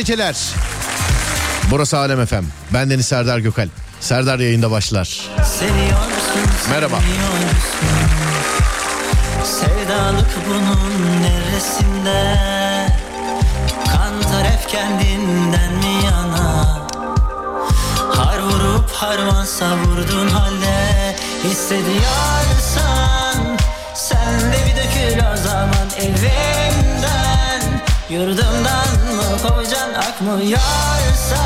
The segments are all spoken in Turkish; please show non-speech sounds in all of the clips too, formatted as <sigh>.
geceler. Burası Alem FM. Ben Deniz Serdar Gökal. Serdar yayında başlar. Merhaba. Sevdalık bunun neresinde? Kan taraf kendinden mi yana? Har vurup harman savurdun halde Hissediyorsan Sen de bir dökül o zaman evimden Yurdumdan mı kovacan akmıyorsa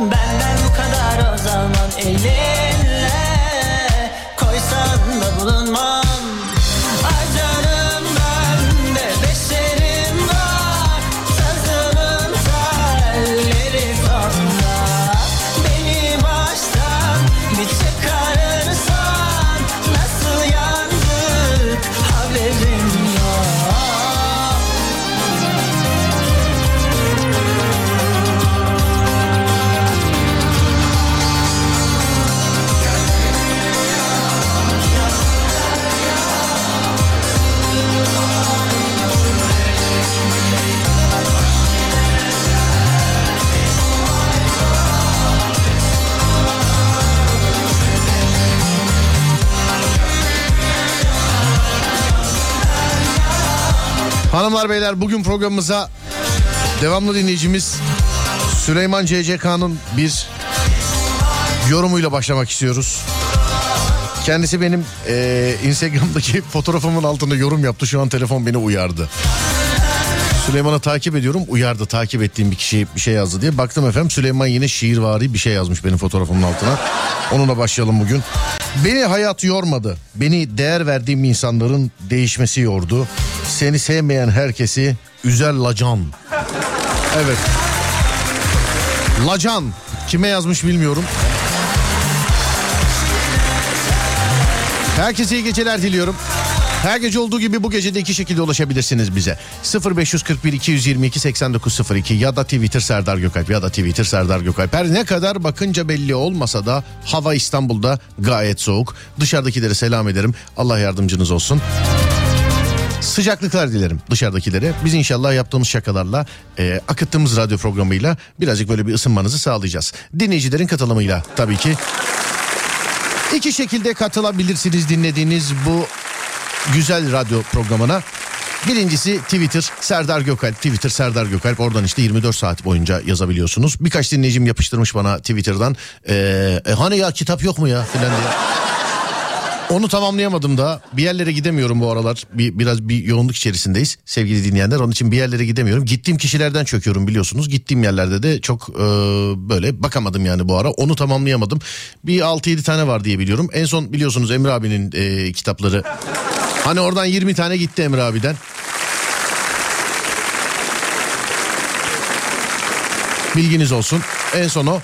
Benden bu kadar o zaman elinle Hanımlar beyler bugün programımıza devamlı dinleyicimiz Süleyman CCK'nın bir yorumuyla başlamak istiyoruz. Kendisi benim eee, Instagram'daki <laughs> fotoğrafımın altında yorum yaptı. Şu an telefon beni uyardı. Süleyman'ı takip ediyorum. Uyardı takip ettiğim bir kişi bir şey yazdı diye. Baktım efendim Süleyman yine şiirvari bir şey yazmış benim fotoğrafımın altına. Onunla başlayalım bugün. Beni hayat yormadı. Beni değer verdiğim insanların değişmesi yordu. Seni sevmeyen herkesi üzer lacan. Evet. Lacan. Kime yazmış bilmiyorum. Herkese iyi geceler diliyorum. Her gece olduğu gibi bu gece de iki şekilde ulaşabilirsiniz bize. 0541 222 8902 ya da Twitter Serdar Gökalp ya da Twitter Serdar Gökalp. Her ne kadar bakınca belli olmasa da hava İstanbul'da gayet soğuk. Dışarıdakilere selam ederim. Allah yardımcınız olsun. Sıcaklıklar dilerim dışarıdakilere. Biz inşallah yaptığımız şakalarla, e, akıttığımız radyo programıyla birazcık böyle bir ısınmanızı sağlayacağız. Dinleyicilerin katılımıyla tabii ki. İki şekilde katılabilirsiniz dinlediğiniz bu güzel radyo programına. Birincisi Twitter Serdar Gökalp. Twitter Serdar Gökalp. Oradan işte 24 saat boyunca yazabiliyorsunuz. Birkaç dinleyicim yapıştırmış bana Twitter'dan. Ee, e, hani ya kitap yok mu ya filan diye. Onu tamamlayamadım da bir yerlere gidemiyorum bu aralar. Bir, biraz bir yoğunluk içerisindeyiz sevgili dinleyenler. Onun için bir yerlere gidemiyorum. Gittiğim kişilerden çöküyorum biliyorsunuz. Gittiğim yerlerde de çok e, böyle bakamadım yani bu ara. Onu tamamlayamadım. Bir 6-7 tane var diye biliyorum. En son biliyorsunuz Emre abinin e, kitapları. Hani oradan 20 tane gitti Emre abiden. Bilginiz olsun. En son o.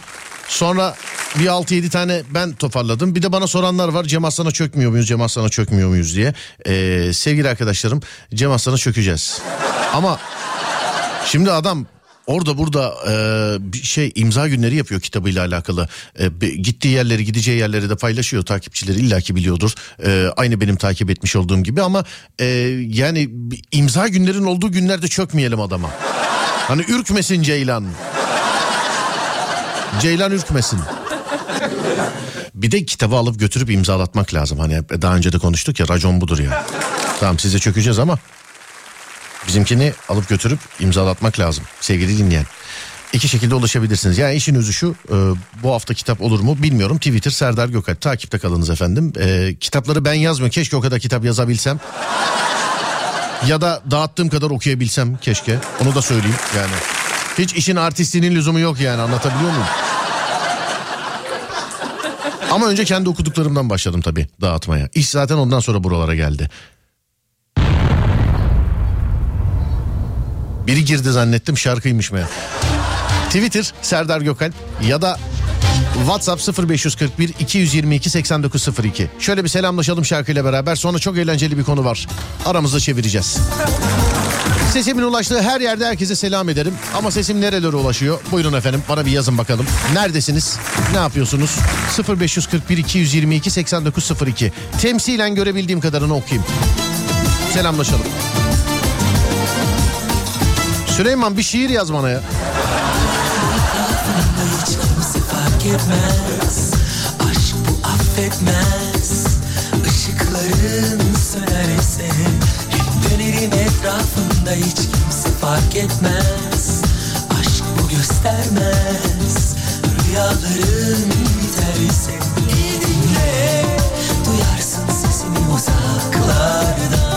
Sonra bir 6-7 tane ben toparladım. Bir de bana soranlar var. Cem Aslan'a çökmüyor muyuz? Cem Aslan'a çökmüyor muyuz diye. Ee, sevgili arkadaşlarım Cem Aslan'a çökeceğiz. Ama şimdi adam orada burada e, bir şey imza günleri yapıyor kitabıyla alakalı. E, gittiği yerleri gideceği yerleri de paylaşıyor. Takipçileri illaki biliyordur. E, aynı benim takip etmiş olduğum gibi ama e, yani imza günlerin olduğu günlerde çökmeyelim adama. Hani ürkmesin Ceylan. Ceylan ürkmesin. Bir de kitabı alıp götürüp imzalatmak lazım. Hani daha önce de konuştuk ya racon budur ya. Tamam size çökeceğiz ama bizimkini alıp götürüp imzalatmak lazım sevgili dinleyen. İki şekilde ulaşabilirsiniz. Yani işin özü şu e, bu hafta kitap olur mu bilmiyorum. Twitter Serdar Gökalp takipte kalınız efendim. E, kitapları ben yazmıyorum. Keşke o kadar kitap yazabilsem. ya da dağıttığım kadar okuyabilsem keşke. Onu da söyleyeyim yani. Hiç işin artistliğinin lüzumu yok yani anlatabiliyor muyum? Ama önce kendi okuduklarımdan başladım tabii dağıtmaya. İş zaten ondan sonra buralara geldi. Biri girdi zannettim şarkıymış meğer. Twitter Serdar Gökalp ya da WhatsApp 0541 222 8902. Şöyle bir selamlaşalım şarkıyla beraber sonra çok eğlenceli bir konu var. Aramızda çevireceğiz. Sesimin ulaştığı her yerde herkese selam ederim. Ama sesim nerelere ulaşıyor? Buyurun efendim bana bir yazın bakalım. Neredesiniz? Ne yapıyorsunuz? 0541 222 8902. Temsilen görebildiğim kadarını okuyayım. Selamlaşalım. Süleyman bir şiir yaz bana ya. Etmez Aşk bu affetmez Işıkların dönerim etrafında Hiç kimse fark etmez. Aşk bu göstermez. Rüyaların biterse İyi dinle. Duyarsın sesimi uzaklardan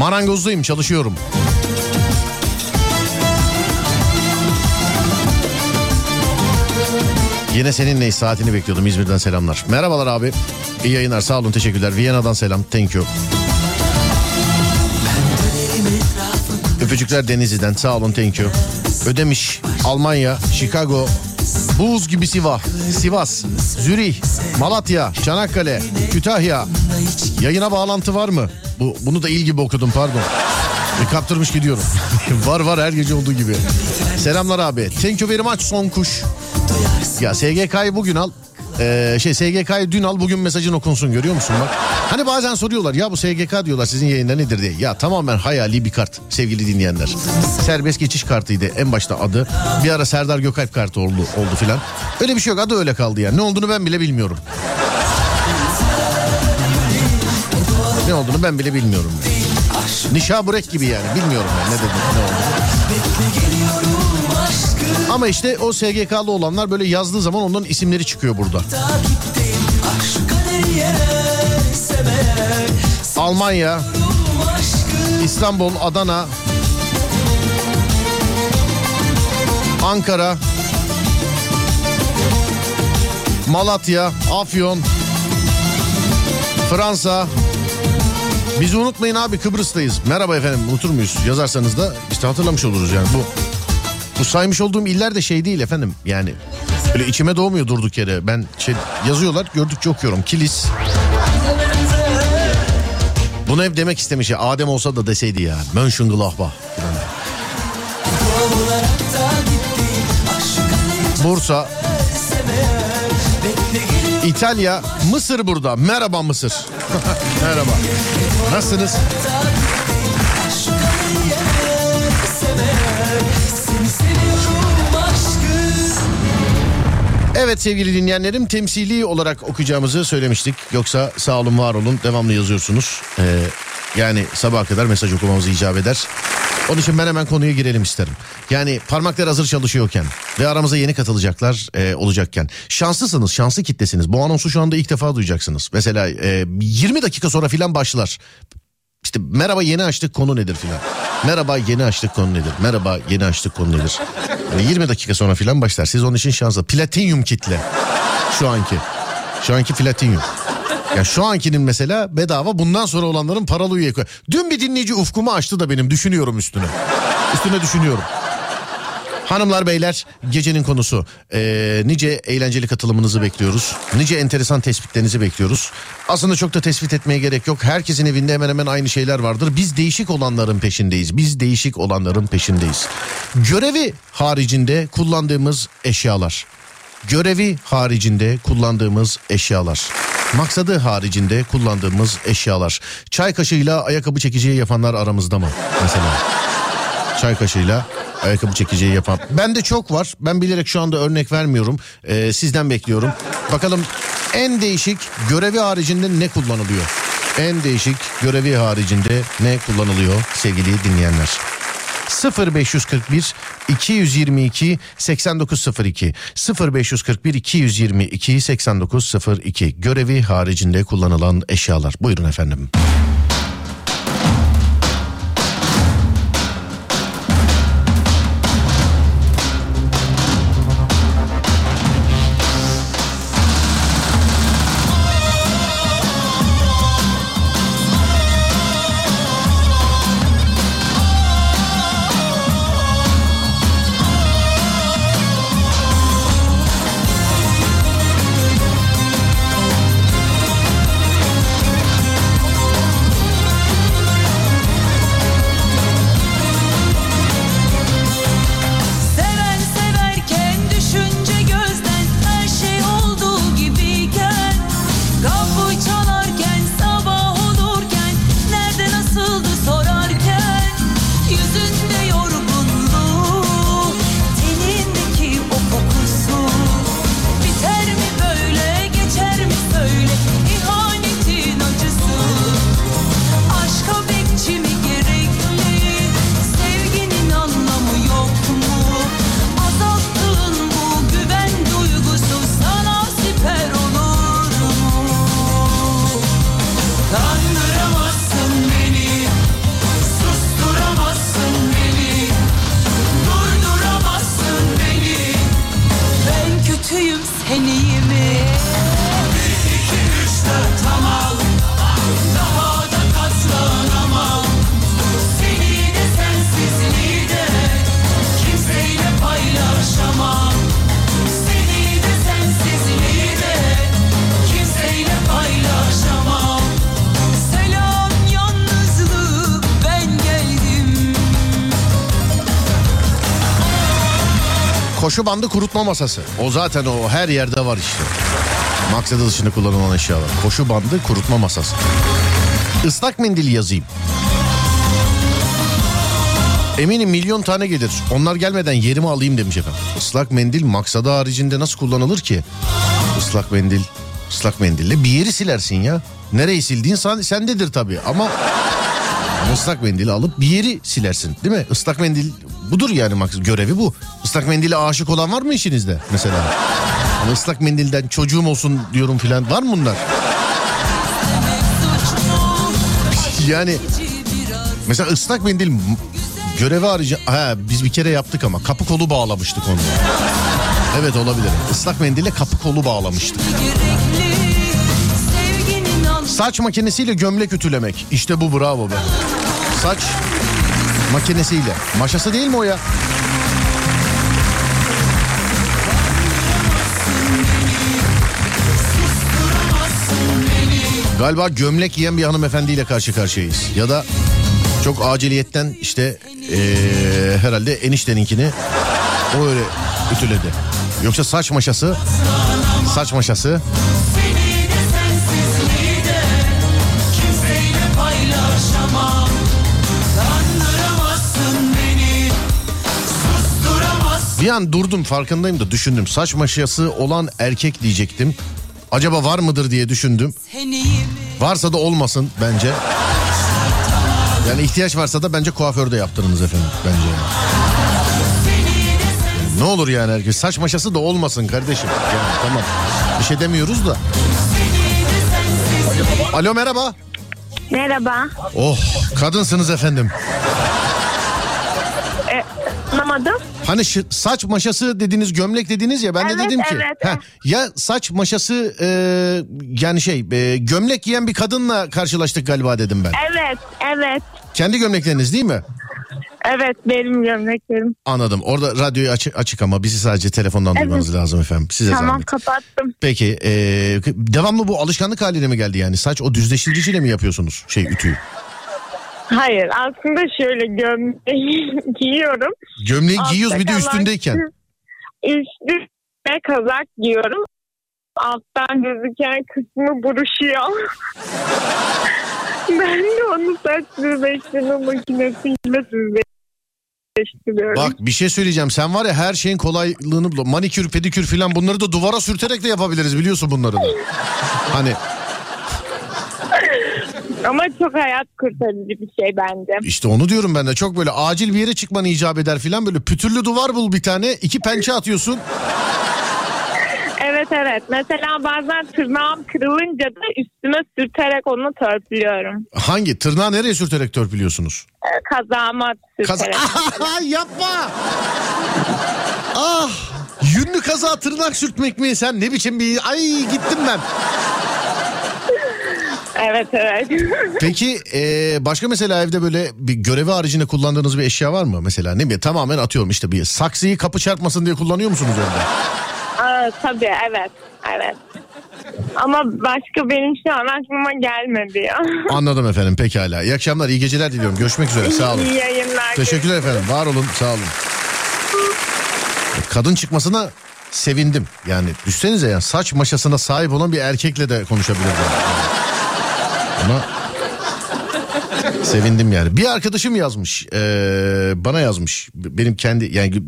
Marangozdayım çalışıyorum. Yine seninle saatini bekliyordum İzmir'den selamlar. Merhabalar abi. İyi yayınlar sağ olun teşekkürler. Viyana'dan selam thank you. Öpücükler Denizli'den sağ olun thank you. Ödemiş, Almanya, Chicago, Buz gibi Sivas, Sivas, Zürih, Malatya, Çanakkale, Kütahya. Yayına bağlantı var mı? Bu bunu da il gibi okudum pardon. E, kaptırmış gidiyorum. <laughs> var var her gece olduğu gibi. Selamlar abi. Thank you very much son kuş. Ya SGK'yı bugün al. Ee, şey SGK'yı dün al bugün mesajın okunsun görüyor musun bak. Hani bazen soruyorlar ya bu SGK diyorlar sizin yayında nedir diye. Ya tamamen hayali bir kart sevgili dinleyenler. Serbest geçiş kartıydı en başta adı. Bir ara Serdar Gökalp kartı oldu oldu filan. Öyle bir şey yok adı öyle kaldı ya. Ne olduğunu ben bile bilmiyorum. Ne olduğunu ben bile bilmiyorum. Nişa Burek gibi yani bilmiyorum ben ne dedim ne oldu. Ama işte o SGK'lı olanlar böyle yazdığı zaman onların isimleri çıkıyor burada. Almanya, İstanbul, Adana, Ankara, Malatya, Afyon, Fransa. Bizi unutmayın abi Kıbrıs'tayız. Merhaba efendim unutur muyuz? Yazarsanız da işte hatırlamış oluruz yani bu. Bu saymış olduğum iller de şey değil efendim yani. Öyle içime doğmuyor durduk yere. Ben şey yazıyorlar gördükçe okuyorum. Kilis. Bunu hep demek istemiş ya. Adem olsa da deseydi ya. Mönchengladbach. Bursa. İtalya, Mısır burada. Merhaba Mısır. <laughs> Merhaba. Nasılsınız? Evet sevgili dinleyenlerim temsili olarak okuyacağımızı söylemiştik. Yoksa sağ olun var olun devamlı yazıyorsunuz. Ee, yani sabaha kadar mesaj okumamızı icap eder. Onun için ben hemen konuya girelim isterim. Yani parmaklar hazır çalışıyorken ve aramıza yeni katılacaklar e, olacakken şanslısınız, şanslı kitlesiniz. Bu anonsu şu anda ilk defa duyacaksınız. Mesela e, 20 dakika sonra filan başlar. İşte merhaba yeni açtık konu nedir filan. Merhaba yeni açtık konu nedir? Merhaba yeni açtık konu nedir? Yani 20 dakika sonra filan başlar. Siz onun için şanslı. Platinyum kitle. Şu anki. Şu anki platinyum. Ya şu ankinin mesela bedava bundan sonra olanların paralı üye. Dün bir dinleyici ufkumu açtı da benim düşünüyorum üstüne. Üstüne düşünüyorum. Hanımlar beyler gecenin konusu. Ee, nice eğlenceli katılımınızı bekliyoruz. Nice enteresan tespitlerinizi bekliyoruz. Aslında çok da tespit etmeye gerek yok. Herkesin evinde hemen hemen aynı şeyler vardır. Biz değişik olanların peşindeyiz. Biz değişik olanların peşindeyiz. Görevi haricinde kullandığımız eşyalar. Görevi haricinde kullandığımız eşyalar. Maksadı haricinde kullandığımız eşyalar. Çay kaşığıyla ayakkabı çekiciyi yapanlar aramızda mı? Mesela. Çay kaşığıyla ayakkabı çekiciyi yapan. Bende çok var. Ben bilerek şu anda örnek vermiyorum. Ee, sizden bekliyorum. Bakalım en değişik görevi haricinde ne kullanılıyor? En değişik görevi haricinde ne kullanılıyor sevgili dinleyenler? 0541 222 8902 0541 222 8902 görevi haricinde kullanılan eşyalar. Buyurun efendim. Koşu bandı kurutma masası. O zaten o her yerde var işte. Maksadı dışında kullanılan eşyalar. Koşu bandı kurutma masası. Islak mendil yazayım. Eminim milyon tane gelir. Onlar gelmeden yerimi alayım demiş efendim. Islak mendil maksadı haricinde nasıl kullanılır ki? Islak mendil, ıslak mendille bir yeri silersin ya. Nereyi sildiğin sen, sendedir tabii ama ıslak mendili alıp bir yeri silersin değil mi? Islak mendil budur yani maksat görevi bu. Islak mendile aşık olan var mı işinizde mesela? Ama ıslak mendilden çocuğum olsun diyorum filan var mı bunlar? <laughs> Yani mesela ıslak mendil görevi harici ha biz bir kere yaptık ama kapı kolu bağlamıştık onu. Evet olabilir. Islak mendille kapı kolu bağlamıştık. Saç makinesiyle gömlek ütülemek. İşte bu bravo be. Saç makinesiyle. Maşası değil mi o ya? Galiba gömlek giyen bir hanımefendiyle karşı karşıyayız. Ya da çok aciliyetten işte eee, herhalde enişteninkini o öyle ütüledi. Yoksa saç maşası, saç maşası Bir an durdum farkındayım da düşündüm. Saç maşası olan erkek diyecektim. Acaba var mıdır diye düşündüm. Varsa da olmasın bence. Yani ihtiyaç varsa da bence kuaförde yaptırınız efendim bence. Yani. Ne olur yani herkes saç maşası da olmasın kardeşim. Yani tamam bir şey demiyoruz da. Alo merhaba. Merhaba. Oh kadınsınız efendim. Anlamadım. Hani şı- saç maşası dediniz gömlek dediniz ya ben de Evet, dedim ki. evet, heh, ya saç maşası e, yani şey e, gömlek giyen bir kadınla karşılaştık galiba dedim ben. Evet, evet. Kendi gömlekleriniz değil mi? Evet benim gömleklerim. Anladım. Orada radyoyu açık, açık ama bizi sadece telefondan Evet. duymanız lazım efendim. Size Tamam zahmet. kapattım. Peki e, devamlı bu alışkanlık haline mi geldi yani? Saç o düzleştiriciyle mi yapıyorsunuz şey ütüyü? Hayır aslında şöyle gömleği <laughs> giyiyorum. Gömleği giyiyoruz bir de Altta kalan üstündeyken. Üstüne kazak giyiyorum. Alttan gözüken kısmı buruşuyor. <laughs> ben de onu saç düzleştirme makinesiyle düzleştiriyorum. Bak bir şey söyleyeceğim. Sen var ya her şeyin kolaylığını bul- manikür, pedikür filan bunları da duvara sürterek de yapabiliriz biliyorsun bunları da. Hani Ama çok hayat kurtarıcı bir şey bence. işte onu diyorum ben de. Çok böyle acil bir yere çıkmanı icap eder filan böyle pütürlü duvar bul bir tane. iki pençe atıyorsun. Evet evet. Mesela bazen tırnağım kırılınca da üstüme sürterek onu törpülüyorum. Hangi? Tırnağı nereye sürterek törpülüyorsunuz? Ee, Kazağıma Kaza... sürterek. <laughs> Yapma. ah. Yünlü kaza tırnak sürtmek mi? Sen ne biçim bir... Ay gittim ben. Evet evet. <laughs> Peki e, başka mesela evde böyle bir görevi haricinde kullandığınız bir eşya var mı? Mesela ne bileyim tamamen atıyorum işte bir saksıyı kapı çarpmasın diye kullanıyor musunuz evde? Aa, tabii evet. Evet. Ama başka benim şu an aklıma gelmedi ya. <laughs> Anladım efendim pekala. İyi akşamlar iyi geceler diliyorum. Görüşmek üzere sağ olun. İyi yayınlar. Teşekkürler efendim var olun sağ olun. Kadın çıkmasına sevindim. Yani düşsenize ya saç maşasına sahip olan bir erkekle de konuşabilirdim. Ama sevindim yani. Bir arkadaşım yazmış. eee, bana yazmış. Benim kendi yani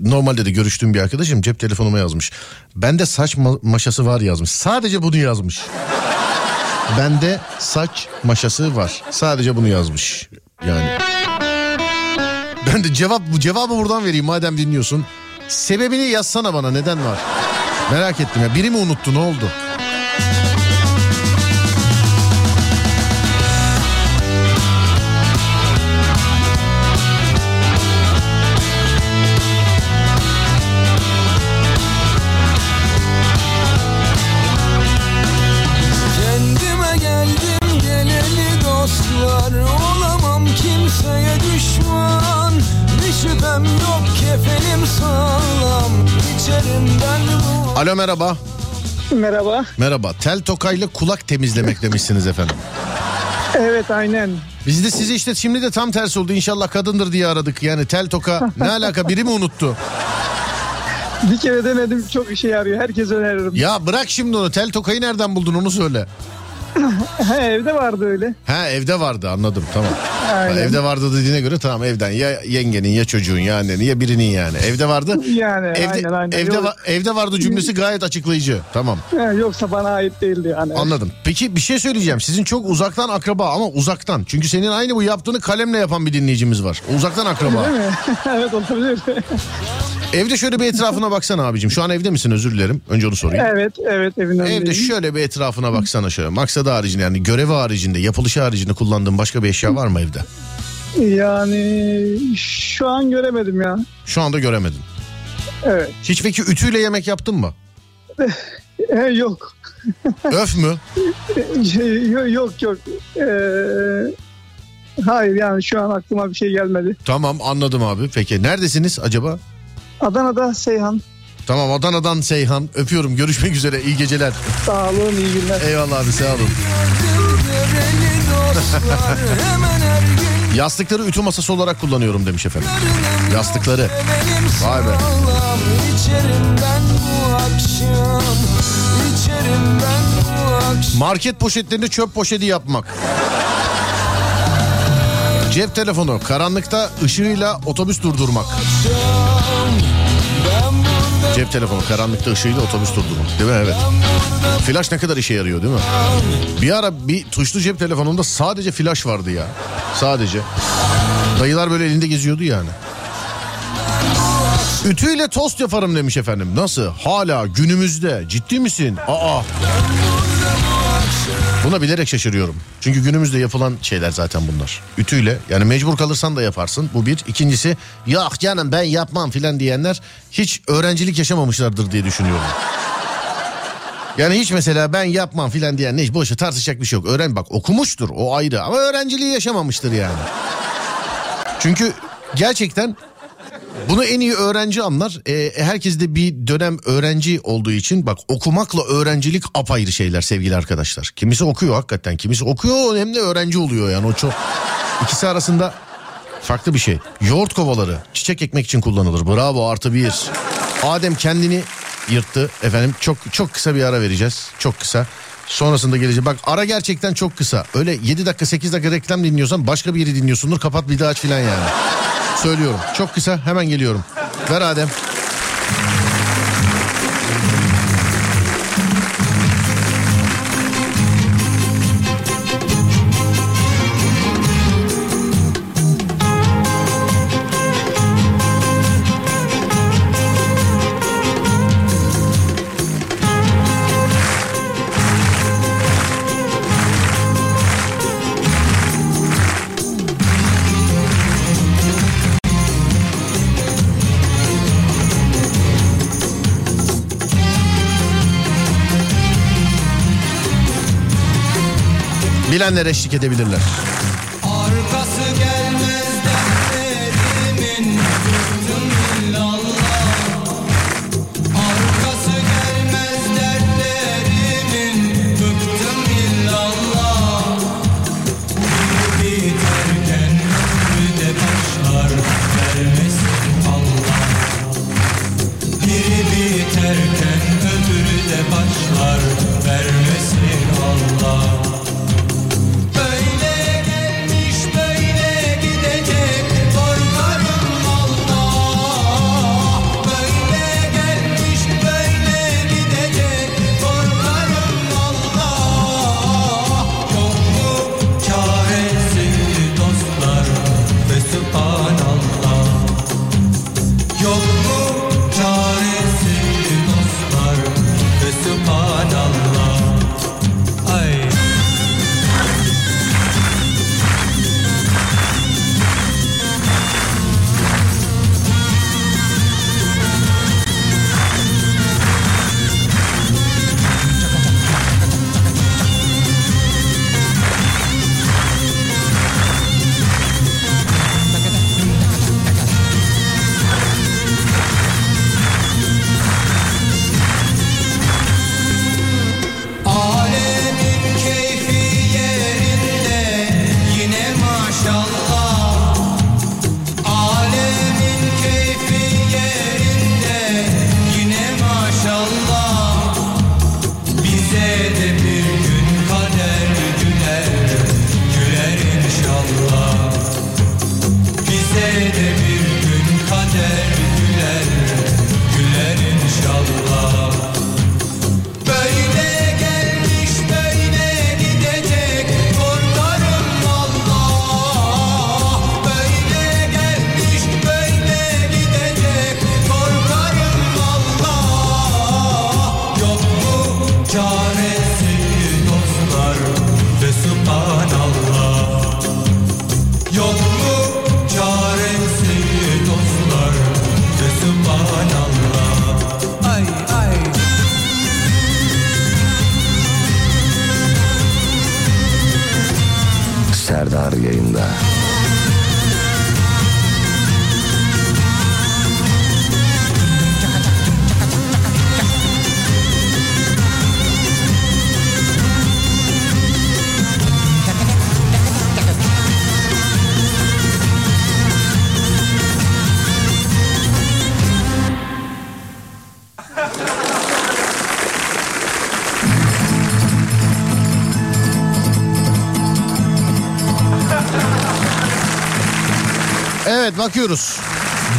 normalde de görüştüğüm bir arkadaşım cep telefonuma yazmış. Bende saç ma- maşası var yazmış. Sadece bunu yazmış. Bende saç maşası var. Sadece bunu yazmış. Yani ben de cevap cevabı buradan vereyim madem dinliyorsun. Sebebini yazsana bana neden var? Merak ettim ya. Biri mi unuttu ne oldu? Alo merhaba. Merhaba. Merhaba. Tel tokayla kulak temizlemek demişsiniz efendim. Evet aynen. Biz de sizi işte şimdi de tam tersi oldu. İnşallah kadındır diye aradık. Yani tel toka ne alaka biri mi unuttu? Bir kere denedim çok işe yarıyor. Herkes öneririm. Ya bırak şimdi onu. Tel tokayı nereden buldun onu söyle. <laughs> Ha, evde vardı öyle. Ha evde vardı anladım tamam. Aynen. evde vardı dediğine göre tamam evden ya yengenin ya çocuğun ya annenin ya birinin yani. Evde vardı. Yani Evde, aynen aynen. evde, Yok- va- evde vardı cümlesi gayet açıklayıcı. Tamam Ha, yoksa bana ait değildi yani. anladım. Peki bir şey söyleyeceğim. Sizin çok uzaktan akraba ama uzaktan. Çünkü senin aynı bu yaptığını kalemle yapan bir dinleyicimiz var. Uzaktan akraba. Değil mi? <laughs> evet olabilir. Evde şöyle bir etrafına baksana abicim. Şu an evde misin özür dilerim. Önce onu sorayım. evet evet önündeyim. Evde şöyle bir etrafına baksana şöyle. Maksadı haricinde yani görevi haricinde, yapılışı haricinde kullandığın başka bir eşya var mı evde? Yani şu an göremedim ya. Şu anda göremedin. Evet. Hiç peki ütüyle yemek yaptın mı? <laughs> E, yok. <laughs> Öf mü? Yo- yok yok. Ee, hayır yani şu an aklıma bir şey gelmedi. Tamam anladım abi. Peki neredesiniz acaba? Adana'da Seyhan. Tamam Adana'dan Seyhan. Öpüyorum. Görüşmek üzere. İyi geceler. Sağ olun iyi günler. Eyvallah abi sağ olun. Yastıkları ütü masası olarak kullanıyorum demiş efendim. Yastıkları. Vay be. akşam akşam Market poşetlerini çöp poşeti yapmak. Cep telefonu karanlıkta ışığıyla otobüs durdurmak. Burada Cep telefonu karanlıkta ışığıyla otobüs durdurmak. Değil mi? Evet. Flash ne kadar işe yarıyor değil mi? Bir ara bir tuşlu cep telefonunda sadece flash vardı ya. Sadece. Dayılar böyle elinde geziyordu yani. Ütüyle tost yaparım demiş efendim. Nasıl? Hala günümüzde. Ciddi misin? Aa. Buna bilerek şaşırıyorum. Çünkü günümüzde yapılan şeyler zaten bunlar. Ütüyle yani mecbur kalırsan da yaparsın. Bu bir. İkincisi yok canım ben yapmam filan diyenler hiç öğrencilik yaşamamışlardır diye düşünüyorum. Yani hiç mesela ben yapmam filan diyen hiç boşa tartışacak bir şey yok. Öğren bak okumuştur o ayrı ama öğrenciliği yaşamamıştır yani. Çünkü Gerçekten bunu en iyi öğrenci anlar. Ee, herkes de bir dönem öğrenci olduğu için bak okumakla öğrencilik apayrı şeyler sevgili arkadaşlar. Kimisi okuyor hakikaten. Kimisi okuyor hem de öğrenci oluyor yani o çok ikisi arasında farklı bir şey. Yoğurt kovaları çiçek ekmek için kullanılır. Bravo artı bir. Adem kendini yırttı efendim. Çok çok kısa bir ara vereceğiz. Çok kısa. Sonrasında gelecek. Bak ara gerçekten çok kısa. Öyle 7 dakika 8 dakika reklam dinliyorsan başka bir yeri dinliyorsundur. Kapat bir daha aç filan yani. Söylüyorum. Çok kısa hemen geliyorum. Ver Adem. Bilenler eşlik edebilirler.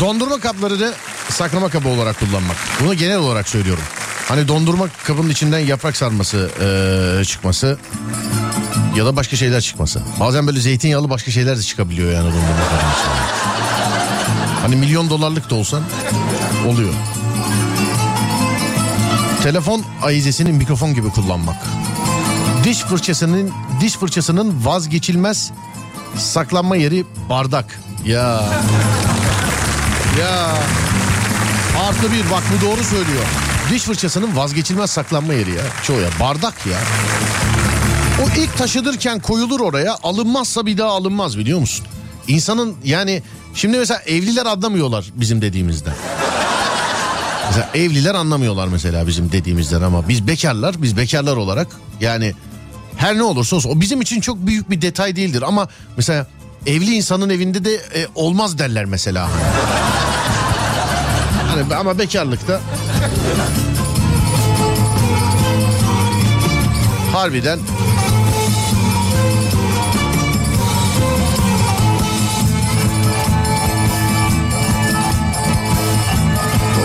Dondurma kaplarını saklama kabı olarak kullanmak. Bunu genel olarak söylüyorum. Hani dondurma kabının içinden yaprak sarması eee, çıkması ya da başka şeyler çıkması. Bazen böyle zeytinyağlı başka şeyler de çıkabiliyor yani dondurma kabının içinden. Hani milyon dolarlık da olsan oluyor. Telefon ayizesini mikrofon gibi kullanmak. Diş fırçasının diş fırçasının vazgeçilmez saklanma yeri bardak. Ya. Ya. Artı bir bak bu doğru söylüyor. Diş fırçasının vazgeçilmez saklanma yeri ya. Çoğu ya bardak ya. O ilk taşıdırken koyulur oraya alınmazsa bir daha alınmaz biliyor musun? İnsanın yani Şimdi mesela evliler anlamıyorlar bizim dediğimizden. Mesela evliler anlamıyorlar mesela bizim dediğimizden ama biz bekarlar, biz bekarlar olarak yani her ne olursa olsun o bizim için çok büyük bir detay değildir ama mesela evli insanın evinde de e, olmaz derler mesela. Hani ama bekarlıkta harbiden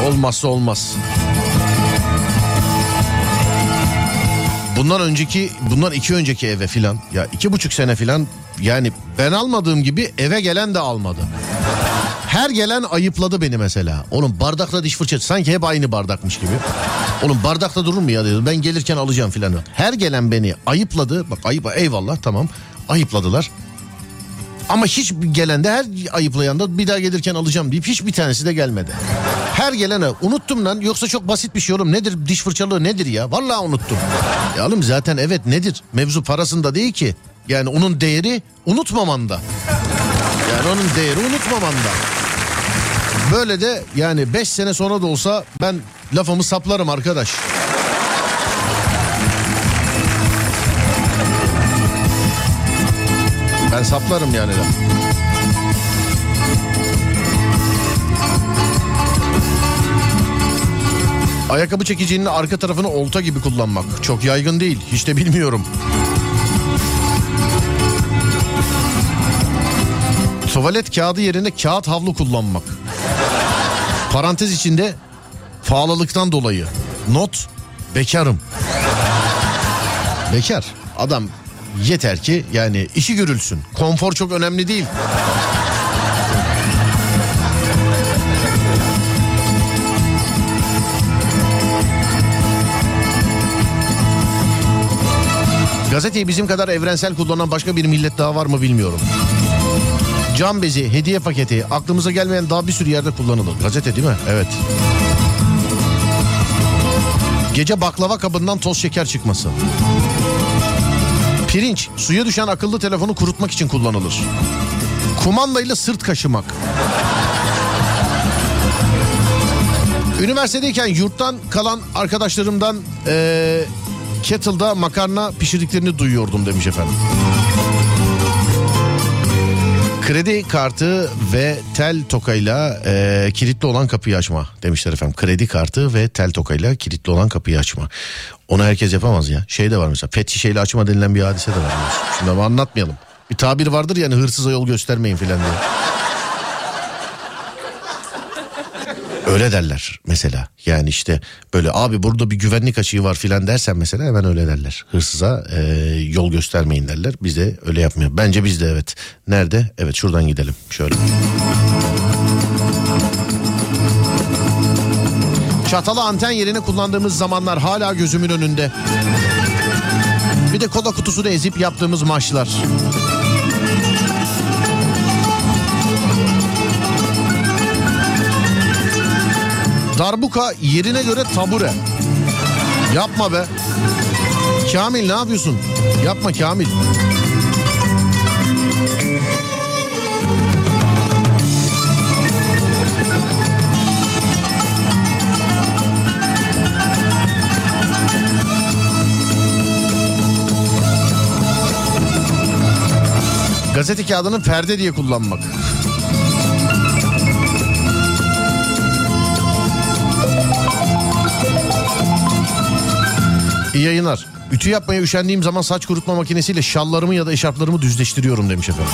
olmazsa olmaz. Bundan önceki, bundan iki önceki eve filan ya iki buçuk sene filan yani ben almadığım gibi eve gelen de almadı. Her gelen ayıpladı beni mesela. Onun bardakla diş fırçası sanki hep aynı bardakmış gibi. Onun bardakta durur mu ya dedi. Ben gelirken alacağım filan. Her gelen beni ayıpladı. Bak ayıp eyvallah tamam. Ayıpladılar. Ama hiç gelen de her ayıplayan da bir daha gelirken alacağım deyip hiçbir tanesi de gelmedi. Her gelene unuttum lan yoksa çok basit bir şey oğlum nedir diş fırçalığı nedir ya vallahi unuttum. Ya oğlum zaten evet nedir mevzu parasında değil ki yani onun değeri unutmamanda. Yani onun değeri unutmamanda. Böyle de yani 5 sene sonra da olsa ben lafımı saplarım arkadaş. Ben saplarım yani laf. Ayakkabı çekicinin arka tarafını olta gibi kullanmak. Çok yaygın değil. Hiç de bilmiyorum. Tuvalet kağıdı yerine kağıt havlu kullanmak. Parantez içinde pahalılıktan dolayı. Not bekarım. Bekar. Adam yeter ki yani işi görülsün. Konfor çok önemli değil. Gazeteyi bizim kadar evrensel kullanan başka bir millet daha var mı bilmiyorum. Cam bezi, hediye paketi aklımıza gelmeyen daha bir sürü yerde kullanılır. Gazete değil mi? Evet. Gece baklava kabından toz şeker çıkması. Pirinç, suya düşen akıllı telefonu kurutmak için kullanılır. Kumandayla sırt kaşımak. Üniversitedeyken yurttan kalan arkadaşlarımdan eee kettle'da makarna pişirdiklerini duyuyordum demiş efendim. Kredi kartı ve tel tokayla e, kilitli olan kapıyı açma demişler efendim. Kredi kartı ve tel tokayla kilitli olan kapıyı açma. Onu herkes yapamaz ya. Şey de var mesela pet açma denilen bir hadise de var. Şimdi ama anlatmayalım. Bir tabir vardır yani hırsıza yol göstermeyin filan diye. Öyle derler mesela. Yani işte böyle abi burada bir güvenlik açığı var filan dersen mesela hemen öyle derler. Hırsıza e, yol göstermeyin derler. Biz de öyle yapmıyor. Bence biz de evet. Nerede? Evet şuradan gidelim. Şöyle. Çatalı anten yerine kullandığımız zamanlar hala gözümün önünde. Bir de kola kutusunu ezip yaptığımız maçlar. Darbuka yerine göre tabure. Yapma be. Kamil ne yapıyorsun? Yapma Kamil. Gazete kağıdını perde diye kullanmak. İyi yayınlar. Ütü yapmaya üşendiğim zaman saç kurutma makinesiyle şallarımı ya da eşarplarımı düzleştiriyorum demiş efendim.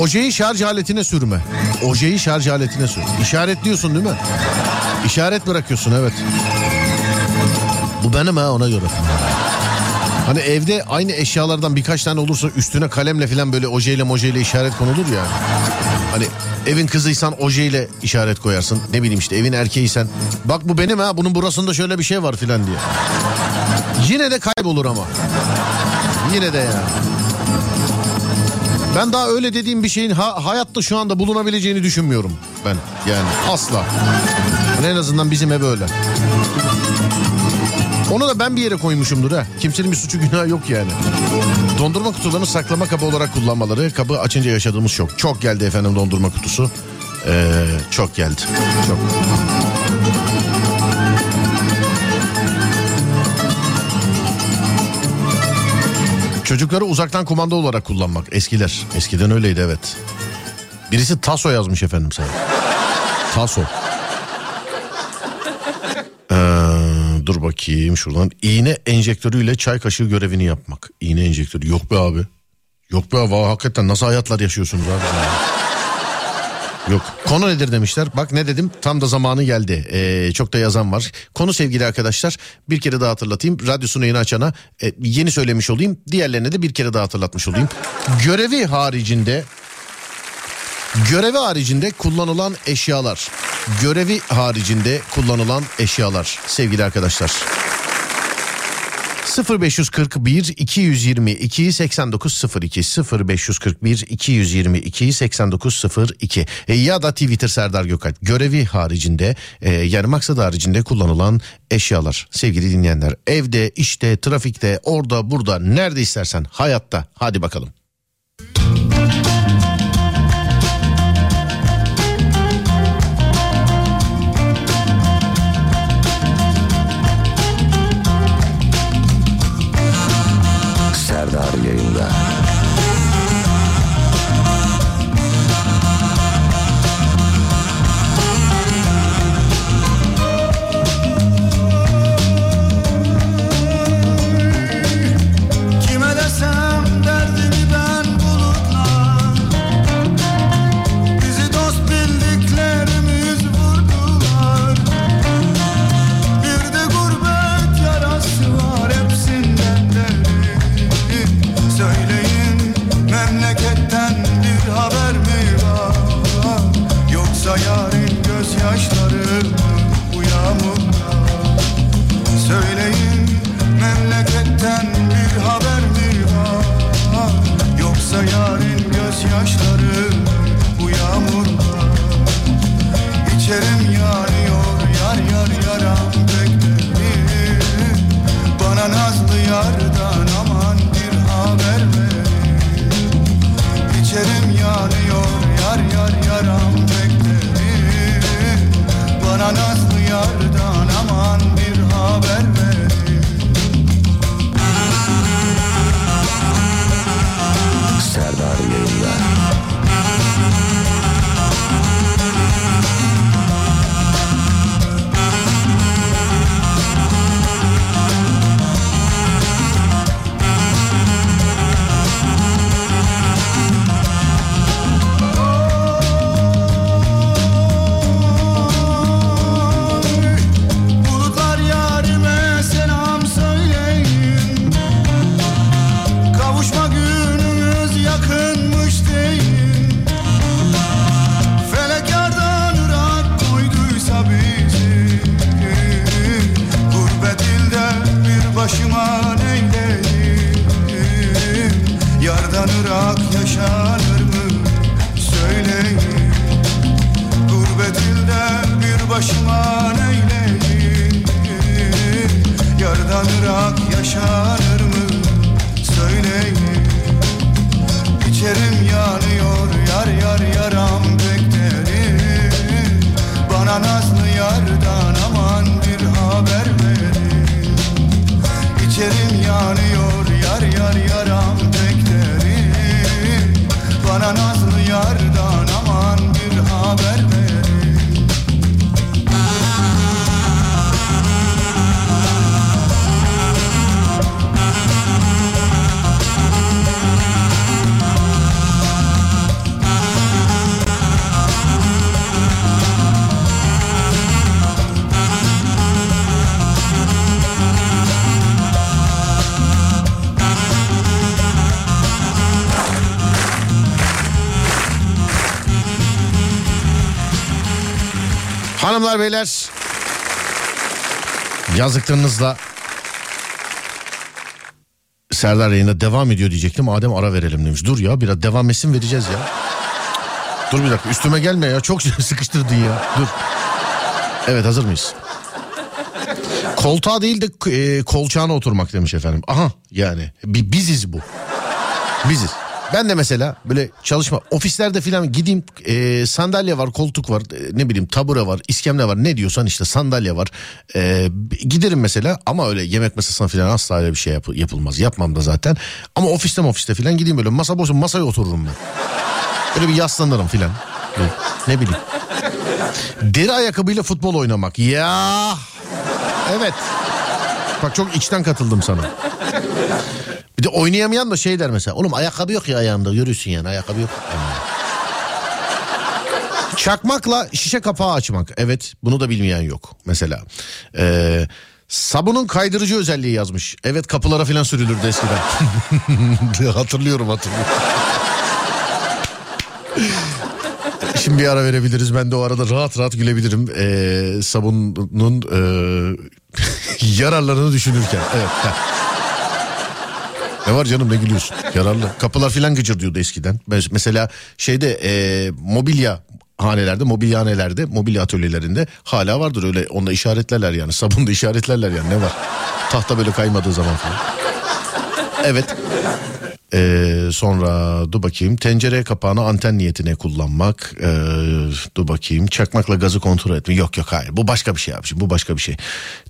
Ojeyi şarj aletine sürme. Ojeyi şarj aletine sür. İşaretliyorsun değil mi? İşaret bırakıyorsun evet. Bu benim ha ona göre. Hani evde aynı eşyalardan birkaç tane olursa üstüne kalemle falan böyle ojeyle mojeyle işaret konulur ya. Hani evin kızıysan ojeyle işaret koyarsın. Ne bileyim işte evin erkeğiysen. Bak bu benim ha bunun burasında şöyle bir şey var filan diye. Yine de kaybolur ama. Yine de yani. Ben daha öyle dediğim bir şeyin ha- hayatta şu anda bulunabileceğini düşünmüyorum ben. Yani asla. Yani en azından bizim ev öyle. Onu da ben bir yere koymuşumdur ha. Kimsenin bir suçu günahı yok yani. Dondurma kutularını saklama kabı olarak kullanmaları. Kabı açınca yaşadığımız şok. Çok geldi efendim dondurma kutusu. Ee, çok geldi. Çok. Çocukları uzaktan kumanda olarak kullanmak. Eskiler. Eskiden öyleydi evet. Birisi Taso yazmış efendim sana. Taso. Ee, dur bakayım şuradan. İğne enjektörüyle çay kaşığı görevini yapmak. İğne enjektörü. Yok be abi. Yok be abi. Hakikaten nasıl hayatlar yaşıyorsunuz abi. Yok. Konu nedir demişler. Bak ne dedim tam da zamanı geldi. Ee, çok da yazan var. Konu sevgili arkadaşlar bir kere daha hatırlatayım. Radyosunu yeni açana e, yeni söylemiş olayım. Diğerlerine de bir kere daha hatırlatmış olayım. Görevi haricinde Görevi haricinde kullanılan eşyalar. Görevi haricinde kullanılan eşyalar sevgili arkadaşlar. 0541 222 8902 0541 222 8902 e, ya da Twitter Serdar Gökalp. Görevi haricinde e, yani maksat haricinde kullanılan eşyalar. Sevgili dinleyenler evde işte trafikte orada burada nerede istersen hayatta. Hadi bakalım. Hanımlar beyler yazdıklarınızla Serdar yayına devam ediyor diyecektim. Adem ara verelim demiş. Dur ya biraz devam etsin vereceğiz ya. Dur bir dakika üstüme gelme ya. Çok <laughs> sıkıştırdın ya. Dur. Evet hazır mıyız? Koltuğa değil de e, kolçağına oturmak demiş efendim. Aha yani bi- biziz bu. Biziz. Ben de mesela böyle çalışma ofislerde filan gideyim e, sandalye var koltuk var e, ne bileyim tabure var iskemle var ne diyorsan işte sandalye var. E, giderim mesela ama öyle yemek masasına filan asla öyle bir şey yap- yapılmaz. Yapmam da zaten. Ama ofiste ofiste filan gideyim böyle masa boş masaya otururum ben. Böyle bir yaslanırım filan. Ne bileyim. Deri ayakkabıyla futbol oynamak. Ya! Evet. Bak çok içten katıldım sana bir de oynayamayan da şey der mesela. Oğlum ayakkabı yok ya ayağımda yürüsün yani ayakkabı yok. <laughs> Çakmakla şişe kapağı açmak. Evet bunu da bilmeyen yok mesela. Ee, sabunun kaydırıcı özelliği yazmış. Evet kapılara falan sürülürdü eskiden. <laughs> hatırlıyorum hatırlıyorum. <laughs> Şimdi bir ara verebiliriz. Ben de o arada rahat rahat gülebilirim. Ee, sabunun e, yararlarını düşünürken. Evet. Ne var canım ne gülüyorsun? Yararlı. Kapılar filan gıcırdıyordu eskiden. Mes- Mesela şeyde e, mobilya hanelerde, mobilyanelerde, mobilya atölyelerinde hala vardır öyle. Onda işaretlerler yani. Sabunda işaretlerler yani ne var? Tahta böyle kaymadığı zaman falan. Evet. Ee, sonra dur bakayım. Tencere kapağını anten niyetine kullanmak ee, dur bakayım. Çakmakla gazı kontrol etmek. Yok yok hayır. Bu başka bir şey abiciğim bu başka bir şey.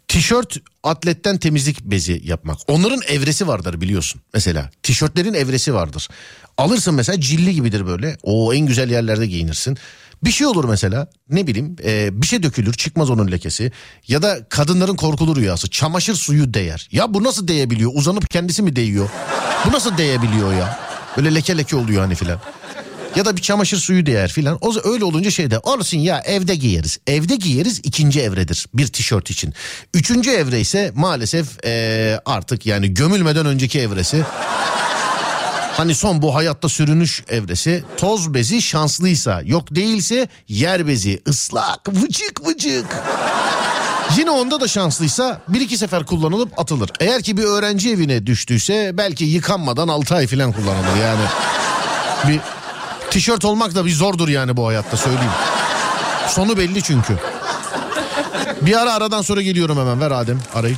Tişört atletten temizlik bezi yapmak. Onların evresi vardır biliyorsun. Mesela tişörtlerin evresi vardır. Alırsın mesela cilli gibidir böyle. O en güzel yerlerde giyinirsin bir şey olur mesela ne bileyim e, bir şey dökülür çıkmaz onun lekesi ya da kadınların korkulu rüyası çamaşır suyu değer. Ya bu nasıl değebiliyor uzanıp kendisi mi değiyor? Bu nasıl değebiliyor ya? Böyle leke leke oluyor hani filan. Ya da bir çamaşır suyu değer filan. O öyle olunca şeyde olsun ya evde giyeriz. Evde giyeriz ikinci evredir bir tişört için. Üçüncü evre ise maalesef e, artık yani gömülmeden önceki evresi. Hani son bu hayatta sürünüş evresi toz bezi şanslıysa yok değilse yer bezi ıslak vıcık vıcık. Yine onda da şanslıysa bir iki sefer kullanılıp atılır. Eğer ki bir öğrenci evine düştüyse belki yıkanmadan 6 ay falan kullanılır yani. Bir tişört olmak da bir zordur yani bu hayatta söyleyeyim. Sonu belli çünkü. Bir ara aradan sonra geliyorum hemen ver Adem arayı.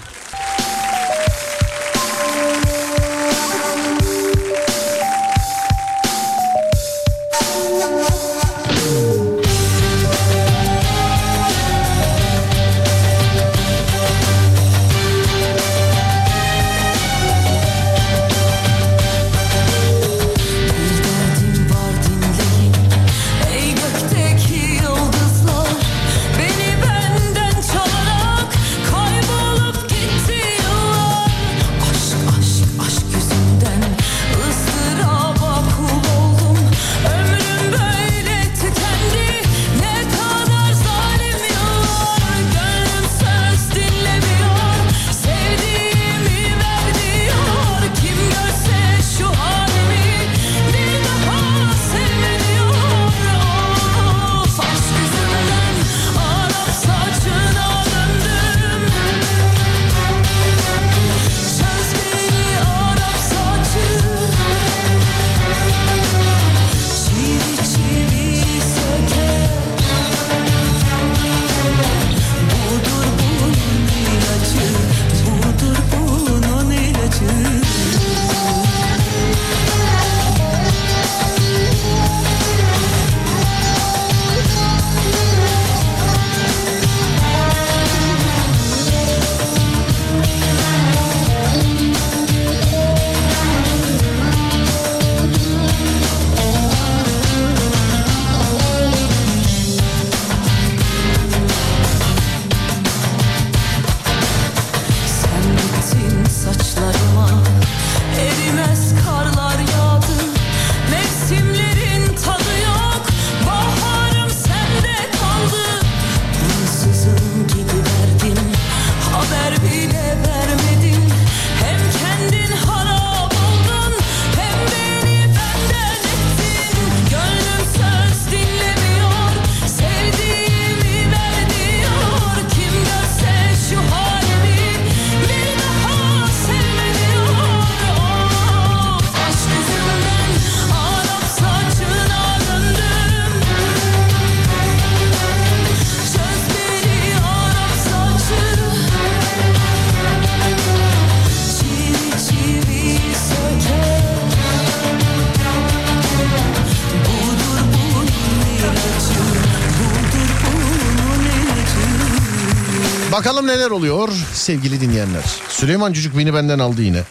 Oluyor sevgili dinleyenler. Süleyman Cücük beni benden aldı yine.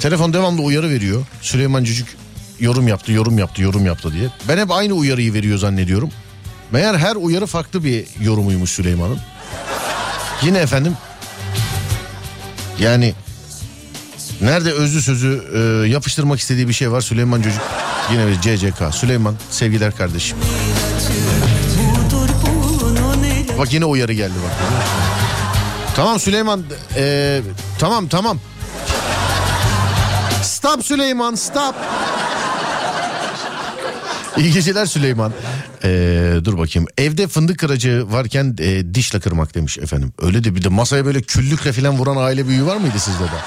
Telefon devamlı uyarı veriyor. Süleyman Cücük yorum yaptı, yorum yaptı, yorum yaptı diye. Ben hep aynı uyarıyı veriyor zannediyorum. Meğer her uyarı farklı bir yorumuymuş Süleyman'ın. Yine efendim yani nerede özlü sözü e, yapıştırmak istediği bir şey var Süleyman Cücük. Yine bir CCK. Süleyman sevgiler kardeşim. Bak yine uyarı geldi bak. Tamam Süleyman e, tamam tamam. Stop Süleyman stop. İyi geceler Süleyman. Ee, dur bakayım. Evde fındık kıracı varken e, dişle kırmak demiş efendim. Öyle de bir de masaya böyle küllükle falan vuran aile büyüğü var mıydı sizde de?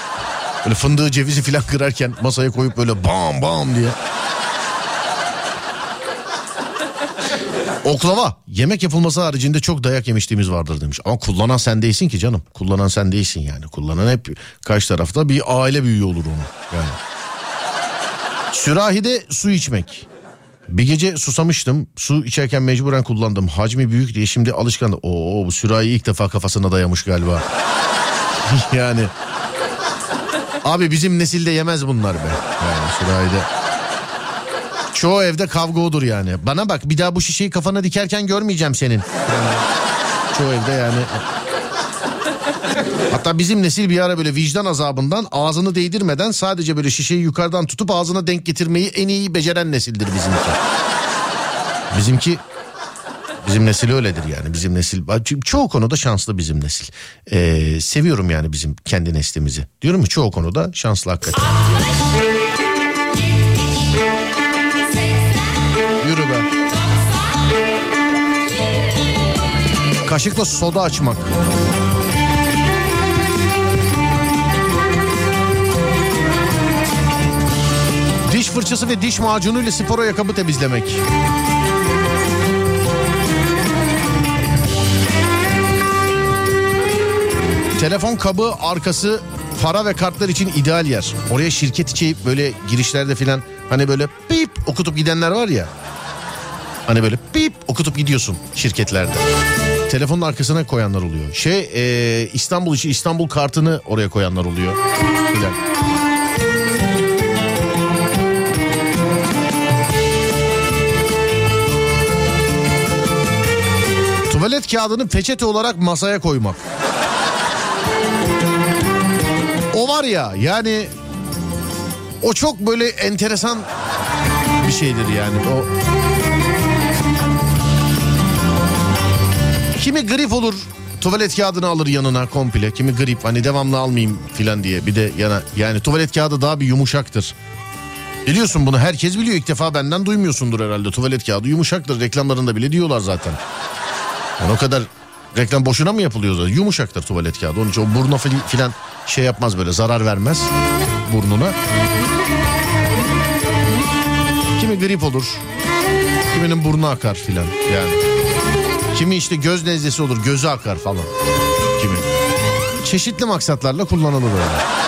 Böyle fındığı cevizi falan kırarken masaya koyup böyle bam bam diye. Oklava yemek yapılması haricinde çok dayak yemişliğimiz vardır demiş. Ama kullanan sen değilsin ki canım. Kullanan sen değilsin yani. Kullanan hep karşı tarafta bir aile büyüğü olur onu. Yani. Sürahide su içmek. Bir gece susamıştım. Su içerken mecburen kullandım. Hacmi büyük diye şimdi alışkanlık. Oo bu sürahi ilk defa kafasına dayamış galiba. <laughs> yani. Abi bizim nesilde yemez bunlar be. Yani sürahide. Çoğu evde kavga odur yani. Bana bak bir daha bu şişeyi kafana dikerken görmeyeceğim senin. Çoğu evde yani. Hatta bizim nesil bir ara böyle vicdan azabından ağzını değdirmeden sadece böyle şişeyi yukarıdan tutup ağzına denk getirmeyi en iyi beceren nesildir bizimki. Bizimki bizim nesil öyledir yani bizim nesil çoğu konuda şanslı bizim nesil. Ee, seviyorum yani bizim kendi neslimizi. Diyorum ki çoğu konuda şanslı hakikaten. Kaşıkla soda açmak. Diş fırçası ve diş macunu ile spor ayakkabı temizlemek. Telefon kabı arkası para ve kartlar için ideal yer. Oraya şirket içi böyle girişlerde filan hani böyle pip okutup gidenler var ya. Hani böyle pip okutup gidiyorsun şirketlerde. Telefonun arkasına koyanlar oluyor. Şey e, İstanbul içi İstanbul kartını oraya koyanlar oluyor. Filan. Tuvalet kağıdını peçete olarak masaya koymak. O var ya yani o çok böyle enteresan bir şeydir yani. O Kimi grip olur tuvalet kağıdını alır yanına komple. Kimi grip hani devamlı almayayım filan diye. Bir de yana yani tuvalet kağıdı daha bir yumuşaktır. Biliyorsun bunu herkes biliyor ilk defa benden duymuyorsundur herhalde. Tuvalet kağıdı yumuşaktır reklamlarında bile diyorlar zaten. Yani o kadar reklam boşuna mı yapılıyor zaten? Yumuşaktır tuvalet kağıdı. Onun için o buruna fil- filan şey yapmaz böyle zarar vermez burnuna. Kimi grip olur. Kiminin burnu akar filan yani. Kimi işte göz nezlesi olur gözü akar falan. Kimi. Çeşitli maksatlarla kullanılır öyle.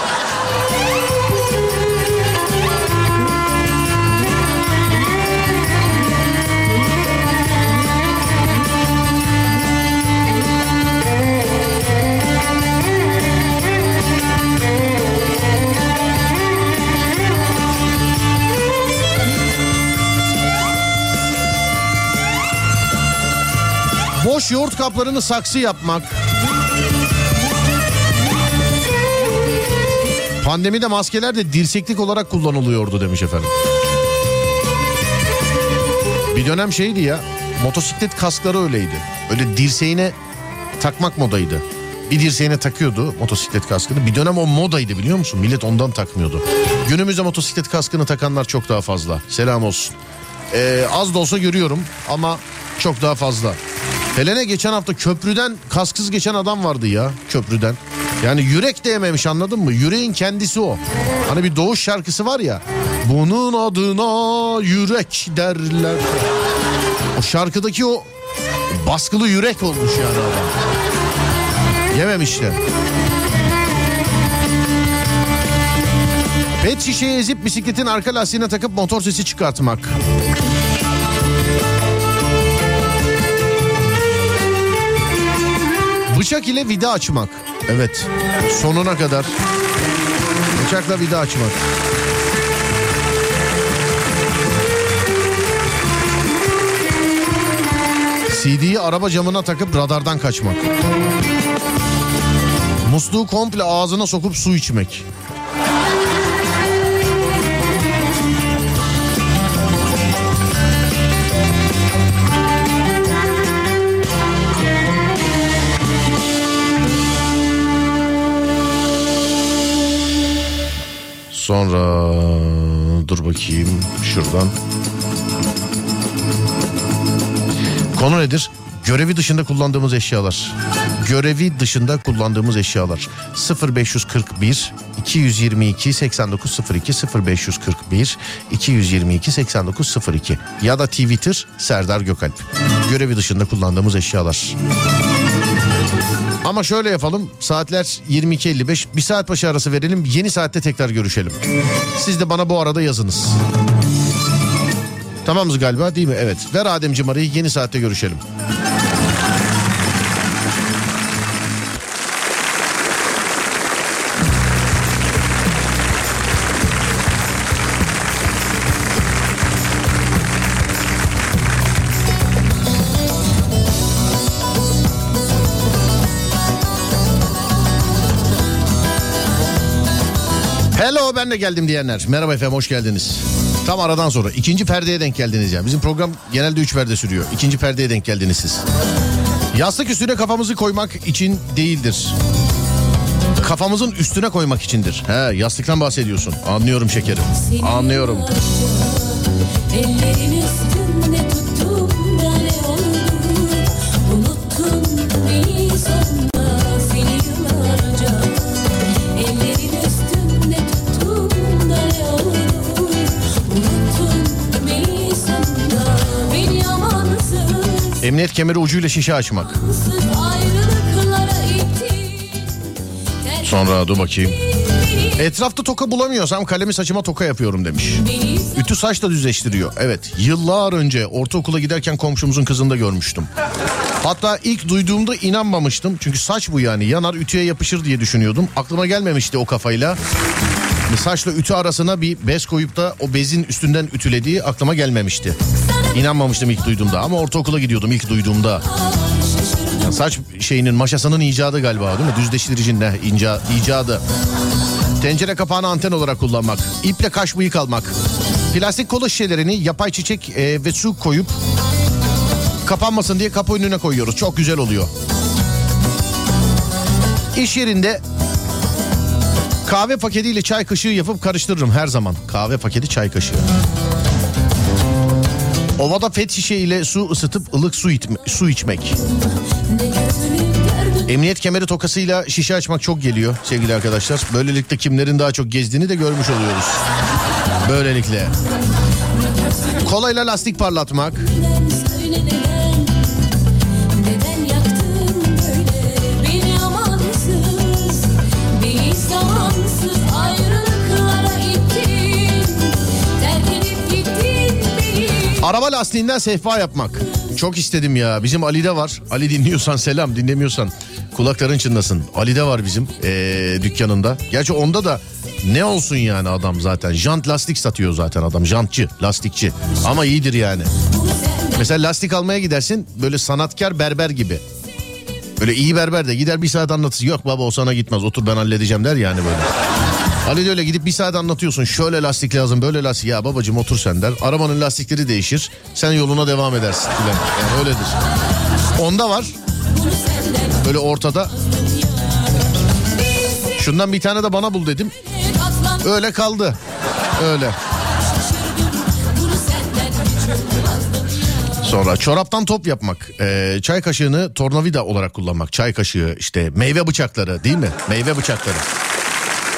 Boş yoğurt kaplarını saksı yapmak. Pandemide maskeler de dirseklik olarak kullanılıyordu demiş efendim. Bir dönem şeydi ya motosiklet kaskları öyleydi. Öyle dirseğine takmak modaydı. Bir dirseğine takıyordu motosiklet kaskını. Bir dönem o modaydı biliyor musun? Millet ondan takmıyordu. Günümüzde motosiklet kaskını takanlar çok daha fazla. Selam olsun. Ee, az da olsa görüyorum ama çok daha fazla. Helene geçen hafta köprüden kasksız geçen adam vardı ya köprüden. Yani yürek değmemiş anladın mı? Yüreğin kendisi o. Hani bir doğuş şarkısı var ya. Bunun adına yürek derler. O şarkıdaki o baskılı yürek olmuş yani adam. Yememişler. Pet şişeyi ezip bisikletin arka lastiğine takıp motor sesi çıkartmak. Bıçak ile vida açmak. Evet. Sonuna kadar. Bıçakla vida açmak. CD'yi araba camına takıp radardan kaçmak. Musluğu komple ağzına sokup su içmek. Sonra dur bakayım şuradan. Konu nedir? Görevi dışında kullandığımız eşyalar. Görevi dışında kullandığımız eşyalar. 0541 222 8902 0541 222 8902 ya da Twitter Serdar Gökalp. Görevi dışında kullandığımız eşyalar. Ama şöyle yapalım. Saatler 22.55. Bir saat başı arası verelim. Yeni saatte tekrar görüşelim. Siz de bana bu arada yazınız. Tamamız galiba değil mi? Evet. Ver Ademciğim arayı yeni saatte görüşelim. Hello ben de geldim diyenler. Merhaba efendim hoş geldiniz. Tam aradan sonra ikinci perdeye denk geldiniz ya. Bizim program genelde üç perde sürüyor. İkinci perdeye denk geldiniz siz. Yastık üstüne kafamızı koymak için değildir. Kafamızın üstüne koymak içindir. He yastıktan bahsediyorsun. Anlıyorum şekerim. Anlıyorum. Ellerin üstünde kemeri ucuyla şişe açmak. Sonra dur bakayım. Etrafta toka bulamıyorsam kalemi saçıma toka yapıyorum demiş. Ütü saç da düzleştiriyor. Evet yıllar önce ortaokula giderken komşumuzun kızında görmüştüm. Hatta ilk duyduğumda inanmamıştım. Çünkü saç bu yani yanar ütüye yapışır diye düşünüyordum. Aklıma gelmemişti o kafayla. Saçla ütü arasına bir bez koyup da o bezin üstünden ütülediği aklıma gelmemişti. İnanmamıştım ilk duyduğumda ama ortaokula gidiyordum ilk duyduğumda. Ya saç şeyinin maşasının icadı galiba değil mi? Düzleştiricinin ne? İnca, icadı. Tencere kapağını anten olarak kullanmak. İple kaş bıyık almak. Plastik kola şişelerini yapay çiçek e, ve su koyup kapanmasın diye kapı önüne koyuyoruz. Çok güzel oluyor. İş yerinde kahve paketiyle çay kaşığı yapıp karıştırırım her zaman. Kahve paketi çay kaşığı. Ovada pet şişe ile su ısıtıp ılık su, itme, su içmek. Emniyet kemeri tokasıyla şişe açmak çok geliyor sevgili arkadaşlar. Böylelikle kimlerin daha çok gezdiğini de görmüş oluyoruz. Böylelikle. Kolayla lastik parlatmak. Araba lastiğinden sehpa yapmak. Çok istedim ya. Bizim Ali'de var. Ali dinliyorsan selam. Dinlemiyorsan kulakların çınlasın. Ali'de var bizim ee, dükkanında. Gerçi onda da ne olsun yani adam zaten. Jant lastik satıyor zaten adam. Jantçı, lastikçi. Ama iyidir yani. Mesela lastik almaya gidersin böyle sanatkar berber gibi. Böyle iyi berber de gider bir saat anlatır. Yok baba o sana gitmez otur ben halledeceğim der yani böyle. De öyle gidip bir saat anlatıyorsun. Şöyle lastik lazım böyle lastik. Ya babacım otur sen der. Arabanın lastikleri değişir. Sen yoluna devam edersin. Yani öyledir. Onda var. Böyle ortada. Şundan bir tane de bana bul dedim. Öyle kaldı. Öyle. Sonra çoraptan top yapmak. Ee, çay kaşığını tornavida olarak kullanmak. Çay kaşığı işte meyve bıçakları değil mi? Meyve bıçakları.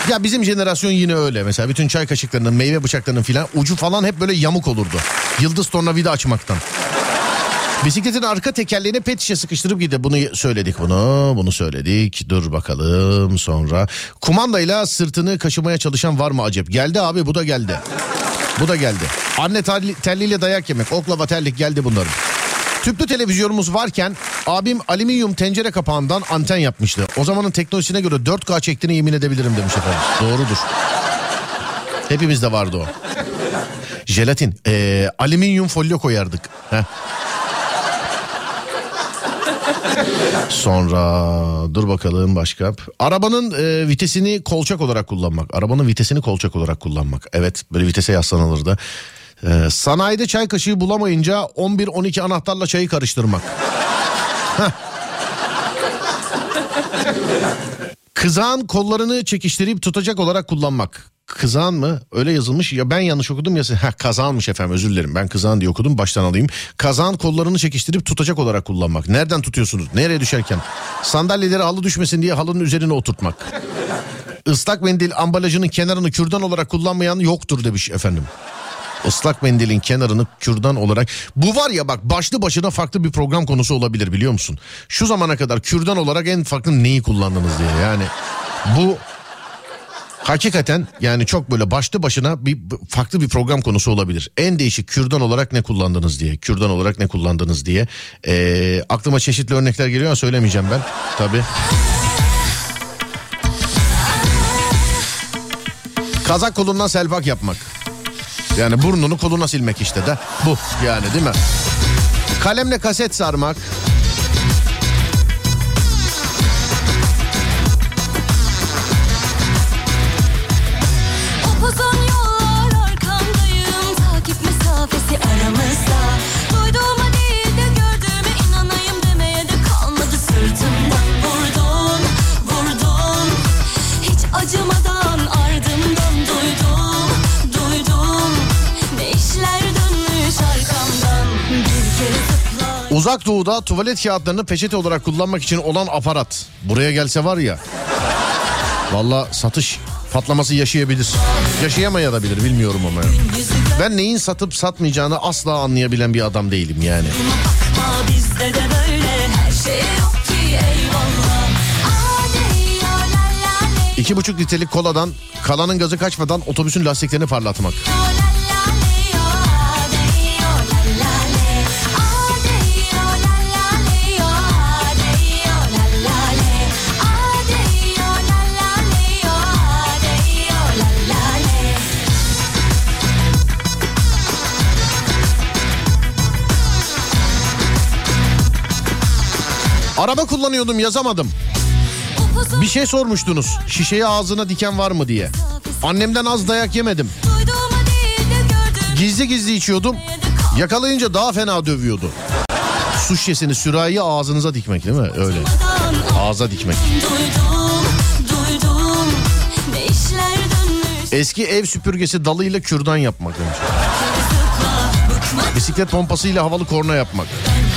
Ya bizim jenerasyon yine öyle. Mesela bütün çay kaşıklarının, meyve bıçaklarının filan ucu falan hep böyle yamuk olurdu. Yıldız tornavida açmaktan. Bisikletin arka tekerleğine pet şişe sıkıştırıp gidiyor. Bunu söyledik bunu, bunu söyledik. Dur bakalım sonra. Kumandayla sırtını kaşımaya çalışan var mı acep? Geldi abi bu da geldi. Bu da geldi. Anne terli, terliyle dayak yemek, oklava terlik geldi bunların. Tüplü televizyonumuz varken Abim alüminyum tencere kapağından anten yapmıştı. O zamanın teknolojisine göre 4K çektiğini yemin edebilirim demiş efendim. Doğrudur. Hepimizde vardı o. Jelatin. Ee, alüminyum folyo koyardık. Heh. Sonra dur bakalım başka. Arabanın e, vitesini kolçak olarak kullanmak. Arabanın vitesini kolçak olarak kullanmak. Evet böyle vitese yaslanılırdı. E, sanayide çay kaşığı bulamayınca 11-12 anahtarla çayı karıştırmak. Kızağın kollarını çekiştirip tutacak olarak kullanmak. Kızağın mı? Öyle yazılmış. Ya ben yanlış okudum ya. Ha kazağınmış efendim özür dilerim. Ben kızağın diye okudum. Baştan alayım. Kazağın kollarını çekiştirip tutacak olarak kullanmak. Nereden tutuyorsunuz? Nereye düşerken? Sandalyeleri halı düşmesin diye halının üzerine oturtmak. Islak mendil ambalajının kenarını kürdan olarak kullanmayan yoktur demiş efendim. Islak mendilin kenarını kürdan olarak bu var ya bak başlı başına farklı bir program konusu olabilir biliyor musun? Şu zamana kadar kürdan olarak en farklı neyi kullandınız diye yani bu hakikaten yani çok böyle başlı başına bir farklı bir program konusu olabilir. En değişik kürdan olarak ne kullandınız diye kürdan olarak ne kullandınız diye Ee, aklıma çeşitli örnekler geliyor ama söylemeyeceğim ben tabi. Kazak kolundan selpak yapmak. Yani burnunu koluna silmek işte de bu yani değil mi? Kalemle kaset sarmak. Uzak doğuda tuvalet kağıtlarını peçete olarak kullanmak için olan aparat. Buraya gelse var ya. Valla satış patlaması yaşayabilir. Yaşayamayabilir bilmiyorum ama. Ben neyin satıp satmayacağını asla anlayabilen bir adam değilim yani. İki buçuk litrelik koladan kalanın gazı kaçmadan otobüsün lastiklerini parlatmak. Araba kullanıyordum yazamadım. Bir şey sormuştunuz. Şişeye ağzına diken var mı diye. Annemden az dayak yemedim. Gizli gizli içiyordum. Yakalayınca daha fena dövüyordu. Su şişesini sürahiyi ağzınıza dikmek değil mi? Öyle. Ağza dikmek. Eski ev süpürgesi dalıyla kürdan yapmak Bisiklet pompasıyla havalı korna yapmak.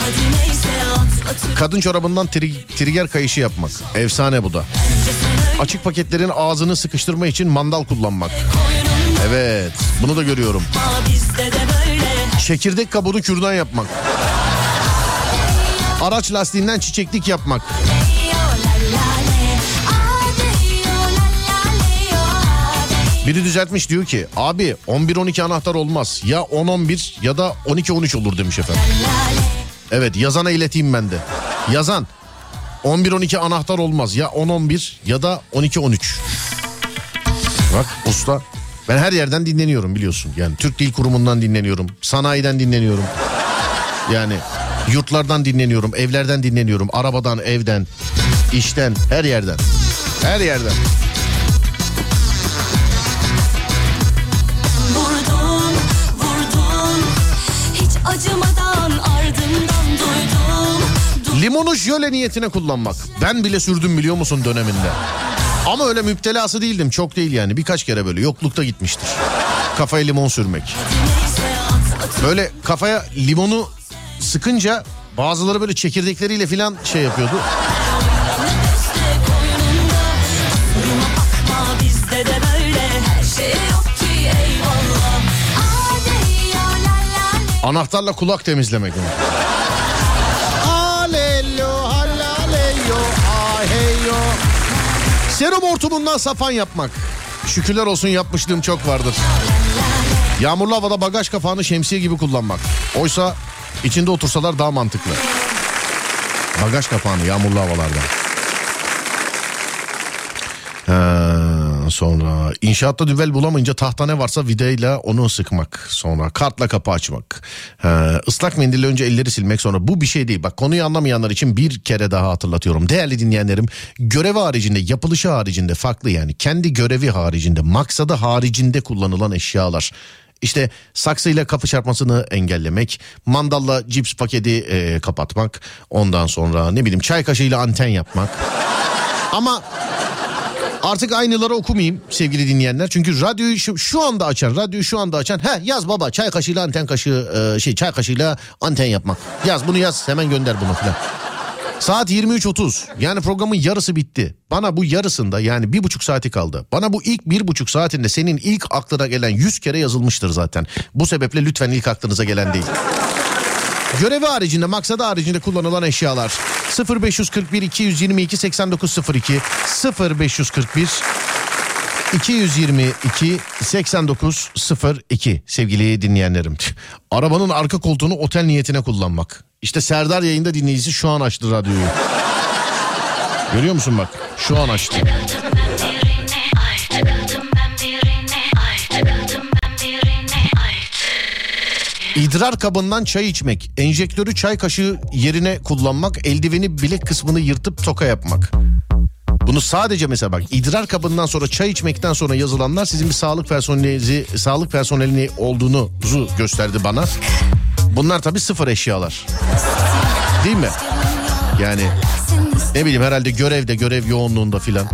Hadi neyse Kadın çorabından tri- trigger kayışı yapmak. Efsane bu da. Açık paketlerin ağzını sıkıştırma için mandal kullanmak. Evet bunu da görüyorum. Çekirdek kabuğunu kürdan yapmak. Araç lastiğinden çiçeklik yapmak. Biri düzeltmiş diyor ki abi 11-12 anahtar olmaz. Ya 10-11 ya da 12-13 olur demiş efendim. Evet yazana ileteyim ben de. Yazan 11-12 anahtar olmaz. Ya 10-11 ya da 12-13. Bak usta ben her yerden dinleniyorum biliyorsun. Yani Türk Dil Kurumu'ndan dinleniyorum. Sanayiden dinleniyorum. Yani yurtlardan dinleniyorum. Evlerden dinleniyorum. Arabadan, evden, işten, her yerden. Her yerden. Limonu jöle niyetine kullanmak. Ben bile sürdüm biliyor musun döneminde. Ama öyle müptelası değildim. Çok değil yani. Birkaç kere böyle yoklukta gitmiştir. Kafaya limon sürmek. Böyle kafaya limonu sıkınca bazıları böyle çekirdekleriyle falan şey yapıyordu. Nefeste koynunda Duruma bakma Serum hortumundan sapan yapmak. Şükürler olsun yapmışlığım çok vardır. Yağmurlu havada bagaj kapağını şemsiye gibi kullanmak. Oysa içinde otursalar daha mantıklı. Bagaj kapağını yağmurlu havalarda. Sonra inşaatta düvel bulamayınca tahta ne varsa vidayla onu sıkmak. Sonra kartla kapı açmak. Ha, ıslak mendille önce elleri silmek sonra bu bir şey değil. Bak konuyu anlamayanlar için bir kere daha hatırlatıyorum. Değerli dinleyenlerim görevi haricinde yapılışı haricinde farklı yani kendi görevi haricinde maksadı haricinde kullanılan eşyalar. İşte saksıyla kapı çarpmasını engellemek, mandalla cips paketi e, kapatmak, ondan sonra ne bileyim çay kaşığıyla anten yapmak. Ama Artık aynıları okumayayım sevgili dinleyenler. Çünkü radyoyu şu, şu anda açan, radyoyu şu anda açan. He yaz baba çay kaşığıyla anten kaşığı, e, şey çay kaşığıyla anten yapmak. Yaz bunu yaz hemen gönder bunu filan. Saat 23.30 yani programın yarısı bitti. Bana bu yarısında yani bir buçuk saati kaldı. Bana bu ilk bir buçuk saatinde senin ilk aklına gelen 100 kere yazılmıştır zaten. Bu sebeple lütfen ilk aklınıza gelen değil. Görevi haricinde, maksadı haricinde kullanılan eşyalar 0541 222 8902 0541 222 8902 sevgili dinleyenlerim. Arabanın arka koltuğunu otel niyetine kullanmak. İşte Serdar yayında dinleyicisi şu an açtı radyoyu. Görüyor musun bak? Şu an açtı. İdrar kabından çay içmek, enjektörü çay kaşığı yerine kullanmak, eldiveni bilek kısmını yırtıp toka yapmak. Bunu sadece mesela bak idrar kabından sonra çay içmekten sonra yazılanlar sizin bir sağlık personeli sağlık personelini olduğunuzu gösterdi bana. Bunlar tabii sıfır eşyalar. Değil mi? Yani ne bileyim herhalde görevde görev yoğunluğunda filan.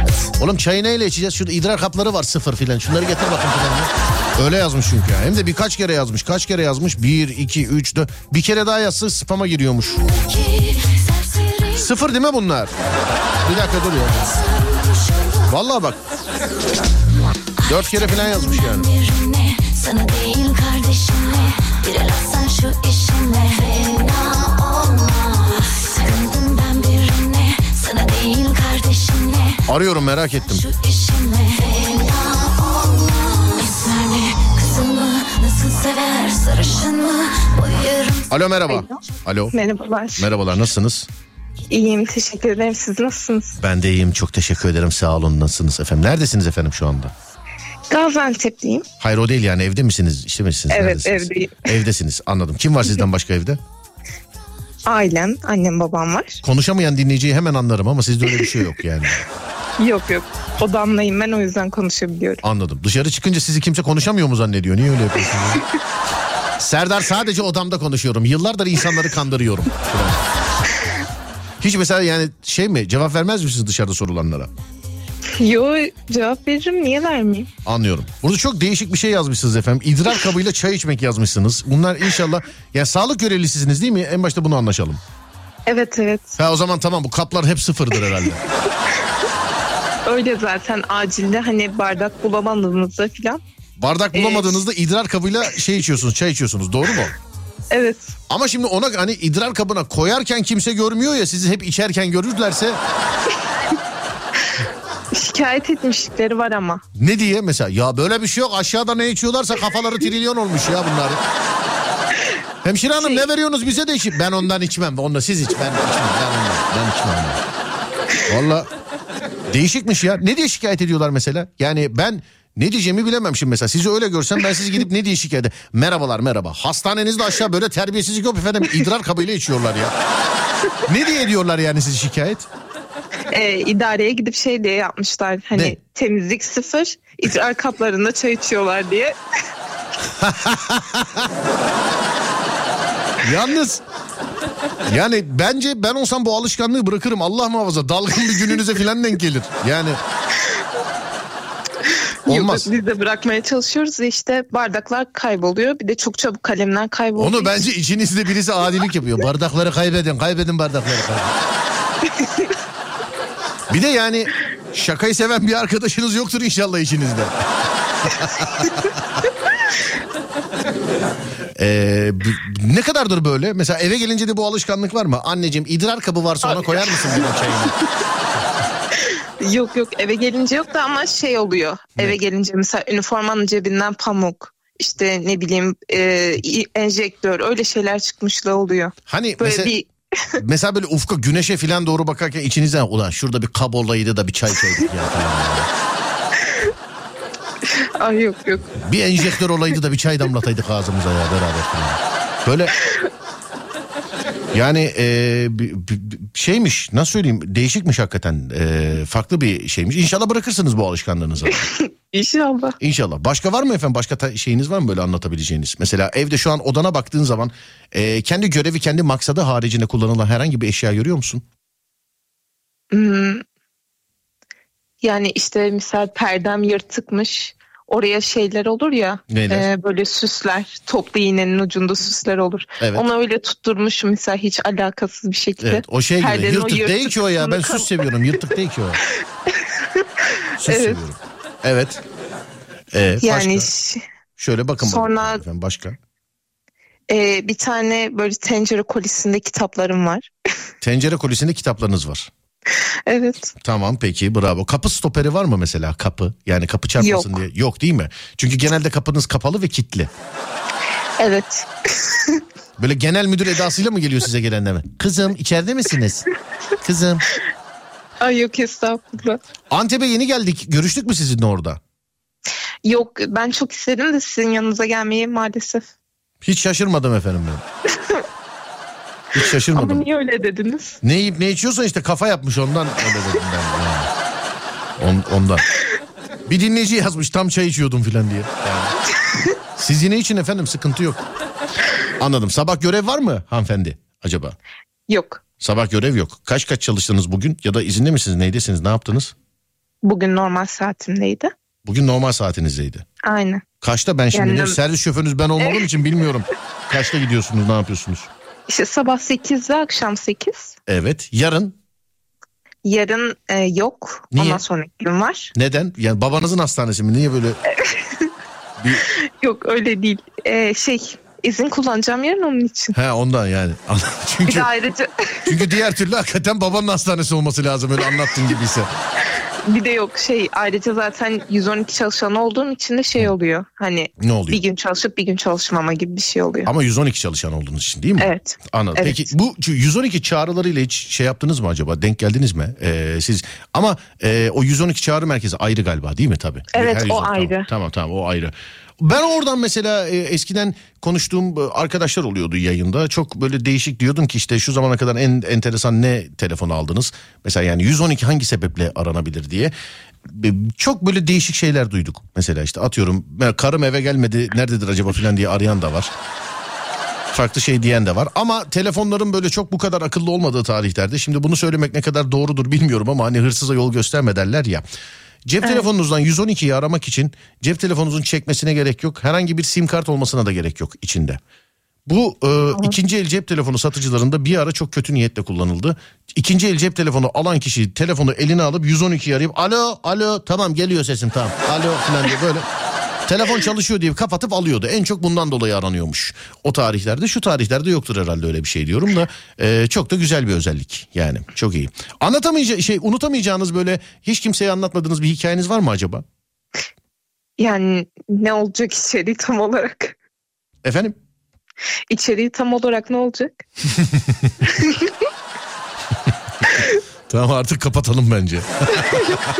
Oğlum çayı neyle içeceğiz? Şurada idrar kapları var sıfır filan. Şunları getir bakın filan. Öyle yazmış çünkü. Hem de birkaç kere yazmış. Kaç kere yazmış? Bir, iki, üç, dört. Bir kere daha yazsa spama giriyormuş. Sıfır değil mi bunlar? Bir dakika dur ya. Vallahi bak. Dört kere falan yazmış yani. Birine, sana değil kardeşine Bir el atsan şu işine Fena olma Sarıldım ben birine Sana değil kardeşine Arıyorum merak ettim. Şu işine Alo merhaba. Alo. Merhabalar. Merhabalar nasılsınız? İyiyim teşekkür ederim. Siz nasılsınız? Ben de iyiyim çok teşekkür ederim sağ olun nasılsınız efendim? Neredesiniz efendim şu anda? Gaziantep'liyim. Hayır o değil yani evde misiniz? İşte misiniz? Evet, Neredesiniz? evdeyim. Evdesiniz anladım. Kim var <laughs> sizden başka evde? Ailem, annem babam var. Konuşamayan dinleyiciyi hemen anlarım ama sizde öyle bir şey yok yani. <laughs> Yok yok. Odamdayım ben o yüzden konuşabiliyorum. Anladım. Dışarı çıkınca sizi kimse konuşamıyor mu zannediyor? Niye öyle yapıyorsunuz? <laughs> Serdar sadece odamda konuşuyorum. Yıllardır insanları kandırıyorum. <laughs> Hiç mesela yani şey mi cevap vermez misiniz dışarıda sorulanlara? <laughs> Yo cevap veririm niye vermeyeyim? Anlıyorum. Burada çok değişik bir şey yazmışsınız efendim. İdrar kabıyla çay içmek yazmışsınız. Bunlar inşallah yani sağlık görevlisisiniz değil mi? En başta bunu anlaşalım. Evet evet. Ha o zaman tamam bu kaplar hep sıfırdır herhalde. <laughs> Öyle zaten acilde hani bardak bulamadığınızda filan. Bardak bulamadığınızda idrar kabıyla şey içiyorsunuz, çay içiyorsunuz. Doğru mu? Evet. Ama şimdi ona hani idrar kabına koyarken kimse görmüyor ya sizi hep içerken görürlerse Şikayet etmişlikleri var ama. ne diye mesela ya böyle bir şey yok aşağıda ne içiyorlarsa kafaları trilyon olmuş ya bunlar. Hemşire hanım ne veriyorsunuz bize de içip ben ondan içmem. Onda siz iç ben içmem ben ondan ben içmem. Valla değişikmiş ya. Ne diye şikayet ediyorlar mesela? Yani ben ne diyeceğimi bilemem şimdi mesela. Sizi öyle görsem ben sizi gidip ne diye şikayet ederim? Merhabalar merhaba. Hastanenizde aşağı böyle terbiyesizlik yok efendim. idrar kabıyla içiyorlar ya. Ne diye ediyorlar yani sizi şikayet? Ee, idareye gidip şey diye yapmışlar. Hani Ne? temizlik sıfır. idrar kaplarında çay içiyorlar diye. <laughs> Yalnız yani bence ben olsam bu alışkanlığı bırakırım. Allah muhafaza dalgın bir gününüze filan denk gelir. Yani olmaz. Yok, biz de bırakmaya çalışıyoruz. İşte bardaklar kayboluyor. Bir de çok çabuk kalemler kayboluyor. Onu bence içinizde birisi adilik yapıyor. Bardakları kaybedin, kaybedin bardakları. kaybedin. <laughs> bir de yani şakayı seven bir arkadaşınız yoktur inşallah içinizde. <laughs> Ee, ne kadardır böyle? Mesela eve gelince de bu alışkanlık var mı? Anneciğim idrar kabı varsa ona koyar mısın benim çayımı? <laughs> Yok yok eve gelince yok da ama şey oluyor. Eve gelince mesela üniformanın cebinden pamuk. işte ne bileyim e, enjektör öyle şeyler çıkmışlığı oluyor. Hani Böyle mesela bir Mesela böyle ufka güneşe falan doğru bakarken içinizden ulan şurada bir kab olaydı da bir çay ya falan. ya. Ay yok yok. Bir enjektör olaydı da bir çay damlataydık ağzımıza ya beraber falan. Böyle yani e, şeymiş nasıl söyleyeyim değişikmiş hakikaten E, farklı bir şeymiş. İnşallah bırakırsınız bu alışkanlığınızı. <laughs> İnşallah. İnşallah. Başka var mı efendim? Başka şeyiniz var mı böyle anlatabileceğiniz? Mesela evde şu an odana baktığın zaman e, kendi görevi kendi maksadı haricinde kullanılan herhangi bir eşya görüyor musun? Hmm. Yani işte misal perdem yırtıkmış. Oraya şeyler olur ya. Neler? e, böyle süsler. Toplu iğnenin ucunda süsler olur. Evet. Onu öyle tutturmuşum misal hiç alakasız bir şekilde. Evet o şey gibi o yırtık değil ki o ya ben süs seviyorum yırtık değil ki o. <laughs> süs Evet. seviyorum. Evet. Ee, Yani başka? Şöyle bakın Sonra- efendim başka. e, bir tane böyle tencere kolisinde kitaplarım var. <laughs> Tencere kolisinde kitaplarınız var. <laughs> Evet. Tamam peki bravo. Kapı stoperi var mı mesela kapı? Yani kapı çarpmasın Yok. diye. Yok değil mi? Çünkü genelde kapınız kapalı ve kilitli. Evet. <laughs> Böyle genel müdür edasıyla mı geliyor size gelenler mi? Kızım içeride misiniz? Kızım. Ay yok estağfurullah. Antep'e yeni geldik. Görüştük mü sizinle orada? Yok ben çok istedim de sizin yanınıza gelmeyi maalesef. Hiç şaşırmadım efendim ben. <laughs> Hiç Ama şaşırmadım. niye öyle dediniz? Ne yiyip ne içiyorsan işte kafa yapmış ondan öyle dedim ben. Yani. On- ondan. Bir dinleyici yazmış tam çay içiyordum filan diye. Yani. Siz yine için efendim sıkıntı yok. Anladım. Sabah görev var mı hanımefendi acaba? Yok. Sabah görev yok. Kaç kaç çalıştınız bugün ya da izinde misiniz neydesiniz ne yaptınız? Bugün normal saatimdeydi. Bugün normal saatinizdeydi. Aynen. Kaçta ben şimdi Yani- servis şoförünüz ben olmadığım <laughs> için bilmiyorum. Kaçta gidiyorsunuz ne yapıyorsunuz? İşte sabah 8 ve akşam 8. Evet yarın Yarın e, yok. Niye? Ondan sonraki gün var. neden? Yani babanızın hastanesi mi? Niye böyle? Bir... <laughs> Yok öyle değil. E, şey izin kullanacağım yarın onun için. He ondan yani. <laughs> Bir çünkü de ayrıca çünkü diğer türlü hakikaten babanın hastanesi olması lazım öyle anlattığın gibiyse. <laughs> bir de yok şey ayrıca zaten 112 çalışan olduğum için de şey oluyor. Hani Ne oluyor? bir gün çalışıp bir gün çalışmama gibi bir şey oluyor. Ama 112 çalışan olduğunuz için değil mi? Evet. Anladım. Evet. Peki bu 112 çağrılarıyla hiç şey yaptınız mı acaba? Denk geldiniz mi? Ee, siz ama e, o 112 çağrı merkezi ayrı galiba değil mi tabii? Evet, Her o 112 ayrı. Tamam, tamam tamam o ayrı. Ben oradan mesela e, eskiden konuştuğum e, arkadaşlar oluyordu yayında. Çok böyle değişik diyordum ki işte şu zamana kadar en enteresan ne telefon aldınız? Mesela yani 112 hangi sebeple aranabilir diye. Çok böyle değişik şeyler duyduk. Mesela işte atıyorum "Ya karım eve gelmedi nerededir acaba falan diye arayan da var farklı şey diyen de var. Ama telefonların böyle çok bu kadar akıllı olmadığı tarihlerde şimdi bunu söylemek ne kadar doğrudur bilmiyorum ama hani hırsıza yol gösterme derler ya. Cep telefonunuzdan 112'yi aramak için cep telefonunuzun çekmesine gerek yok. Herhangi bir sim kart olmasına da gerek yok içinde. Bu e, ikinci el cep telefonu satıcılarında bir ara çok kötü niyetle kullanıldı. İkinci el cep telefonu alan kişi telefonu eline alıp 112'yi arayıp alo alo tamam geliyor sesim tamam alo falan diye böyle telefon çalışıyor diye kapatıp alıyordu. En çok bundan dolayı aranıyormuş. O tarihlerde şu tarihlerde yoktur herhalde öyle bir şey diyorum da e, çok da güzel bir özellik yani çok iyi. Anlatamayacağınız şey unutamayacağınız böyle hiç kimseye anlatmadığınız bir hikayeniz var mı acaba? Yani ne olacak içeriği tam olarak? Efendim? İçeriği tam olarak ne olacak? <laughs> Tamam artık kapatalım bence.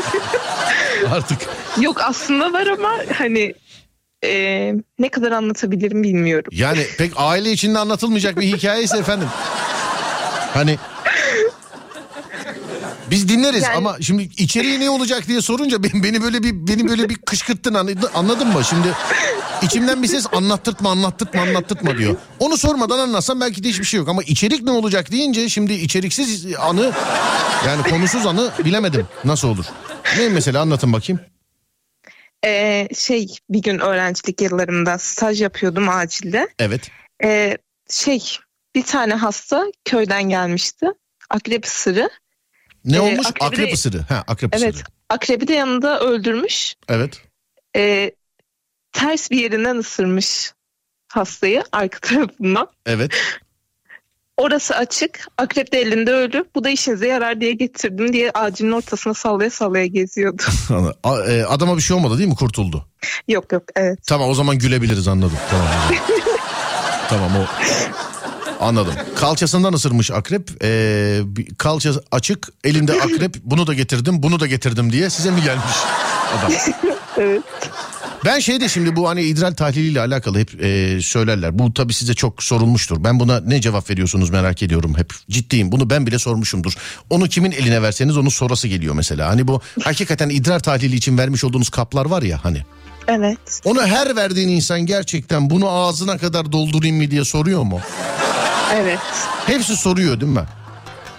<laughs> artık Yok aslında var ama hani e, ne kadar anlatabilirim bilmiyorum. Yani pek aile içinde anlatılmayacak bir hikaye ise efendim. Hani biz dinleriz Yani- ama şimdi içeriği ne olacak diye sorunca beni, beni böyle bir beni böyle bir kışkırttın anladın, anladın mı? Şimdi içimden bir ses anlattırtma anlattırtma anlattırtma diyor. Onu sormadan anlatsam belki de hiçbir şey yok ama içerik ne olacak deyince şimdi içeriksiz anı yani konusuz anı bilemedim nasıl olur. Ne mesela anlatın bakayım. E, şey bir gün öğrencilik yıllarımda staj yapıyordum acilde. Evet. E, şey bir tane hasta köyden gelmişti. Akrep ısırı. Ne Ee, olmuş? akrebi- Akrep ısırı. Ha, akrep Evet. ısırı. Akrebi de yanında öldürmüş. Evet. E, ters bir yerinden ısırmış hastayı arka tarafından. Evet. <laughs> Orası açık. Akrep de elinde ölü. Bu da işinize yarar diye getirdim diye acilin ortasına sallaya sallaya geziyordu. <laughs> <laughs> E, Adama bir şey olmadı değil mi? Kurtuldu. yok yok evet. Tamam o zaman gülebiliriz anladım. Tamam. <laughs> tamam o. Anladım. Kalçasından ısırmış akrep. Ee, kalça açık, elimde akrep. Bunu da getirdim, bunu da getirdim diye size mi gelmiş adam? Evet. Ben şeyde şimdi bu hani idrar tahliliyle alakalı hep e, söylerler. Bu tabii size çok sorulmuştur. Ben buna ne cevap veriyorsunuz merak ediyorum hep. Ciddiyim. Bunu ben bile sormuşumdur. Onu kimin eline verseniz onun sorası geliyor mesela. Hani bu hakikaten idrar tahlili için vermiş olduğunuz kaplar var ya hani. Evet. Onu her verdiğin insan gerçekten bunu ağzına kadar doldurayım mı diye soruyor mu? Evet. Hepsi soruyor değil mi?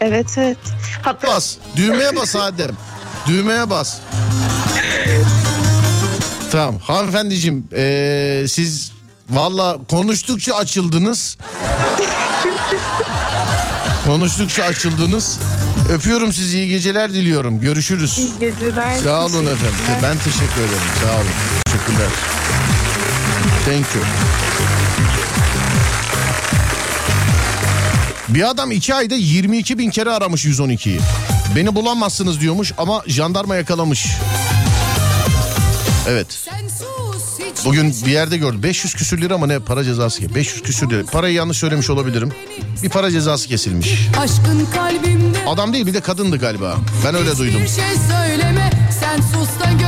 Evet evet. Hatta Bas. Düğmeye bas Adem. Düğmeye bas. Tamam hanımefendiciğim ee, siz valla konuştukça açıldınız. <laughs> konuştukça açıldınız. Öpüyorum sizi iyi geceler diliyorum. Görüşürüz. iyi geceler. Sağ olun efendim. Ben teşekkür ederim. Sağ olun. Teşekkürler. Thank you. Bir adam iki ayda 22 bin kere aramış 112'yi. Beni bulamazsınız diyormuş ama jandarma yakalamış. Evet. Bugün bir yerde gördüm. 500 küsür lira mı ne para cezası? ki? 500 küsür lira. Parayı yanlış söylemiş olabilirim. Bir para cezası kesilmiş. Adam değil bir de kadındı galiba. Ben öyle duydum. Bir şey söyleme sen sus da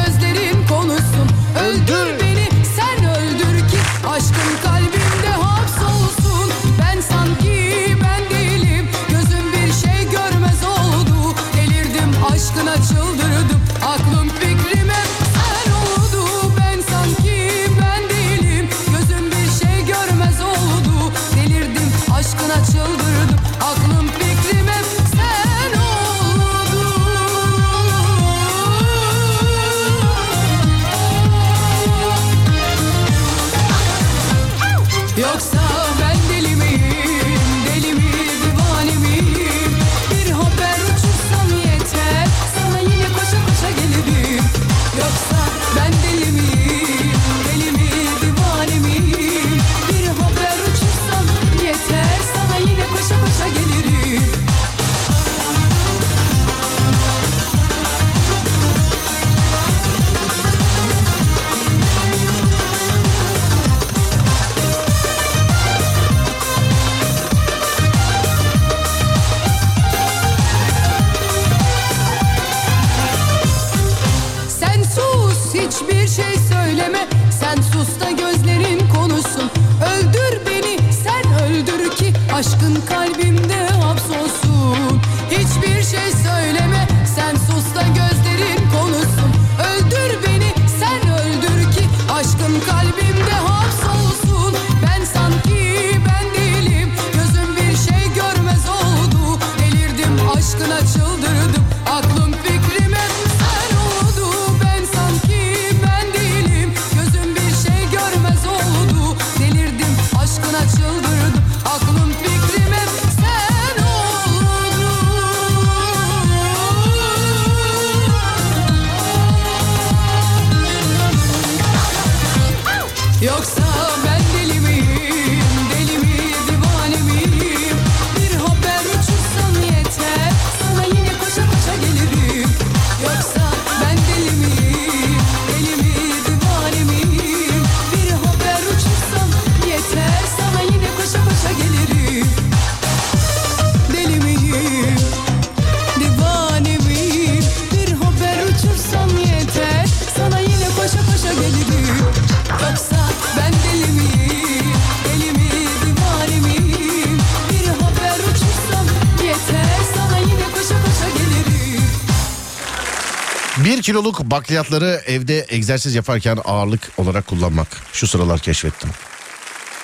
kiloluk bakliyatları evde egzersiz yaparken ağırlık olarak kullanmak. Şu sıralar keşfettim.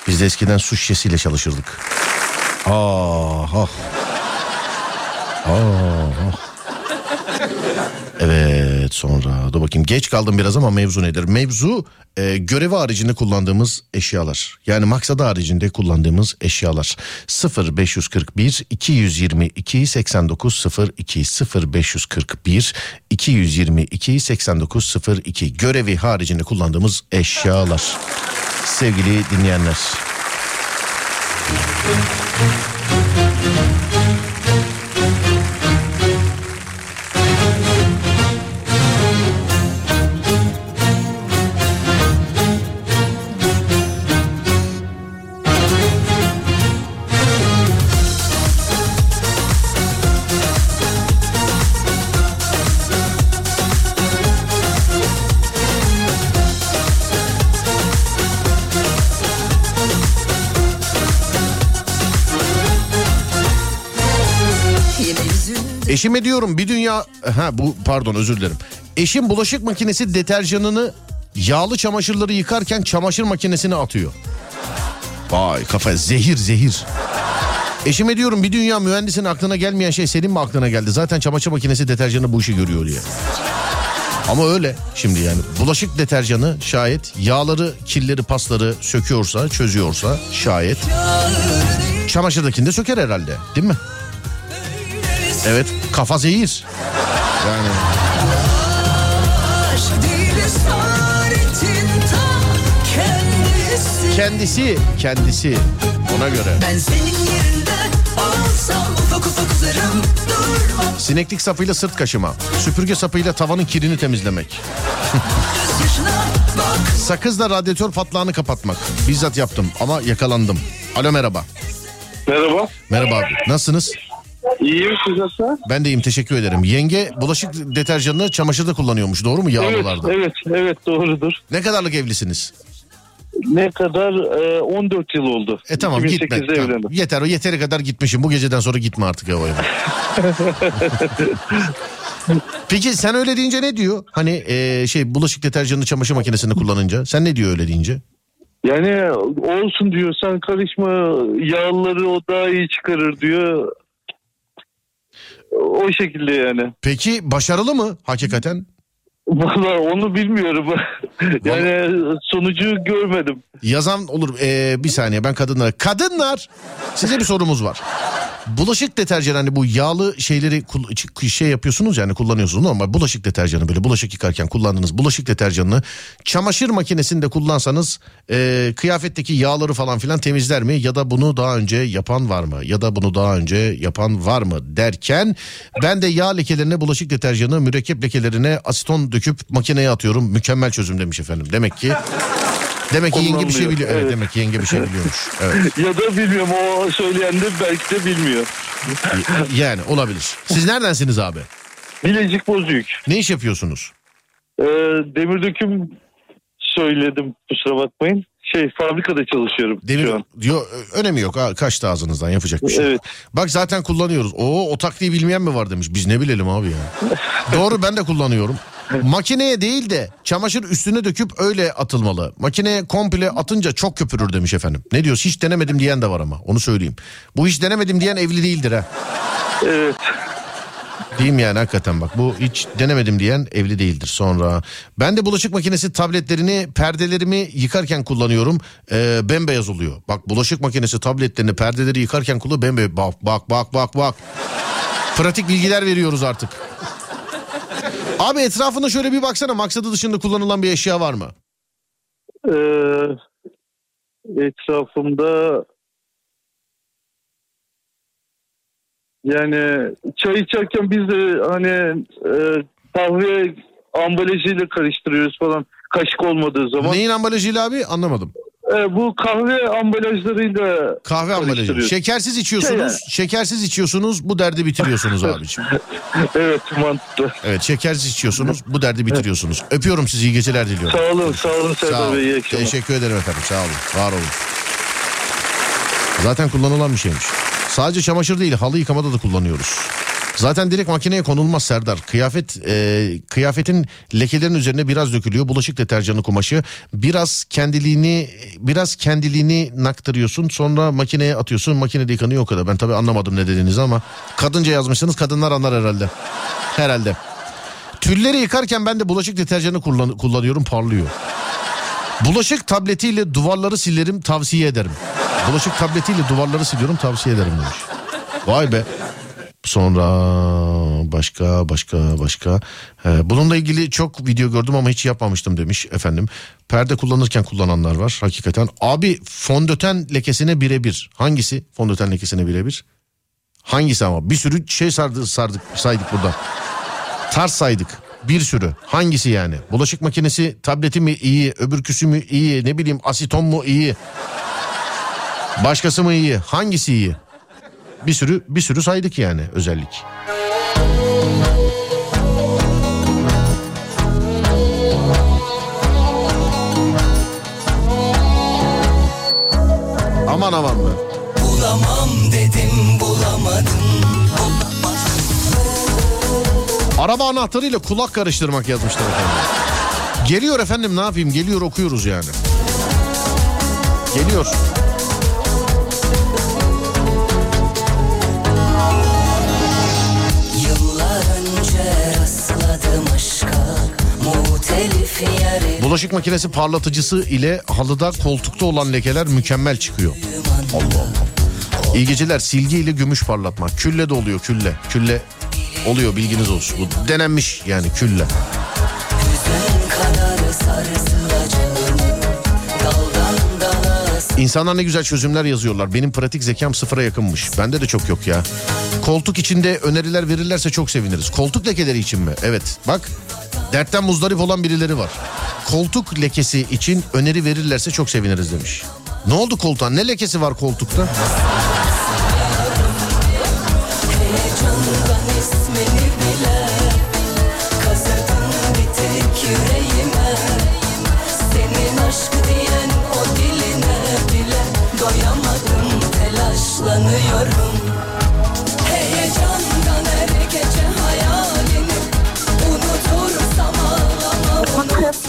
Biz de eskiden su şişesiyle çalışırdık. Ah ah. Ah ah. Evet sonra dur bakayım geç kaldım biraz ama mevzu nedir? Mevzu e, görevi haricinde kullandığımız eşyalar. Yani maksadı haricinde kullandığımız eşyalar. 0 541 222 89 02 0 541 222 89 02 görevi haricinde kullandığımız eşyalar. Sevgili dinleyenler. Eşime diyorum bir dünya... Ha bu pardon özür dilerim. Eşim bulaşık makinesi deterjanını yağlı çamaşırları yıkarken çamaşır makinesine atıyor. Vay kafa zehir zehir. Eşime diyorum bir dünya mühendisin aklına gelmeyen şey senin mi aklına geldi? Zaten çamaşır makinesi deterjanı bu işi görüyor diye. Ama öyle şimdi yani bulaşık deterjanı şayet yağları, kirleri, pasları söküyorsa, çözüyorsa şayet çamaşırdakini de söker herhalde değil mi? Evet kafa zehir. Yani kendisi kendisi ona göre. Ben senin yerinde olsam ufak ufak uzarım durmam Sineklik sapıyla sırt kaşıma. Süpürge sapıyla tavanın kirini temizlemek. Sakızla radyatör patlağını kapatmak. Bizzat yaptım ama yakalandım. Alo merhaba. Merhaba. Merhaba abi. Nasılsınız? İyiyim siz nasılsınız? Ben de iyiyim teşekkür ederim. Yenge bulaşık deterjanını çamaşırda kullanıyormuş doğru mu Evet, yağlılarda? evet, evet doğrudur. Ne kadarlık evlisiniz? Ne kadar? Ee, 14 yıl oldu. E tamam gitme. 2008'de Tamam. Yeter o yeteri kadar gitmişim. Bu geceden sonra gitme artık havaya. <laughs> Peki sen öyle deyince ne diyor? Hani e, şey bulaşık deterjanını çamaşır makinesinde kullanınca. Sen ne diyor öyle deyince? Yani olsun diyor sen karışma yağları o daha iyi çıkarır diyor. O şekilde yani. Peki başarılı mı hakikaten? Vallahi onu bilmiyorum. <laughs> yani sonucu görmedim. Yazan olur Ee, bir saniye ben kadınlara. Kadınlar size bir sorumuz var. Bulaşık deterjanı hani bu yağlı şeyleri şey yapıyorsunuz yani kullanıyorsunuz normal bulaşık deterjanı böyle bulaşık yıkarken kullandığınız bulaşık deterjanını çamaşır makinesinde kullansanız e, kıyafetteki yağları falan filan temizler mi ya da bunu daha önce yapan var mı ya da bunu daha önce yapan var mı derken ben de yağ lekelerine bulaşık deterjanı mürekkep lekelerine aseton döküp makineye atıyorum mükemmel çözüm demiş efendim demek ki Demek ki yenge bir şey biliyor. Evet, evet. demek ki yenge bir şey biliyormuş. <laughs> Evet. ya da bilmiyorum o söyleyen de belki de bilmiyor. Yani olabilir. Siz neredensiniz abi? Bilecik Bozüyük. Ne iş yapıyorsunuz? Ee, demir döküm söyledim kusura bakmayın. Şey fabrikada çalışıyorum Demir diyor önemi yok ha kaçtı ağzınızdan yapacak bir şey. Evet. Bak zaten kullanıyoruz. Oo o taktiği bilmeyen mi var demiş. Biz ne bilelim abi ya. Doğru ben de kullanıyorum. Makineye değil de çamaşır üstüne döküp öyle atılmalı. Makineye komple atınca çok köpürür demiş efendim. Ne diyorsun hiç denemedim diyen de var ama onu söyleyeyim. Bu hiç denemedim diyen evli değildir ha. Evet. Diyeyim yani hakikaten bak bu hiç denemedim diyen evli değildir sonra. Ben de bulaşık makinesi tabletlerini perdelerimi yıkarken kullanıyorum. Ee, bembeyaz oluyor. Bak bulaşık makinesi tabletlerini perdeleri yıkarken kullanıyor bembeyaz. Bak bak bak bak bak. Pratik bilgiler veriyoruz artık. Abi etrafında şöyle bir baksana maksadı dışında kullanılan bir eşya var mı? Ee, etrafımda yani çay içerken biz de hani e, kahve ambalajıyla karıştırıyoruz falan kaşık olmadığı zaman. Neyin ambalajıyla abi anlamadım. Ee, bu kahve ambalajlarıyla Kahve ambalajı. karıştırıyoruz. Şekersiz içiyorsunuz. Şekersiz içiyorsunuz. Bu derdi bitiriyorsunuz <laughs> abiciğim. evet mantıklı. Evet şekersiz içiyorsunuz. Bu derdi bitiriyorsunuz. Öpüyorum sizi iyi geceler diliyorum. Sağ olun sağ olun Serdar. Bey iyi akşamlar. Teşekkür ederim efendim. Sağ olun. Var olun. Zaten kullanılan bir şeymiş. Sadece çamaşır değil halı yıkamada da kullanıyoruz. Zaten direkt makineye konulmaz Serdar. Kıyafet e, kıyafetin lekelerin üzerine biraz dökülüyor. Bulaşık deterjanı kumaşı. Biraz kendiliğini biraz kendiliğini naktırıyorsun. Sonra makineye atıyorsun. Makinede yıkanıyor o kadar. Ben tabii anlamadım ne dediğinizi ama kadınca yazmışsınız. Kadınlar anlar herhalde. Herhalde. Tülleri yıkarken ben de bulaşık deterjanı kullan- kullanıyorum parlıyor. Bulaşık tabletiyle duvarları silerim tavsiye ederim. Bulaşık tabletiyle duvarları siliyorum tavsiye ederim demiş. Vay be. Sonra başka başka başka. Ee, bununla ilgili çok video gördüm ama hiç yapmamıştım demiş efendim. Perde kullanırken kullananlar var hakikaten. Abi fondöten lekesine birebir. Hangisi fondöten lekesine birebir? Hangisi ama? Bir sürü şey sardık, sardık saydık burada. Tarz saydık. Bir sürü. Hangisi yani? Bulaşık makinesi tableti mi iyi? Öbürküsü mü iyi? Ne bileyim asiton mu iyi? Başkası mı iyi? Hangisi iyi? Bir sürü bir sürü saydık yani özellik. Aman aman be. Bulamam dedim bulamadım Araba anahtarıyla kulak karıştırmak yazmışlar efendim. Geliyor efendim ne yapayım geliyor okuyoruz yani. Geliyor. Yıllar Bulaşık makinesi parlatıcısı ile halıda koltukta olan lekeler mükemmel çıkıyor. Allah Allah. İyi geceler silgi ile gümüş parlatmak. Külle de oluyor külle. Külle oluyor bilginiz olsun. Bu denenmiş yani külle. İnsanlar ne güzel çözümler yazıyorlar. Benim pratik zekam sıfıra yakınmış. Bende de çok yok ya. Koltuk içinde öneriler verirlerse çok seviniriz. Koltuk lekeleri için mi? Evet. Bak dertten muzdarip olan birileri var. Koltuk lekesi için öneri verirlerse çok seviniriz demiş. Ne oldu koltuğa? Ne lekesi var koltukta? Heyecandan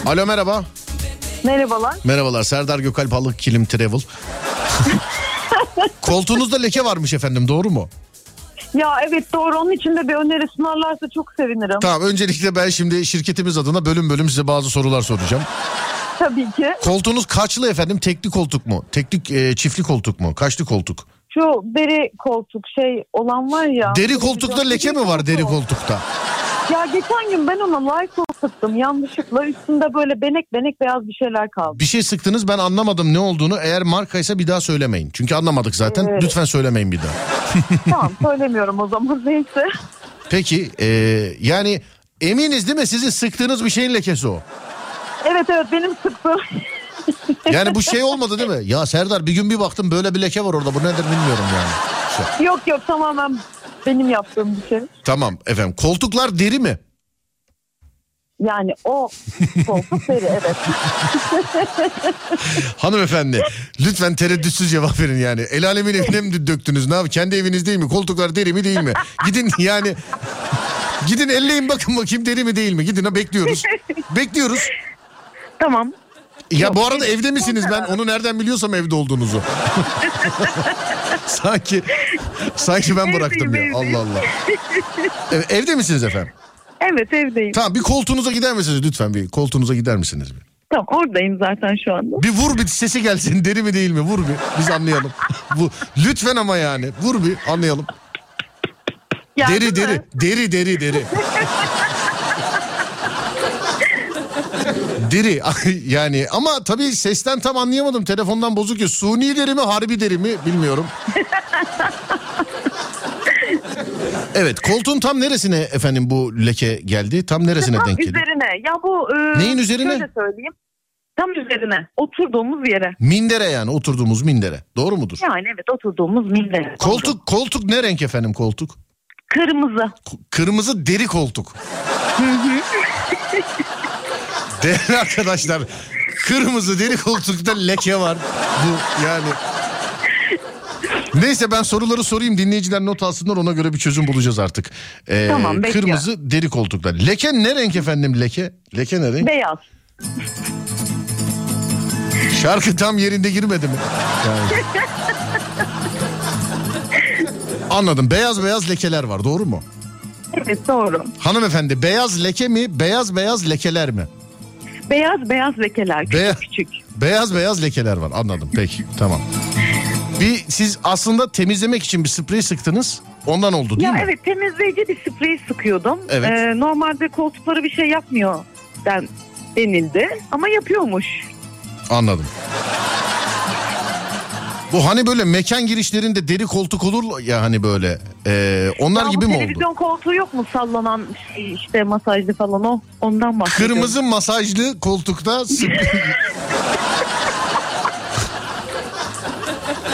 Alo merhaba. Merhabalar. Merhabalar Serdar Gökalp Halık Kilim Travel. <laughs> Koltuğunuzda leke varmış efendim doğru mu? Ya evet doğru onun için de bir öneri sunarlarsa çok sevinirim. Tamam öncelikle ben şimdi şirketimiz adına bölüm bölüm size bazı sorular soracağım. Tabii ki. Koltuğunuz kaçlı efendim? Tekli koltuk mu? Tekli e, çiftli koltuk mu? Kaçlı koltuk? Şu deri koltuk şey olan var ya. Deri koltukta leke mi var deri koltukta? Ya geçen gün ben ona Lysol sıktım yanlışlıkla üstünde böyle benek benek beyaz bir şeyler kaldı. Bir şey sıktınız ben anlamadım ne olduğunu. Eğer markaysa bir daha söylemeyin. Çünkü anlamadık zaten. Evet. Lütfen söylemeyin bir daha. <laughs> tamam söylemiyorum o zaman neyse. Peki e, yani eminiz değil mi sizin sıktığınız bir şeyin lekesi o? Evet evet benim sıktığım. <laughs> Yani bu şey olmadı değil mi? Ya Serdar bir gün bir baktım böyle bir leke var orada bu nedir bilmiyorum yani. Şey. yok yok tamamen benim yaptığım bir şey. Tamam efendim koltuklar deri mi? Yani o koltuk deri evet. <laughs> Hanımefendi lütfen tereddütsüz cevap verin yani. El alemin evine mi döktünüz ne yap? Kendi eviniz değil mi? Koltuklar deri mi değil mi? Gidin yani gidin elleyin bakın bakayım deri mi değil mi? Gidin ha bekliyoruz. Bekliyoruz. tamam. Ya bu arada evde misiniz ben onu nereden biliyorsam evde olduğunuzu. <laughs> <laughs> sanki sanki ben bıraktım ya. Allah Allah. Evet, evde misiniz efendim? Evet evdeyim. Tamam bir koltuğunuza gider misiniz lütfen bir koltuğunuza gider misiniz? Bir, Tamam oradayım zaten şu anda. bir vur bir sesi gelsin <laughs> deri mi değil mi vur bir biz anlayalım. <laughs> Bu lütfen ama yani vur bir anlayalım. Geldi deri mi? deri deri deri deri. Deri <laughs> yani ama tabii sesten tam anlayamadım telefondan bozuk ya suni deri mi harbi deri mi bilmiyorum. <laughs> Evet koltuğun tam neresine efendim bu leke geldi tam neresine Tam denk geldi? üzerine. Ya bu... e, Neyin üzerine? Şöyle söyleyeyim. Tam üzerine. Oturduğumuz yere. Mindere yani oturduğumuz mindere doğru mudur? Yani evet oturduğumuz minder. Koltuk koltuk ne renk efendim koltuk? Kırmızı. K- Kırmızı deri koltuk. <laughs> <laughs> Değerli arkadaşlar kırmızı deri koltukta leke var. Bu yani. Neyse ben soruları sorayım dinleyiciler not alsınlar ona göre bir çözüm bulacağız artık. Ee, Tamam, bekliyorum. Kırmızı deri koltuklar. Leke ne renk efendim leke? Leke ne renk? Beyaz. Şarkı tam yerinde girmedi mi? Yani. Anladım beyaz beyaz lekeler var doğru mu? Evet doğru. Hanımefendi beyaz leke mi beyaz beyaz lekeler mi? Beyaz beyaz lekeler. Küçük Beyaz- küçük. Beyaz beyaz lekeler var anladım peki tamam. Bir siz aslında temizlemek için bir sprey sıktınız ondan oldu değil Ya mi? evet temizleyici bir sprey sıkıyordum. Evet. Ee, normalde koltukları bir şey yapmıyor den, denildi. Ama yapıyormuş. Anladım. Bu hani böyle mekan girişlerinde deri koltuk olur ya hani böyle e, onlar Ya gibi mi oldu? televizyon koltuğu yok mu sallanan şey, işte masajlı falan o. Ondan bahsediyorum. Kırmızı masajlı koltukta. <laughs>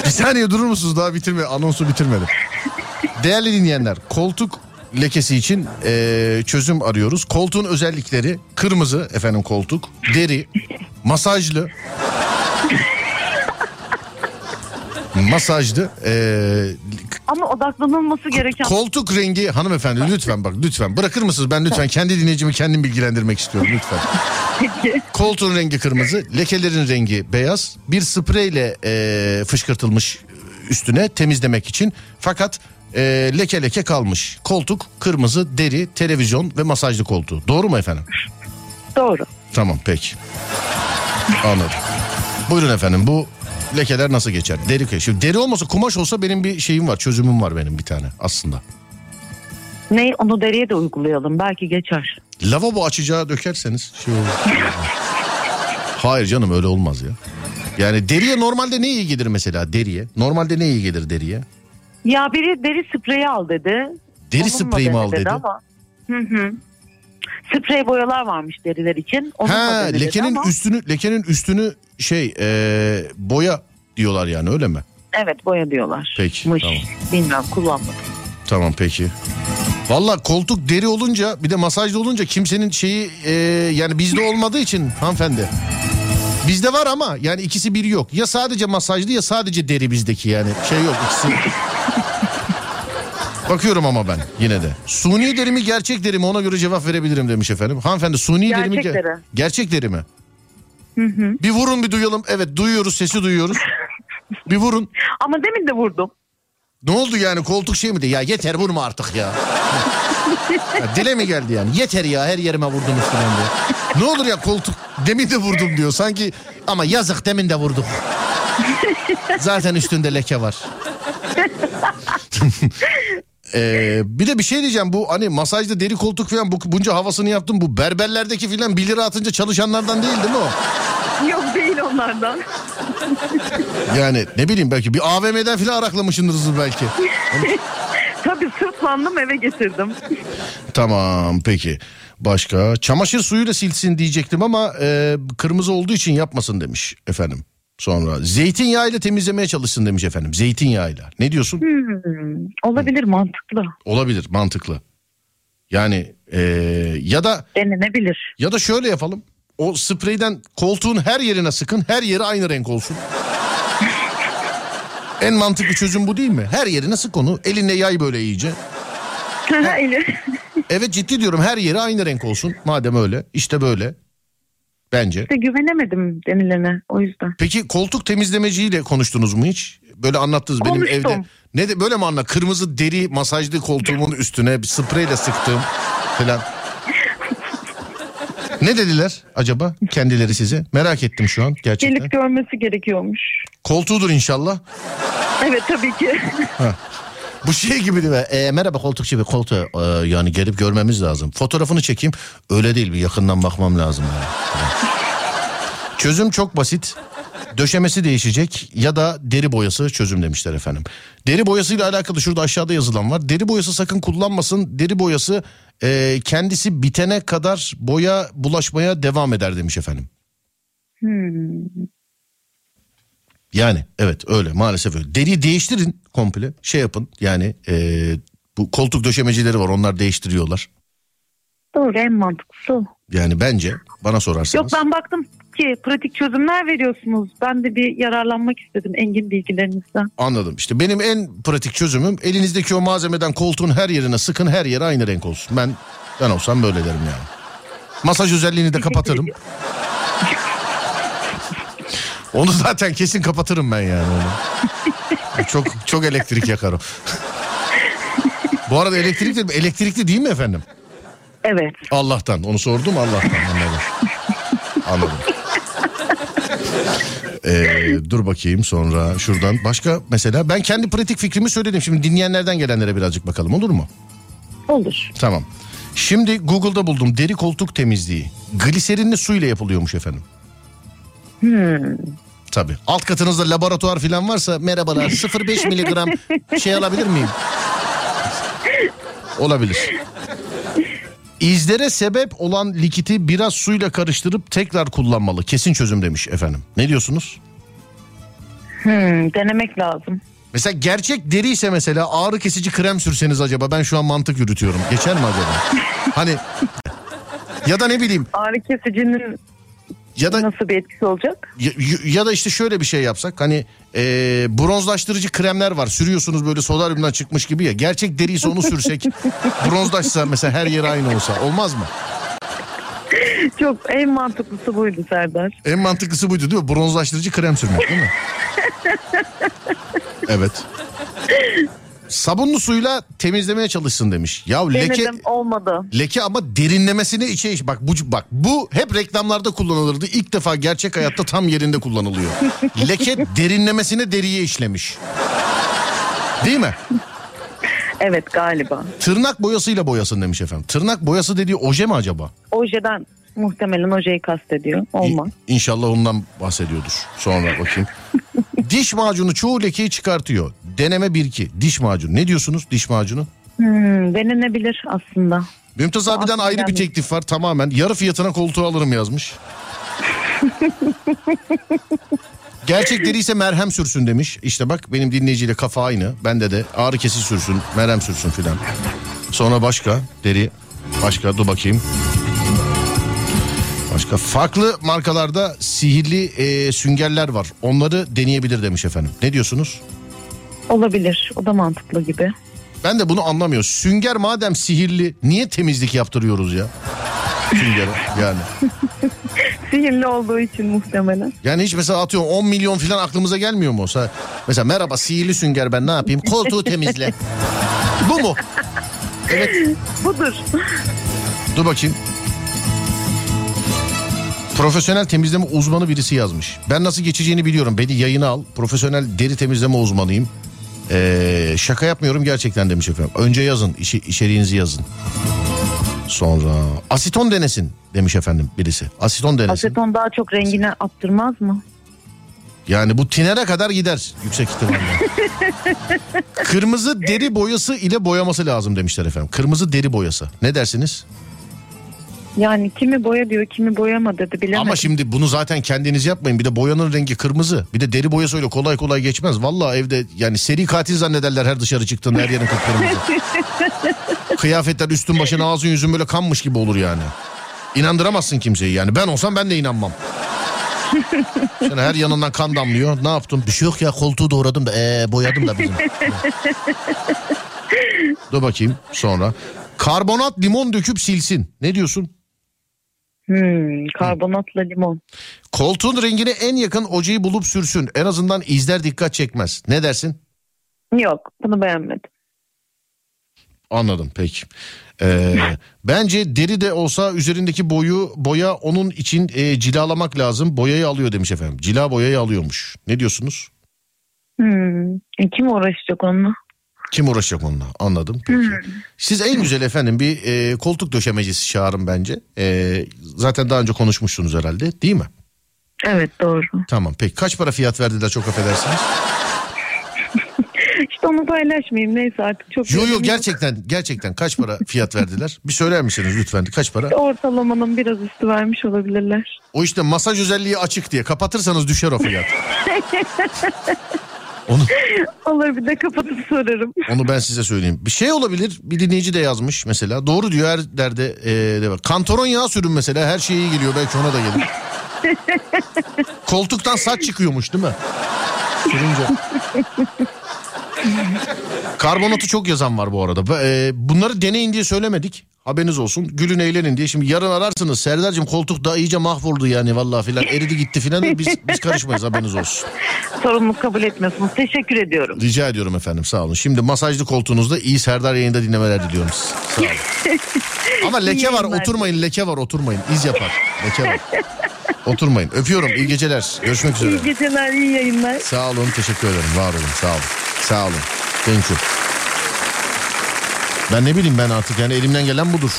Bir saniye durur musunuz daha bitirme anonsu bitirmedim. Değerli dinleyenler koltuk lekesi için eee, çözüm arıyoruz. Koltuğun özellikleri kırmızı efendim koltuk, deri, masajlı, masajlı. Ee, Ama odaklanılması gereken koltuk rengi hanımefendi lütfen bak lütfen bırakır mısınız? Ben lütfen kendi dinleyicimi kendim bilgilendirmek istiyorum lütfen. peki. Koltuğun rengi kırmızı, lekelerin rengi beyaz. Bir spreyle e, fışkırtılmış üstüne temizlemek için. Fakat e, leke leke kalmış. Koltuk kırmızı, deri, televizyon ve masajlı koltuğu. Doğru mu efendim? Doğru. Tamam peki. Anladım. Buyurun efendim bu lekeler nasıl geçer? Deri Şimdi deri olmasa kumaş olsa benim bir şeyim var çözümüm var benim bir tane aslında. Ne onu deriye de uygulayalım. Belki geçer. Lavabo açacağı dökerseniz şey olur. <laughs> Hayır canım öyle olmaz ya. Yani deriye normalde ne iyi gelir mesela deriye? Normalde ne iyi gelir deriye? Ya biri deri spreyi al dedi. Deri Onunla spreyi mi al dene dedi? Ama. Hı hı. Sprey boyalar varmış deriler için. Onunla Ha lekenin ama- üstünü lekenin üstünü şey e, boya diyorlar yani öyle mi? Evet boya diyorlar. Peki, Mış. tamam. Bilmiyorum kullanmadım. Tamam peki. Valla koltuk deri olunca bir de masajlı olunca kimsenin şeyi e, yani bizde olmadığı için hanımefendi. Bizde var ama yani ikisi biri yok. Ya sadece masajlı ya sadece deri bizdeki yani. Şey yok ikisi. Bakıyorum ama ben yine de. Suni deri mi gerçek deri mi ona göre cevap verebilirim demiş efendim. Hanımefendi suni deri mi? Gerçek ge- deri. Gerçek deri mi? Bir vurun bir duyalım. Evet duyuyoruz sesi duyuyoruz. <laughs> Bir vurun. Ama demin de vurdum. Ne oldu yani koltuk şey mi de ya yeter vurma artık ya. <laughs> ya dile mi geldi yani yeter ya her yerime vurdunuz falan diye. Ne olur ya koltuk demin de vurdum diyor sanki ama yazık demin de vurduk. <laughs> Zaten üstünde leke var. Ee, bir de bir şey diyeceğim bu hani masajda deri koltuk falan bu, bunca havasını yaptım bu berberlerdeki filan 1 lira atınca çalışanlardan değil değil mi o? <laughs> Yok değil onlardan. Yani ne bileyim belki bir AVM'den filan araklamışsınızdır belki. <laughs> Tabii sırtlandım eve getirdim. Tamam peki. Başka çamaşır suyuyla silsin diyecektim ama e, kırmızı olduğu için yapmasın demiş efendim. Sonra zeytinyağıyla temizlemeye çalışsın demiş efendim. Zeytinyağıyla. Ne diyorsun? Hmm, olabilir mantıklı. Olabilir mantıklı. Yani e, ya da Denenebilir. ya da şöyle yapalım. O spreyden koltuğun her yerine sıkın. Her yeri aynı renk olsun. <laughs> en mantıklı çözüm bu değil mi? Her yerine sık onu. Eline yay böyle iyice. <laughs> Evet ciddi diyorum her yeri aynı renk olsun. Madem öyle işte böyle. Bence. İşte güvenemedim denilene o yüzden. Peki koltuk temizlemeciyle konuştunuz mu hiç? Böyle anlattınız benim Konuştum. evde. Ne de böyle mi anla? Kırmızı deri masajlı koltuğumun üstüne bir spreyle sıktım falan. ne dediler acaba kendileri size? Merak ettim şu an gerçekten. Gelip görmesi gerekiyormuş. Koltuğudur inşallah. Evet tabii ki. Bu şey gibi değil mi? E, merhaba koltukçu bir koltuğu e, yani gelip görmemiz lazım. Fotoğrafını çekeyim. Öyle değil bir yakından bakmam lazım. Yani. <laughs> Çözüm çok basit. Döşemesi değişecek ya da deri boyası çözüm demişler efendim. Deri boyasıyla alakalı şurada aşağıda yazılan var. Deri boyası sakın kullanmasın. Deri boyası e, kendisi bitene kadar boya bulaşmaya devam eder demiş efendim. Hmm. Yani evet öyle maalesef öyle. Deriyi değiştirin komple şey yapın yani e, bu koltuk döşemecileri var onlar değiştiriyorlar. Doğru en mantıklısı o. Yani bence bana sorarsanız. Yok ben baktım ki pratik çözümler veriyorsunuz. Ben de bir yararlanmak istedim engin bilgilerinizden. Anladım işte benim en pratik çözümüm elinizdeki o malzemeden koltuğun her yerine sıkın her yeri aynı renk olsun. Ben ben olsam böyle derim yani. Masaj özelliğini de kapatırım. <laughs> Onu zaten kesin kapatırım ben yani <laughs> çok çok elektrik yakar o. <laughs> Bu arada elektrikli elektrikli değil mi efendim? Evet. Allah'tan onu sordum Allah'tan anladım. Anladım. Ee, dur bakayım sonra şuradan başka mesela ben kendi pratik fikrimi söyledim. Şimdi dinleyenlerden gelenlere birazcık bakalım olur mu? Olur. Tamam. Şimdi Google'da buldum deri koltuk temizliği. Gliserinli su ile yapılıyormuş efendim. Hmm. Tabii. Alt katınızda laboratuvar falan varsa merhabalar <laughs> 0,5 miligram şey alabilir miyim? Olabilir. İzlere sebep olan likiti biraz suyla karıştırıp tekrar kullanmalı. Kesin çözüm demiş efendim. Ne diyorsunuz? Hmm, denemek lazım. Mesela gerçek deri ise mesela ağrı kesici krem sürseniz acaba ben şu an mantık yürütüyorum. Geçer mi acaba? hani ya da ne bileyim Ağrı kesicinin Ya da Nasıl bir etkisi olacak? ya, ya da işte şöyle bir şey yapsak hani e, bronzlaştırıcı kremler var sürüyorsunuz böyle solaryumdan çıkmış gibi ya gerçek deriyse onu sürsek <laughs> bronzlaşsa mesela her yer aynı olsa olmaz mı? Çok en mantıklısı buydu Serdar. En mantıklısı buydu değil mi? Bronzlaştırıcı krem sürmek değil mi? <laughs> evet. Sabunlu suyla temizlemeye çalışsın demiş. Ya leke Denedim olmadı. leke ama derinlemesine içe iş. Bak bu bak bu hep reklamlarda kullanılırdı. İlk defa gerçek hayatta tam yerinde kullanılıyor. <laughs> leke derinlemesine deriye işlemiş. Değil mi? Evet galiba. Tırnak boyasıyla boyasın demiş efendim. Tırnak boyası dediği oje mi acaba? Ojeden muhtemelen ojeyi kastediyor. Olmaz. İ- İnşallah ondan bahsediyordur. Sonra bakayım. <laughs> diş macunu çoğu lekeyi çıkartıyor. Deneme 1-2. Diş macunu. Ne diyorsunuz diş macunu? Hmm, denenebilir aslında. Mümtaz abiden Aslında ayrı bir teklif var tamamen. Yarı fiyatına koltuğu alırım yazmış. <laughs> Gerçek deri ise merhem sürsün demiş. İşte bak benim dinleyiciyle kafa aynı. Bende de ağrı kesici sürsün, merhem sürsün filan. Sonra başka deri, başka dur bakayım. Başka farklı markalarda sihirli e, süngerler var. Onları deneyebilir demiş efendim. Ne diyorsunuz? Olabilir. O da mantıklı gibi. Ben de bunu anlamıyorum. Sünger madem sihirli niye temizlik yaptırıyoruz ya? Sünger yani. <laughs> Sihirli olduğu için muhtemelen. Yani hiç mesela atıyorum 10 milyon falan aklımıza gelmiyor mu? Mesela merhaba sihirli sünger ben ne yapayım? Koltuğu temizle. Bu mu? Evet. <laughs> Budur. Dur bakayım. Profesyonel temizleme uzmanı birisi yazmış. Ben nasıl geçeceğini biliyorum. Beni yayına al. Profesyonel deri temizleme uzmanıyım. Ee, şaka yapmıyorum gerçekten demiş efendim. Önce yazın. işi, içeriğinizi yazın. Sonra asiton denesin demiş efendim birisi. Asiton denesin. Aseton daha çok rengine attırmaz mı? Yani bu tinere kadar gider yüksek ihtimalle. <laughs> Kırmızı deri boyası ile boyaması lazım demişler efendim. Kırmızı deri boyası. Ne dersiniz? Yani kimi boya diyor kimi boyama dedi bilemedim. Ama şimdi bunu zaten kendiniz yapmayın. Bir de boyanın rengi kırmızı. Bir de deri boyası öyle kolay kolay geçmez. Vallahi evde yani seri katil zannederler her dışarı çıktığında her yerin kıpkırmızı. <laughs> Kıyafetler üstün başın ağzın yüzün böyle kanmış gibi olur yani. İnandıramazsın kimseyi yani. Ben olsam ben de inanmam. Şimdi her yanından kan damlıyor. Ne yaptın? Bir şey yok ya koltuğu doğradım da ee, boyadım da bizim. Dur bakayım sonra. Karbonat limon döküp silsin. Ne diyorsun? Hmm, karbonatla limon. Koltuğun rengine en yakın ojeyi bulup sürsün. En azından izler dikkat çekmez. Ne dersin? Yok bunu beğenmedim. Anladım peki. Ee, <laughs> bence deri de olsa üzerindeki boyu boya onun için e, cilalamak lazım. Boyayı alıyor demiş efendim. Cila boyayı alıyormuş. Ne diyorsunuz? Hmm, e, kim uğraşacak onunla? Kim uğraşacak onunla? Anladım. Peki. Siz en güzel efendim bir e, koltuk döşemecisi çağırın bence. E, zaten daha önce konuşmuşsunuz herhalde değil mi? Evet doğru. Tamam peki kaç para fiyat verdiler çok affedersiniz? <laughs> İşte onu paylaşmayayım neyse artık çok... Yo yo gerçekten gerçekten kaç para fiyat verdiler? Bir söyler misiniz lütfen kaç para? Ortalamanın biraz üstü vermiş olabilirler. O işte masaj özelliği açık diye kapatırsanız düşer o fiyat. <laughs> Onu, Olur bir de kapatıp sorarım. onu ben size söyleyeyim. Bir şey olabilir bir dinleyici de yazmış mesela. Doğru diyor her derde e, de var. Kantaron yağı sürün mesela her şey iyi geliyor belki ona da gelir. <laughs> Koltuktan saç çıkıyormuş değil mi? Sürünce. Karbonatı çok yazan var bu arada. E, bunları deneyin diye söylemedik. Haberiniz olsun. Gülün eğlenin diye. Şimdi yarın ararsınız. Serdar'cığım koltuk da iyice mahvoldu yani vallahi filan. Eridi gitti filan. Biz, biz karışmayız haberiniz olsun. <laughs> Sorumluluk kabul etmiyorsunuz. Teşekkür ediyorum. Rica ediyorum efendim sağ olun. Şimdi masajlı koltuğunuzda iyi Serdar yayında dinlemeler diliyorum. Sağ olun. <laughs> Ama leke var oturmayın leke var oturmayın. İz yapar. Leke var. Oturmayın. Öpüyorum. İyi geceler. Görüşmek üzere. İyi geceler, iyi yayınlar. Sağ olun. Teşekkür ederim. Var olun. Sağ olun. Sağ olun. Thank you. Ben ne bileyim ben artık yani elimden gelen budur.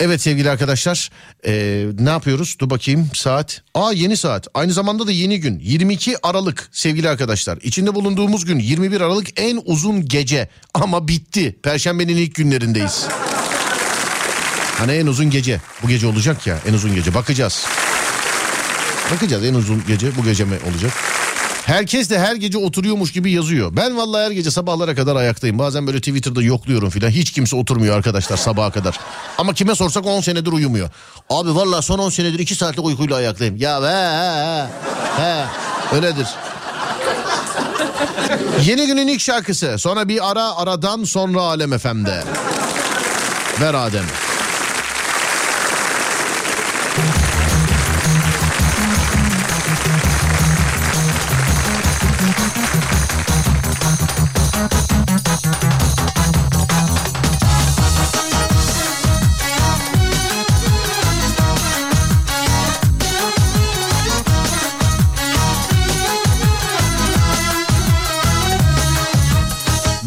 Evet sevgili arkadaşlar ee, ne yapıyoruz? Dur bakayım saat. Aa yeni saat. Aynı zamanda da yeni gün. 22 Aralık sevgili arkadaşlar. İçinde bulunduğumuz gün 21 Aralık en uzun gece. Ama bitti. Perşembenin ilk günlerindeyiz. Hani en uzun gece. Bu gece olacak ya en uzun gece. Bakacağız. Bakacağız en uzun gece bu gece mi olacak? Herkes de her gece oturuyormuş gibi yazıyor. Ben vallahi her gece sabahlara kadar ayaktayım. Bazen böyle Twitter'da yokluyorum filan. Hiç kimse oturmuyor arkadaşlar sabaha kadar. Ama kime sorsak 10 senedir uyumuyor. Abi vallahi son 10 senedir 2 saatlik uykuyla ayaktayım. Ya he, he, he. öyledir. Yeni günün ilk şarkısı. Sonra bir ara aradan sonra Alem FM'de. Ver Adem.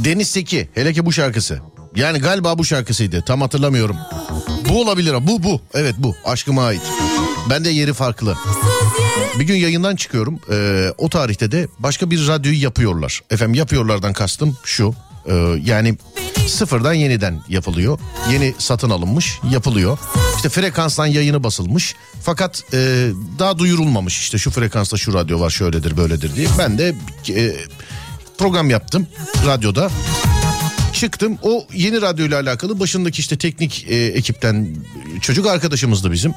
Deniz Seki hele ki bu şarkısı. Yani galiba bu şarkısıydı tam hatırlamıyorum. Bu olabilir bu bu evet bu aşkıma ait. Ben de yeri farklı. Bir gün yayından çıkıyorum ee, o tarihte de başka bir radyoyu yapıyorlar. Efendim yapıyorlardan kastım şu ee, yani sıfırdan yeniden yapılıyor. Yeni satın alınmış yapılıyor. İşte frekanstan yayını basılmış fakat e, daha duyurulmamış işte şu frekansta şu radyo var şöyledir böyledir diye. Ben de e, program yaptım radyoda. Çıktım o yeni radyoyla alakalı başındaki işte teknik e, ekipten çocuk arkadaşımızdı bizim.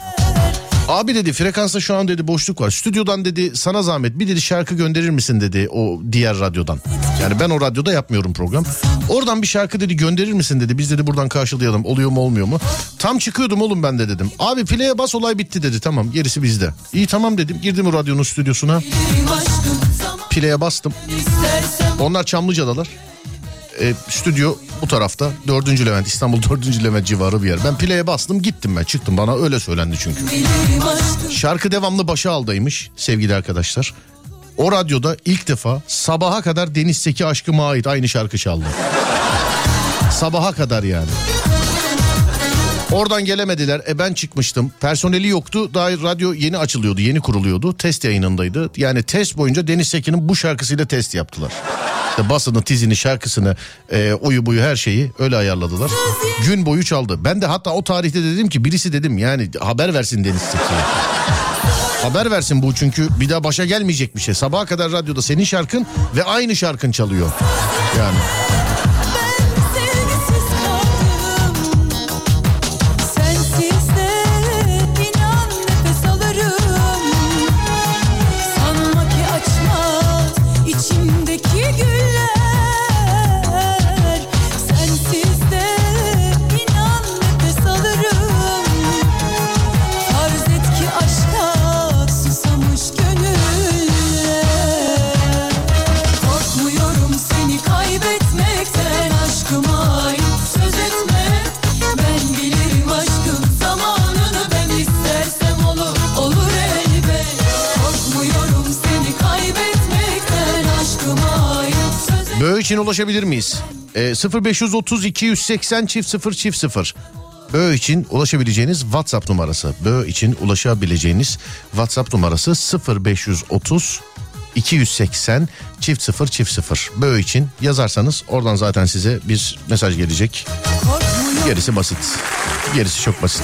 Abi dedi frekansta şu an dedi boşluk var. Stüdyodan dedi sana zahmet bir dedi şarkı gönderir misin dedi o diğer radyodan. Yani ben o radyoda yapmıyorum program. Oradan bir şarkı dedi gönderir misin dedi. Biz dedi buradan karşılayalım oluyor mu olmuyor mu? Tam çıkıyordum oğlum ben de dedim. Abi play'e bas olay bitti dedi tamam gerisi bizde. İyi tamam dedim girdim o radyonun stüdyosuna. Play'e bastım. Onlar Çamlıca'dalar. E, stüdyo bu tarafta. Dördüncü Levent İstanbul dördüncü Levent civarı bir yer. Ben play'e bastım gittim ben çıktım bana öyle söylendi çünkü. Şarkı devamlı başa aldaymış sevgili arkadaşlar. O radyoda ilk defa sabaha kadar Deniz Seki aşkıma ait aynı şarkı çaldı. sabaha kadar yani. Oradan gelemediler. E ben çıkmıştım. Personeli yoktu. Daha radyo yeni açılıyordu, yeni kuruluyordu. Test yayınındaydı. Yani test boyunca Deniz Sekin'in bu şarkısıyla test yaptılar. İşte basını, tizini, şarkısını, e, oyu buyu her şeyi öyle ayarladılar. Gün boyu çaldı. Ben de hatta o tarihte dedim ki birisi dedim yani haber versin Deniz Seki'ye. Haber versin bu çünkü bir daha başa gelmeyecek bir şey. Sabaha kadar radyoda senin şarkın ve aynı şarkın çalıyor. Yani. İçin ulaşabilir miyiz? Ee, 0530 280 çift 0 çift 0. Böğ için ulaşabileceğiniz WhatsApp numarası. Böğ için ulaşabileceğiniz WhatsApp numarası 0530 280 çift 0 çift 0. Böğ için yazarsanız oradan zaten size bir mesaj gelecek. Gerisi basit. Gerisi çok basit.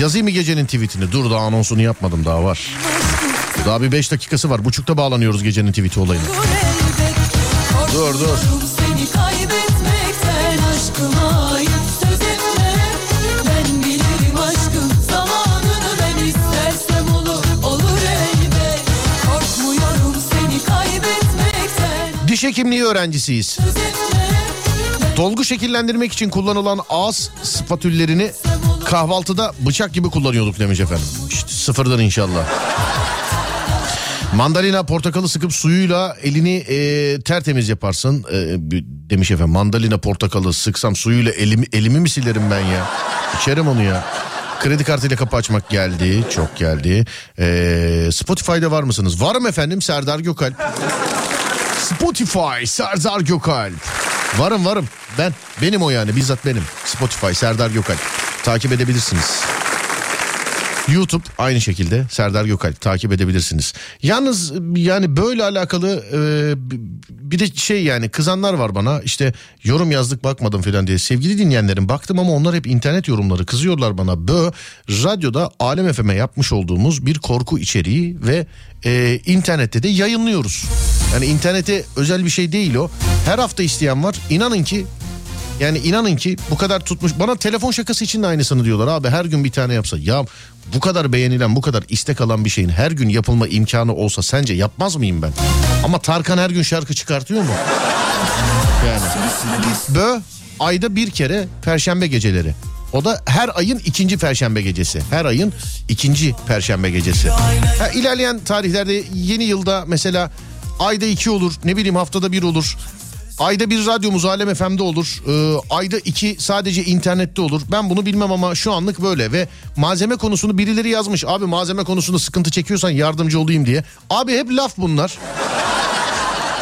Yazayım mı gecenin tweetini? Dur daha anonsunu yapmadım daha var. Daha bir 5 dakikası var. Buçukta bağlanıyoruz gecenin tweeti olayına. Dur dur. Seni kaybetmekten aşkıma ait söz etme Ben bilirim aşkın zamanını ben istersem olur olur elbet Korkmuyorum seni kaybetmekten Diş hekimliği öğrencisiyiz. Dolgu şekillendirmek için kullanılan ağız spatüllerini kahvaltıda bıçak gibi kullanıyorduk demiş efendim. İşte sıfırdan inşallah. Mandalina portakalı sıkıp suyuyla elini e, tertemiz yaparsın e, demiş efendim. Mandalina portakalı sıksam suyuyla elimi, elimi mi silerim ben ya? İçerim onu ya. Kredi kartıyla kapı açmak geldi. Çok geldi. E, Spotify'da var mısınız? Varım efendim Serdar Gökalp. Spotify Serdar Gökalp. Varım varım ben benim o yani bizzat benim Spotify Serdar Gökalp takip edebilirsiniz. YouTube aynı şekilde Serdar Gökalp takip edebilirsiniz. Yalnız yani böyle alakalı e, bir de şey yani kızanlar var bana işte yorum yazdık bakmadım falan diye. Sevgili dinleyenlerim baktım ama onlar hep internet yorumları kızıyorlar bana. Bö radyoda Alem FM'e yapmış olduğumuz bir korku içeriği ve e, internette de yayınlıyoruz. Yani internete özel bir şey değil o. Her hafta isteyen var. İnanın ki yani inanın ki bu kadar tutmuş. Bana telefon şakası için de aynısını diyorlar abi her gün bir tane yapsa. Ya bu kadar beğenilen bu kadar istek alan bir şeyin her gün yapılma imkanı olsa sence yapmaz mıyım ben? Ama Tarkan her gün şarkı çıkartıyor mu? Yani. Bö ayda bir kere perşembe geceleri. O da her ayın ikinci perşembe gecesi. Her ayın ikinci perşembe gecesi. Ha, ilerleyen tarihlerde yeni yılda mesela ayda iki olur ne bileyim haftada bir olur. Ayda bir radyomuz Alem FM'de olur. Ee, ayda iki sadece internette olur. Ben bunu bilmem ama şu anlık böyle ve malzeme konusunu birileri yazmış. Abi malzeme konusunda sıkıntı çekiyorsan yardımcı olayım diye. Abi hep laf bunlar.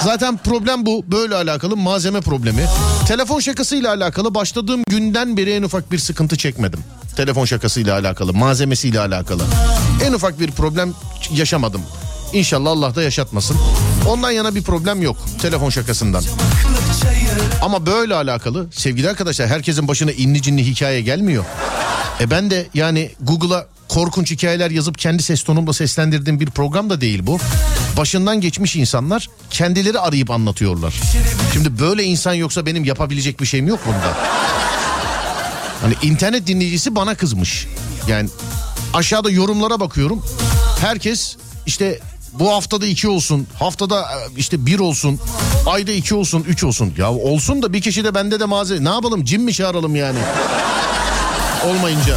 Zaten problem bu. Böyle alakalı malzeme problemi. Telefon şakasıyla alakalı başladığım günden beri en ufak bir sıkıntı çekmedim. Telefon şakasıyla alakalı, malzemesiyle alakalı. En ufak bir problem yaşamadım. İnşallah Allah da yaşatmasın. Ondan yana bir problem yok telefon şakasından. Ama böyle alakalı sevgili arkadaşlar herkesin başına inli cinli hikaye gelmiyor. E ben de yani Google'a korkunç hikayeler yazıp kendi ses tonumla seslendirdiğim bir program da değil bu. Başından geçmiş insanlar kendileri arayıp anlatıyorlar. Şimdi böyle insan yoksa benim yapabilecek bir şeyim yok bunda. Hani internet dinleyicisi bana kızmış. Yani aşağıda yorumlara bakıyorum. Herkes işte bu haftada iki olsun, haftada e, işte bir olsun, ayda iki olsun, üç olsun. Ya olsun da bir kişi de bende de malzeme. Ne yapalım cin mi çağıralım yani? Olmayınca.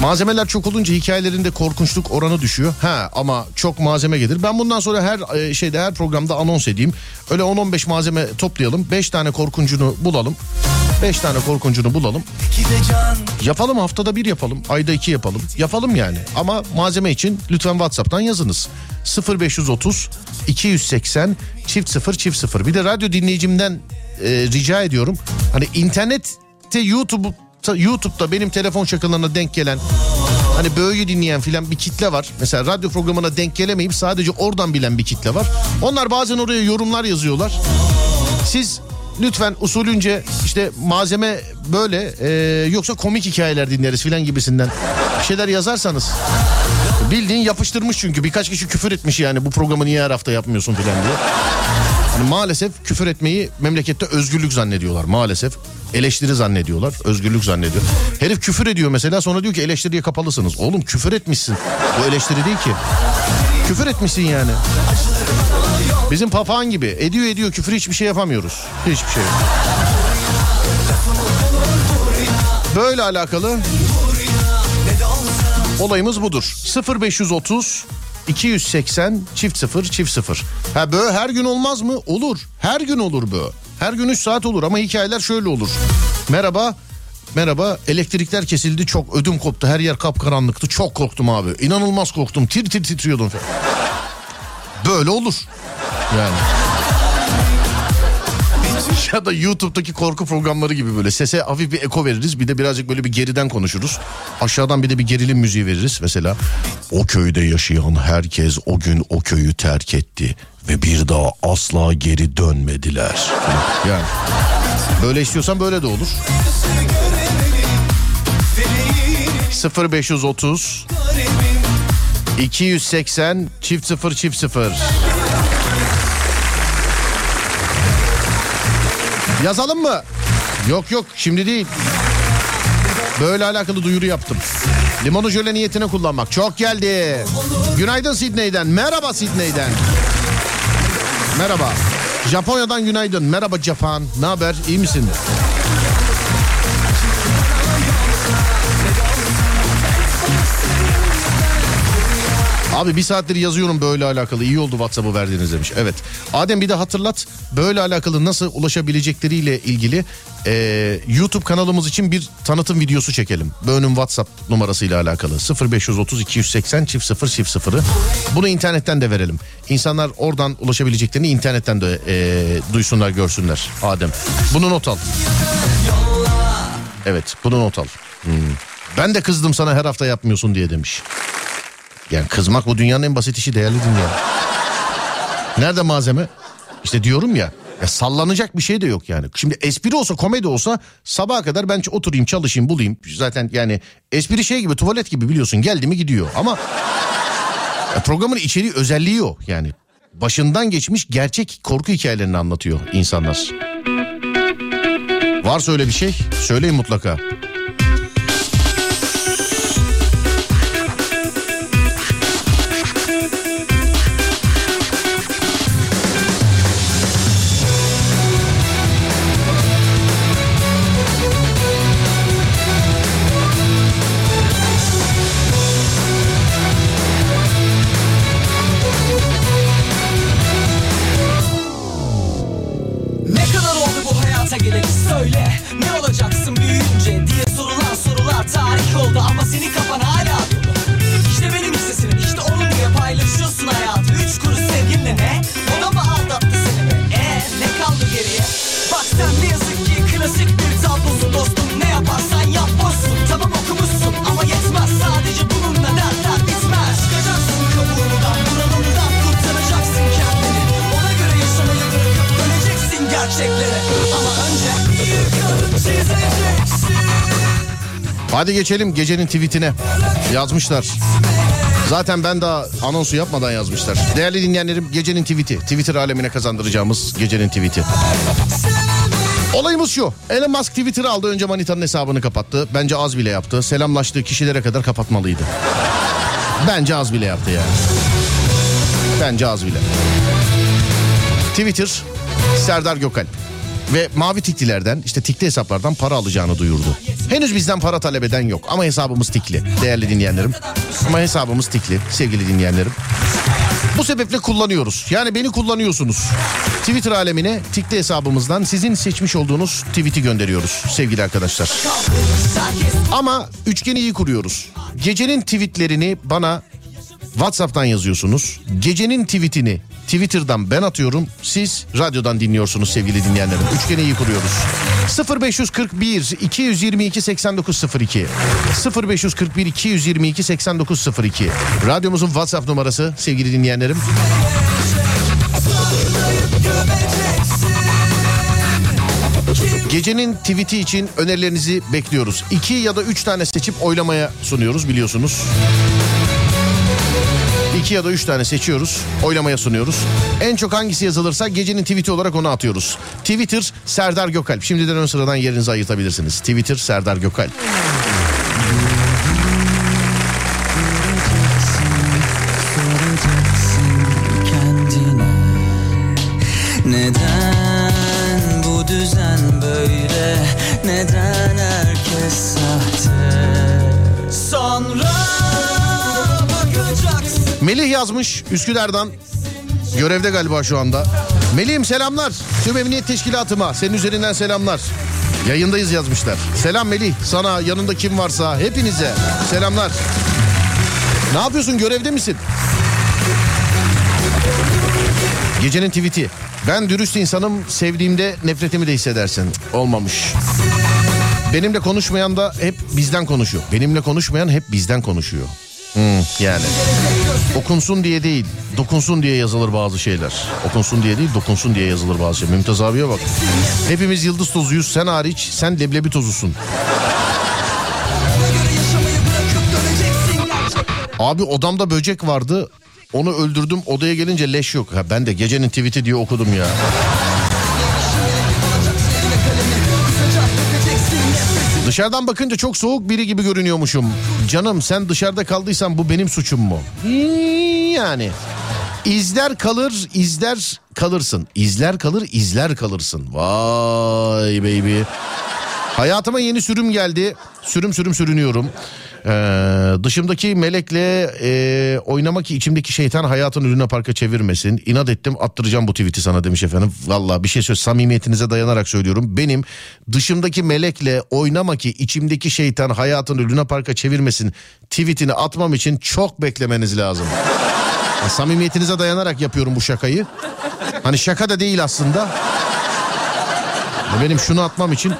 Malzemeler çok olunca hikayelerinde korkunçluk oranı düşüyor. Ha ama çok malzeme gelir. Ben bundan sonra her e, şeyde her programda anons edeyim. Öyle 10-15 malzeme toplayalım. 5 tane korkuncunu bulalım. 5 tane korkuncunu bulalım. Yapalım haftada bir yapalım. Ayda iki yapalım. Yapalım yani. Ama malzeme için lütfen WhatsApp'tan yazınız. 0530 280 çift 0 çift 0. Bir de radyo dinleyicimden e, rica ediyorum. Hani internette YouTube YouTube'da benim telefon şakalarına denk gelen hani böyle dinleyen filan bir kitle var. Mesela radyo programına denk gelemeyip sadece oradan bilen bir kitle var. Onlar bazen oraya yorumlar yazıyorlar. Siz lütfen usulünce işte malzeme böyle e, yoksa komik hikayeler dinleriz filan gibisinden bir şeyler yazarsanız. Bildiğin yapıştırmış çünkü birkaç kişi küfür etmiş yani bu programı niye her hafta yapmıyorsun filan diye. Yani maalesef küfür etmeyi memlekette özgürlük zannediyorlar maalesef. Eleştiri zannediyorlar, özgürlük zannediyor. Herif küfür ediyor mesela sonra diyor ki eleştiriye kapalısınız. Oğlum küfür etmişsin. Bu eleştiri değil ki. Küfür etmişsin yani. Bizim papağan gibi ediyor ediyor küfür hiçbir şey yapamıyoruz. Hiçbir şey. Böyle alakalı olayımız budur. 0530 280 çift 0 çift 0. Ha böyle her gün olmaz mı? Olur. Her gün olur böyle. Her gün 3 saat olur ama hikayeler şöyle olur. Merhaba. Merhaba elektrikler kesildi çok ödüm koptu her yer kapkaranlıktı çok korktum abi inanılmaz korktum tir tir titriyordum falan. Böyle olur yani. Ya da YouTube'daki korku programları gibi böyle sese hafif bir eko veririz. Bir de birazcık böyle bir geriden konuşuruz. Aşağıdan bir de bir gerilim müziği veririz mesela. O köyde yaşayan herkes o gün o köyü terk etti ve bir daha asla geri dönmediler. Yani böyle istiyorsan böyle de olur. 0530 280 çift 0 çift 0 Yazalım mı? Yok yok şimdi değil. Böyle alakalı duyuru yaptım. Limonu jöle niyetine kullanmak. Çok geldi. Günaydın Sidney'den. Merhaba Sidney'den. Merhaba. Japonya'dan günaydın. Merhaba Japan. Ne haber? İyi misin? Abi bir saattir yazıyorum böyle alakalı iyi oldu WhatsApp'ı verdiğiniz demiş. Evet. Adem bir de hatırlat böyle alakalı nasıl ulaşabilecekleriyle ilgili e, YouTube kanalımız için bir tanıtım videosu çekelim. Böğünün WhatsApp numarasıyla alakalı 0530 280 çift 0 çift 0'ı. Bunu internetten de verelim. İnsanlar oradan ulaşabileceklerini internetten de e, duysunlar görsünler Adem. Bunu not al. Evet bunu not al. Hmm. Ben de kızdım sana her hafta yapmıyorsun diye demiş. Yani kızmak bu dünyanın en basit işi değerli dünya. Nerede malzeme? İşte diyorum ya. Ya sallanacak bir şey de yok yani. Şimdi espri olsa komedi olsa sabaha kadar ben oturayım çalışayım bulayım. Zaten yani espri şey gibi tuvalet gibi biliyorsun geldi mi gidiyor. Ama programın içeriği özelliği o yani. Başından geçmiş gerçek korku hikayelerini anlatıyor insanlar. Varsa öyle bir şey söyleyin mutlaka. Hadi geçelim gecenin tweetine. Yazmışlar. Zaten ben daha anonsu yapmadan yazmışlar. Değerli dinleyenlerim gecenin tweeti. Twitter alemine kazandıracağımız gecenin tweeti. Olayımız şu. Elon Musk Twitter'ı aldı önce Manita'nın hesabını kapattı. Bence az bile yaptı. Selamlaştığı kişilere kadar kapatmalıydı. Bence az bile yaptı yani. Bence az bile. Twitter Serdar Gökalp ve mavi tiklilerden işte tikli hesaplardan para alacağını duyurdu. Henüz bizden para talep eden yok ama hesabımız tikli değerli dinleyenlerim. Ama hesabımız tikli sevgili dinleyenlerim. Bu sebeple kullanıyoruz. Yani beni kullanıyorsunuz. Twitter alemine tikli hesabımızdan sizin seçmiş olduğunuz tweet'i gönderiyoruz sevgili arkadaşlar. Ama üçgeni iyi kuruyoruz. Gecenin tweetlerini bana WhatsApp'tan yazıyorsunuz. Gecenin tweetini Twitter'dan ben atıyorum. Siz radyodan dinliyorsunuz sevgili dinleyenlerim. Üçgeni iyi kuruyoruz. 0541 222 8902 0541 222 8902 Radyomuzun WhatsApp numarası sevgili dinleyenlerim. Gecenin tweet'i için önerilerinizi bekliyoruz. İki ya da üç tane seçip oylamaya sunuyoruz biliyorsunuz. İki ya da üç tane seçiyoruz. Oylamaya sunuyoruz. En çok hangisi yazılırsa gecenin tweet'i olarak onu atıyoruz. Twitter Serdar Gökalp. Şimdiden ön sıradan yerinizi ayırtabilirsiniz. Twitter Serdar Gökalp. Yazmış Üsküdar'dan. Görevde galiba şu anda. Melih'im selamlar. Tüm emniyet teşkilatıma senin üzerinden selamlar. Yayındayız yazmışlar. Selam Melih. Sana yanında kim varsa hepinize selamlar. Ne yapıyorsun görevde misin? Gecenin tweet'i. Ben dürüst insanım sevdiğimde nefretimi de hissedersin. Olmamış. Benimle konuşmayan da hep bizden konuşuyor. Benimle konuşmayan hep bizden konuşuyor. Hmm, yani. Okunsun diye değil, dokunsun diye yazılır bazı şeyler. Okunsun diye değil, dokunsun diye yazılır bazı şeyler. Mümtaz abiye bak. Hepimiz yıldız tozuyuz, sen hariç, sen leblebi tozusun. Abi odamda böcek vardı. Onu öldürdüm odaya gelince leş yok. Ha, ben de gecenin tweet'i diye okudum ya. Dışarıdan bakınca çok soğuk biri gibi görünüyormuşum. Canım sen dışarıda kaldıysan bu benim suçum mu? Yani. İzler kalır, izler kalırsın. İzler kalır, izler kalırsın. Vay baby. Hayatıma yeni sürüm geldi. Sürüm sürüm sürünüyorum. Ee, dışımdaki melekle e, oynamak ki içimdeki şeytan hayatın Luna Park'a çevirmesin. İnat ettim attıracağım bu tweet'i sana demiş efendim. Valla bir şey söz samimiyetinize dayanarak söylüyorum. Benim dışımdaki melekle oynama ki içimdeki şeytan hayatını Luna Park'a çevirmesin tweet'ini atmam için çok beklemeniz lazım. Ya, samimiyetinize dayanarak yapıyorum bu şakayı. Hani şaka da değil aslında. Benim şunu atmam için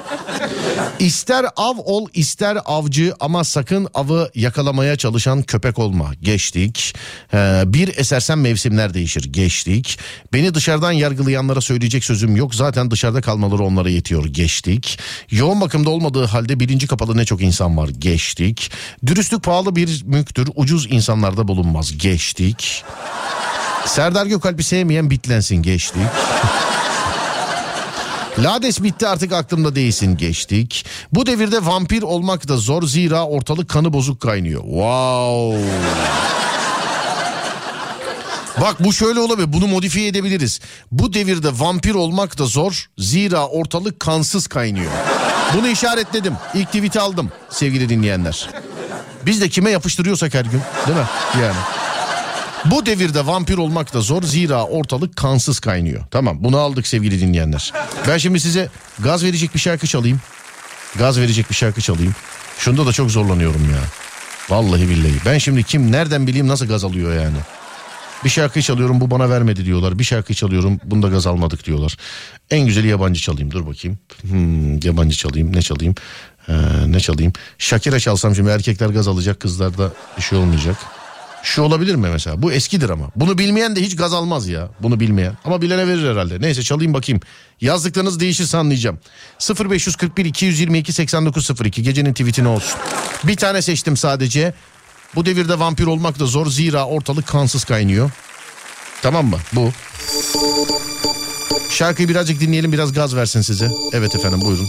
İster av ol ister avcı ama sakın avı yakalamaya çalışan köpek olma. Geçtik. Ee, bir esersen mevsimler değişir. Geçtik. Beni dışarıdan yargılayanlara söyleyecek sözüm yok. Zaten dışarıda kalmaları onlara yetiyor. Geçtik. Yoğun bakımda olmadığı halde bilinci kapalı ne çok insan var. Geçtik. Dürüstlük pahalı bir mülktür. Ucuz insanlarda bulunmaz. Geçtik. Serdar Gökalp'i sevmeyen bitlensin. Geçtik. <laughs> Lades bitti artık aklımda değilsin geçtik. Bu devirde vampir olmak da zor zira ortalık kanı bozuk kaynıyor. Wow. Bak bu şöyle olabilir bunu modifiye edebiliriz. Bu devirde vampir olmak da zor zira ortalık kansız kaynıyor. Bunu işaretledim. İlk tweet'i aldım sevgili dinleyenler. Biz de kime yapıştırıyorsak her gün değil mi? Yani. Bu devirde vampir olmak da zor zira ortalık kansız kaynıyor. Tamam bunu aldık sevgili dinleyenler. Ben şimdi size gaz verecek bir şarkı çalayım. Gaz verecek bir şarkı çalayım. Şunda da çok zorlanıyorum ya. Vallahi billahi. Ben şimdi kim nereden bileyim nasıl gaz alıyor yani. Bir şarkı çalıyorum bu bana vermedi diyorlar. Bir şarkı çalıyorum bunda gaz almadık diyorlar. En güzeli yabancı çalayım dur bakayım. Hmm, yabancı çalayım ne çalayım? Ee, ne çalayım? Shakira çalsam şimdi erkekler gaz alacak kızlarda bir şey olmayacak. Şu olabilir mi mesela? Bu eskidir ama. Bunu bilmeyen de hiç gaz almaz ya. Bunu bilmeyen. Ama bilene verir herhalde. Neyse çalayım bakayım. Yazdıklarınız değişirse anlayacağım. 0541 222 8902 gecenin tweetine olsun. Bir tane seçtim sadece. Bu devirde vampir olmak da zor zira ortalık kansız kaynıyor. Tamam mı? Bu. Şarkıyı birazcık dinleyelim biraz gaz versin size. Evet efendim buyurun.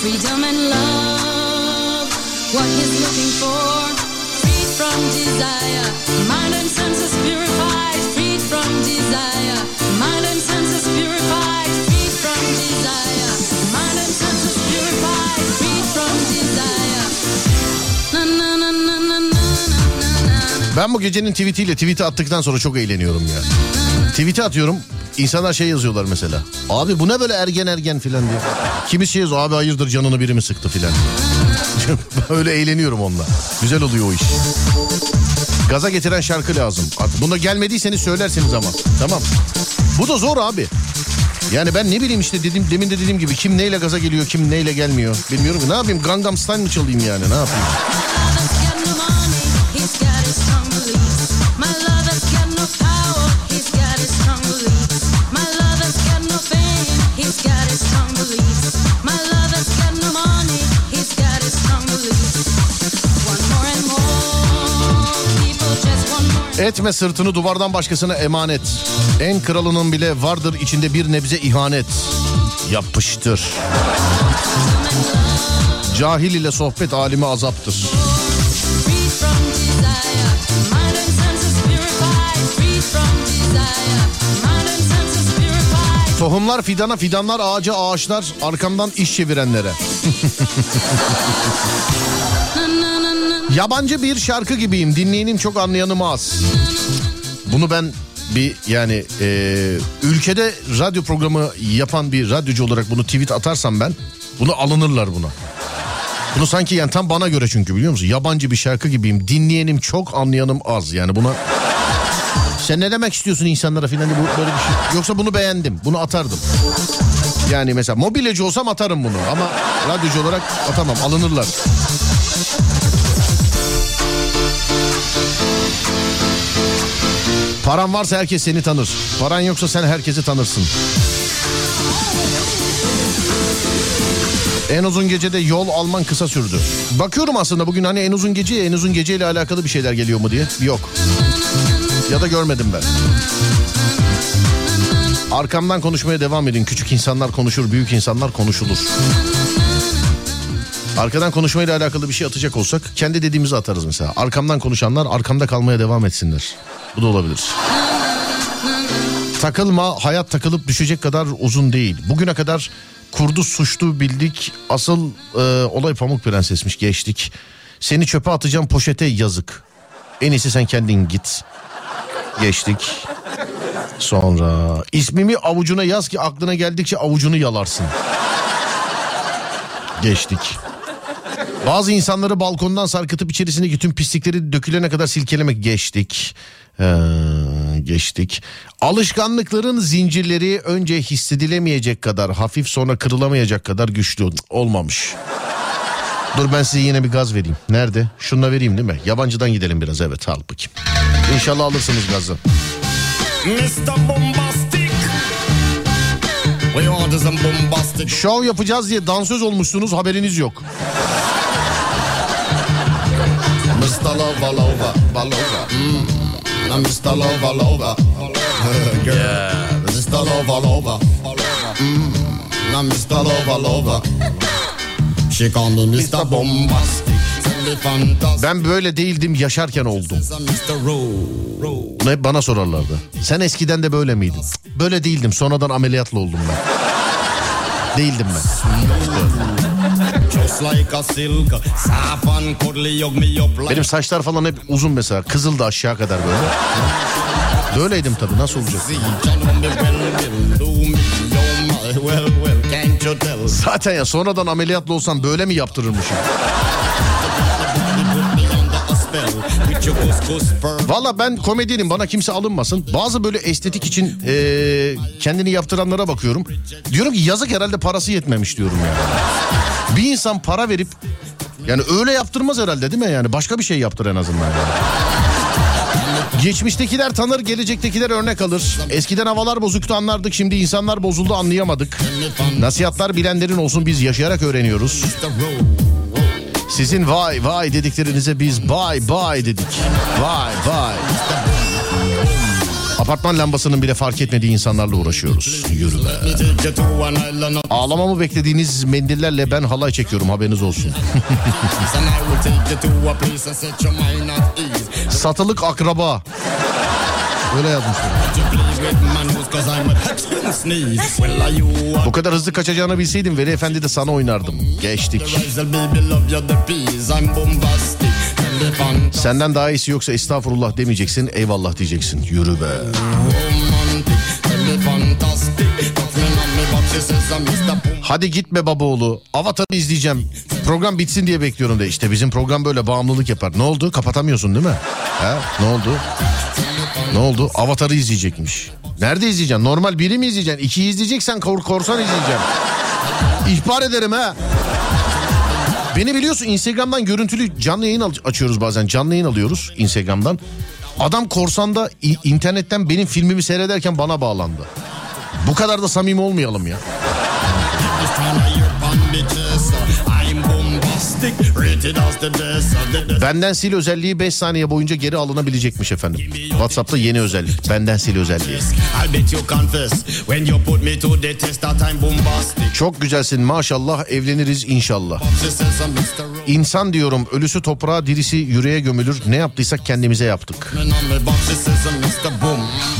freedom and love what he's looking for. Freed from desire, mind and senses purified. Freed from desire, mind and senses purified. Freed from desire, mind and senses purified. Freed from desire. Na na na na na na. Ben bu gecenin tweetiyle tweet'i attıktan sonra çok eğleniyorum ya. Tweet'i atıyorum. İnsanlar şey yazıyorlar mesela. Abi bu ne böyle ergen ergen filan diye. Kimisi şey yazıyor abi hayırdır canını biri mi sıktı filan. <laughs> Öyle eğleniyorum onunla. Güzel oluyor o iş. Gaza getiren şarkı lazım. Artık bunda gelmediyseniz söylersiniz ama. Tamam. Bu da zor abi. Yani ben ne bileyim işte dedim demin de dediğim gibi kim neyle gaza geliyor kim neyle gelmiyor. Bilmiyorum ne yapayım Gangnam Style mı çalayım yani ne yapayım. Etme sırtını duvardan başkasına emanet. En kralının bile vardır içinde bir nebze ihanet. Yapıştır. Cahil ile sohbet alimi azaptır. Tohumlar fidana, fidanlar ağaca, ağaçlar arkamdan iş çevirenlere. <laughs> Yabancı bir şarkı gibiyim. Dinleyenim çok anlayanım az. Bunu ben bir yani e, ülkede radyo programı yapan bir radyocu olarak bunu tweet atarsam ben bunu alınırlar buna. Bunu sanki yani tam bana göre çünkü biliyor musun? Yabancı bir şarkı gibiyim. Dinleyenim çok anlayanım az. Yani buna sen ne demek istiyorsun insanlara filan bu böyle bir şey. Yoksa bunu beğendim. Bunu atardım. Yani mesela mobilyacı olsam atarım bunu ama radyocu olarak atamam. Alınırlar. Paran varsa herkes seni tanır. Paran yoksa sen herkesi tanırsın. En uzun gecede yol alman kısa sürdü. Bakıyorum aslında bugün hani en uzun gece en uzun geceyle alakalı bir şeyler geliyor mu diye. Yok. Ya da görmedim ben. Arkamdan konuşmaya devam edin. Küçük insanlar konuşur, büyük insanlar konuşulur. Arkadan konuşmayla alakalı bir şey atacak olsak kendi dediğimizi atarız mesela. Arkamdan konuşanlar arkamda kalmaya devam etsinler. Bu da olabilir. Takılma hayat takılıp düşecek kadar uzun değil. Bugüne kadar kurdu suçlu bildik. Asıl e, olay Pamuk Prensesmiş geçtik. Seni çöpe atacağım poşete yazık. En iyisi sen kendin git. Geçtik. Sonra ismimi avucuna yaz ki aklına geldikçe avucunu yalarsın. Geçtik. Bazı insanları balkondan sarkıtıp içerisindeki tüm pislikleri dökülene kadar silkelemek geçtik. Ee, geçtik. Alışkanlıkların zincirleri önce hissedilemeyecek kadar hafif sonra kırılamayacak kadar güçlü olmamış. Dur ben size yine bir gaz vereyim. Nerede? Şununla vereyim değil mi? Yabancıdan gidelim biraz evet al bakayım. İnşallah alırsınız gazı. Mr. Bombastic. Şov yapacağız diye dansöz olmuşsunuz haberiniz yok. Mr. Lover, lover, balova. Mm. Now Mr. Lover, lover. Girl. Mr. Lover, lover. Mm. Now Mr. Lover, lover. She call me Mr. Bombastic. Tell me fantastic. Ben böyle değildim yaşarken oldum. Bunu hep bana sorarlardı. Sen eskiden de böyle miydin? Böyle değildim sonradan ameliyatla oldum ben. Değildim ben. Just Benim saçlar falan hep uzun mesela. Kızıldı aşağı kadar böyle. Böyleydim tabii nasıl olacak? Zaten ya sonradan ameliyatlı olsam böyle mi yaptırırmışım? Valla ben komedyenim bana kimse alınmasın. Bazı böyle estetik için eee, kendini yaptıranlara bakıyorum. Diyorum ki yazık herhalde parası yetmemiş diyorum ya. Bir insan para verip yani öyle yaptırmaz herhalde değil mi yani? Başka bir şey yaptır en azından. Yani. Geçmiştekiler tanır, gelecektekiler örnek alır. Eskiden havalar bozuktu anlardık, şimdi insanlar bozuldu anlayamadık. Nasihatlar bilenlerin olsun biz yaşayarak öğreniyoruz. Sizin vay vay dediklerinize biz bye bye dedik. Vay vay. Apartman lambasının bile fark etmediği insanlarla uğraşıyoruz. Yürü be. Ağlamamı beklediğiniz mendillerle ben halay çekiyorum haberiniz olsun. <laughs> Satılık akraba. Öyle yazmışlar. Bu kadar hızlı kaçacağını bilseydim Veli Efendi de sana oynardım. Geçtik. Senden daha iyisi yoksa estağfurullah demeyeceksin eyvallah diyeceksin. Yürü be. Hadi gitme babaoğlu. Avatar'ı izleyeceğim. Program bitsin diye bekliyorum de. İşte bizim program böyle bağımlılık yapar. Ne oldu? Kapatamıyorsun değil mi? Ha? Ne oldu? Ne oldu? Avatar'ı izleyecekmiş. Nerede izleyeceksin? Normal biri mi izleyeceksin? İkiyi izleyeceksen kor korsan izleyeceksin. İhbar ederim ha. Beni biliyorsun Instagram'dan görüntülü canlı yayın açıyoruz bazen. Canlı yayın alıyoruz Instagram'dan. Adam korsanda internetten benim filmimi seyrederken bana bağlandı. Bu kadar da samimi olmayalım ya. Benden sil özelliği 5 saniye boyunca geri alınabilecekmiş efendim. WhatsApp'ta yeni özellik. Benden sil özelliği. Çok güzelsin maşallah evleniriz inşallah. İnsan diyorum ölüsü toprağa dirisi yüreğe gömülür. Ne yaptıysak kendimize yaptık.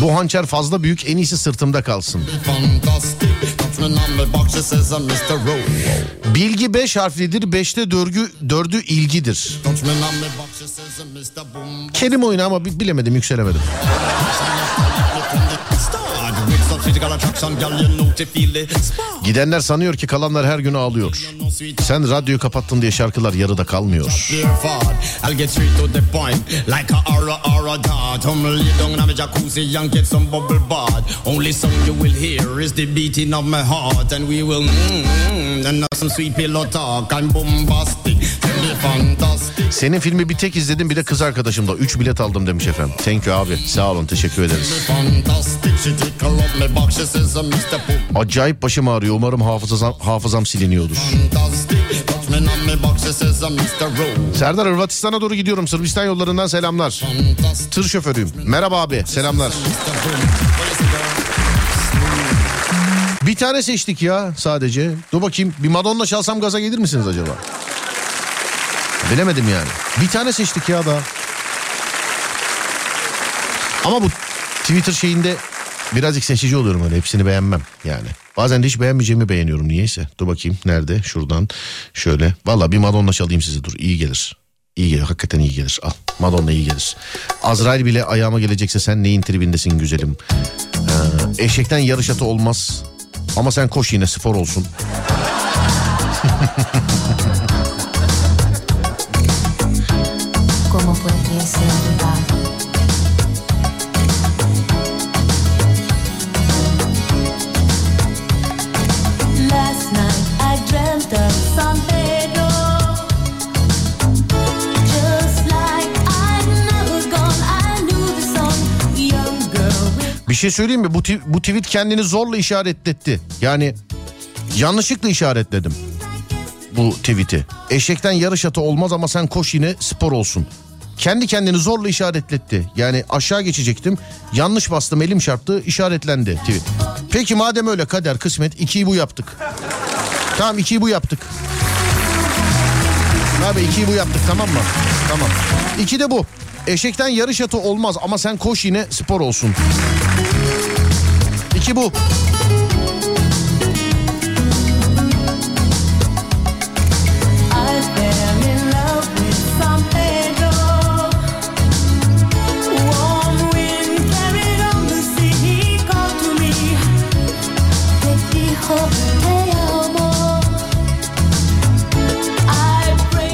Bu hançer fazla büyük en iyisi sırtımda kalsın. Bilgi 5 harflidir 5'te dörgü, dördü ilgidir. Touch me on me back. She says I'm Mr. Boom. Kelime oyunu ama bi- bilemedim yükselemedim. Gidenler sanıyor ki kalanlar her gün ağlıyor. Sen radyoyu kapattın diye şarkılar yarıda kalmıyor. Fantastic Senin filmi bir tek izledim bir de kız arkadaşımla. 3 bilet aldım demiş efendim. Thank you abi. Sağ olun teşekkür ederiz. Acayip başım ağrıyor. Umarım hafızam, hafızam siliniyordur. Serdar Hırvatistan'a doğru gidiyorum. Sırbistan yollarından selamlar. Tır şoförüyüm. Merhaba abi. Selamlar. Bir tane seçtik ya sadece. Dur bakayım. Bir Madonna çalsam gaza gelir misiniz acaba? Bilemedim yani. Bir tane seçtik ya da. Ama bu Twitter şeyinde birazcık seçici oluyorum öyle hepsini beğenmem yani. Bazen de hiç beğenmeyeceğimi beğeniyorum niyeyse. Dur bakayım nerede şuradan şöyle. Valla bir Madonna çalayım size dur iyi gelir. İyi gelir hakikaten iyi gelir al Madonna iyi gelir. Azrail bile ayağıma gelecekse sen neyin tribindesin güzelim. Ee, eşekten yarış atı olmaz ama sen koş yine spor olsun. ¿Cómo puede ser Bir şey söyleyeyim mi? Bu, bu tweet kendini zorla işaretletti. Yani yanlışlıkla işaretledim bu tweet'i. Eşekten yarış atı olmaz ama sen koş yine spor olsun. Kendi kendini zorla işaretletti. Yani aşağı geçecektim. Yanlış bastım elim çarptı işaretlendi tweet. Peki madem öyle kader kısmet ikiyi bu yaptık. Tamam ikiyi bu yaptık. Abi ikiyi bu yaptık tamam mı? Tamam. İki de bu. Eşekten yarış atı olmaz ama sen koş yine spor olsun. İki bu.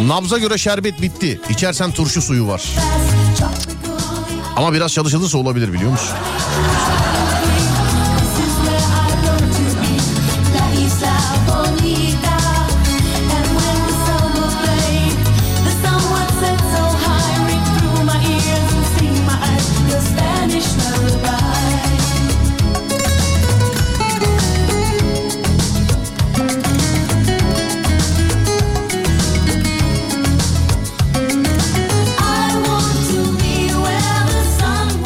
Nabza göre şerbet bitti. İçersen turşu suyu var. Ama biraz çalışılırsa olabilir biliyor musun?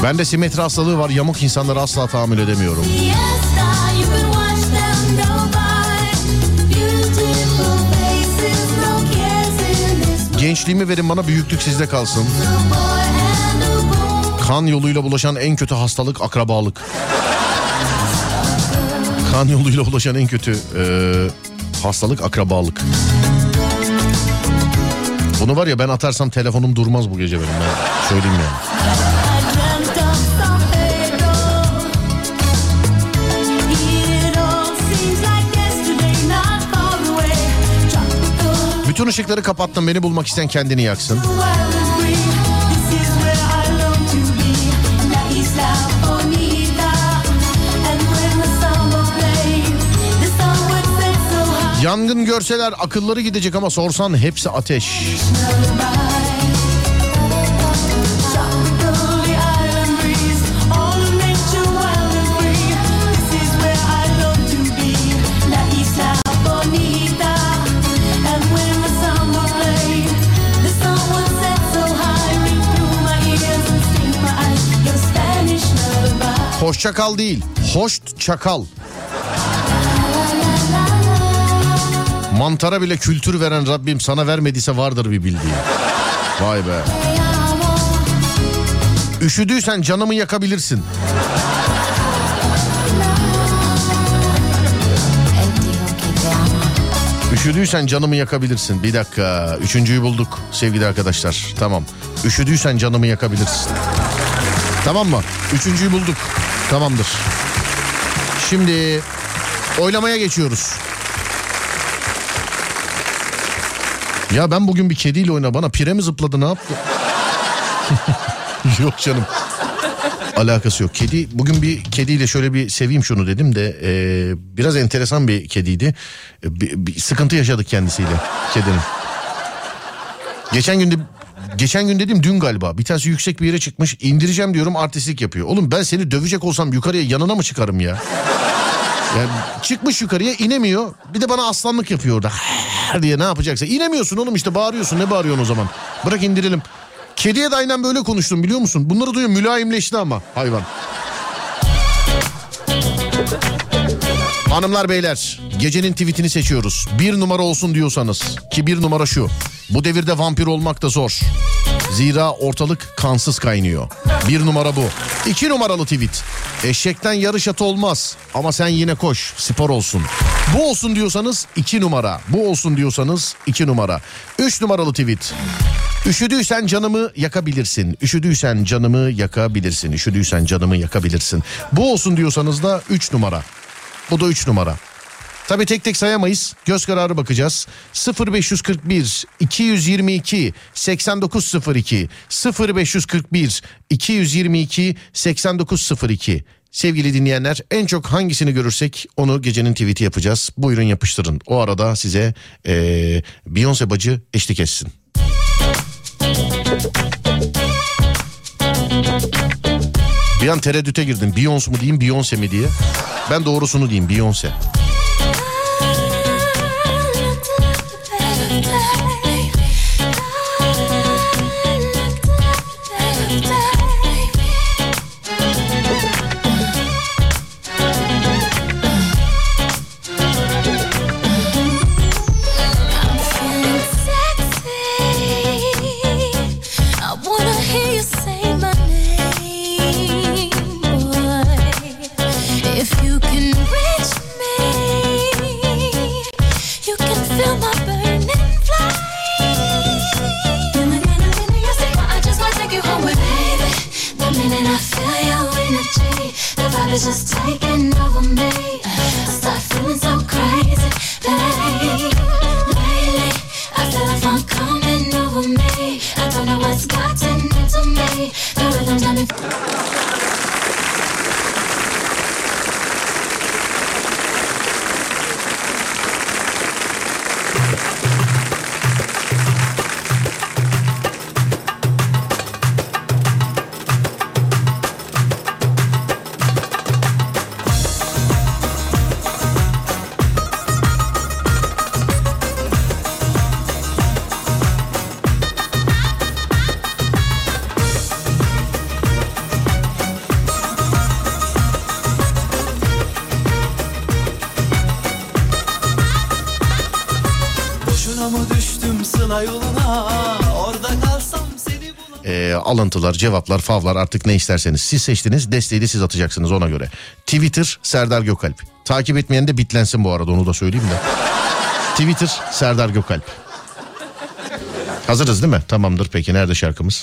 Bende simetri hastalığı var. Yamuk insanlara asla tahammül edemiyorum. Gençliğimi verin bana büyüklük sizde kalsın. Kan yoluyla bulaşan en kötü hastalık akrabalık. Kan yoluyla bulaşan en kötü eee, hastalık akrabalık. Bunu var ya ben atarsam telefonum durmaz bu gece benim ben söyleyeyim yani. Bütün ışıkları kapattım beni bulmak isteyen kendini yaksın. Yangın görseler akılları gidecek ama sorsan hepsi ateş. Hoşça kal değil, hoş çakal. Mantara bile kültür veren Rabbim sana vermediyse vardır bir bildiği. Vay be. Üşüdüysen canımı yakabilirsin. Üşüdüysen canımı yakabilirsin. Bir dakika. Üçüncüyü bulduk sevgili arkadaşlar. Tamam. Üşüdüysen canımı yakabilirsin. Tamam mı? Üçüncüyü bulduk. Tamamdır. Şimdi oylamaya geçiyoruz. Ya ben bugün bir kediyle oyna bana pire mi zıpladı ne yaptı? <laughs> yok canım. Alakası yok. Kedi bugün bir kediyle şöyle bir seveyim şunu dedim de e, biraz enteresan bir kediydi. E, bir, bir sıkıntı yaşadık kendisiyle kedinin. Geçen günde geçen gün dedim dün galiba bir tanesi yüksek bir yere çıkmış indireceğim diyorum artistlik yapıyor. Oğlum ben seni dövecek olsam yukarıya yanına mı çıkarım ya? Yani çıkmış yukarıya inemiyor. Bir de bana aslanlık yapıyor orada. <laughs> diye ne yapacaksa. İnemiyorsun oğlum işte bağırıyorsun. Ne bağırıyorsun o zaman? Bırak indirelim. Kediye de aynen böyle konuştum biliyor musun? Bunları duyuyor mülayimleşti ama hayvan. Hanımlar beyler gecenin tweetini seçiyoruz. Bir numara olsun diyorsanız ki bir numara şu. Bu devirde vampir olmak da zor. Zira ortalık kansız kaynıyor. Bir numara bu. İki numaralı tweet. Eşekten yarış atı olmaz ama sen yine koş spor olsun. Bu olsun diyorsanız 2 numara. Bu olsun diyorsanız 2 numara. 3 numaralı tweet. Üşüdüysen canımı yakabilirsin. Üşüdüysen canımı yakabilirsin. Üşüdüysen canımı yakabilirsin. Bu olsun diyorsanız da 3 numara. Bu da 3 numara. Tabi tek tek sayamayız. Göz kararı bakacağız. 0541 222 8902 0541 222 8902 Sevgili dinleyenler en çok hangisini görürsek onu gecenin tweet'i yapacağız. Buyurun yapıştırın. O arada size eee Beyoncé bacı eşlik etsin. Bir an tereddüte girdim. Beyoncé mu diyeyim Beyoncé mi diye. Ben doğrusunu diyeyim Beyoncé. Is just taking over me. I start feeling so crazy, baby. Lately, I feel like fun coming over me. I don't know what's gotten into me. The rhythm's got me. Alıntılar, cevaplar, favlar artık ne isterseniz. Siz seçtiniz desteği de siz atacaksınız ona göre. Twitter Serdar Gökalp. Takip etmeyen de bitlensin bu arada onu da söyleyeyim de. Twitter Serdar Gökalp. Hazırız değil mi? Tamamdır peki nerede şarkımız?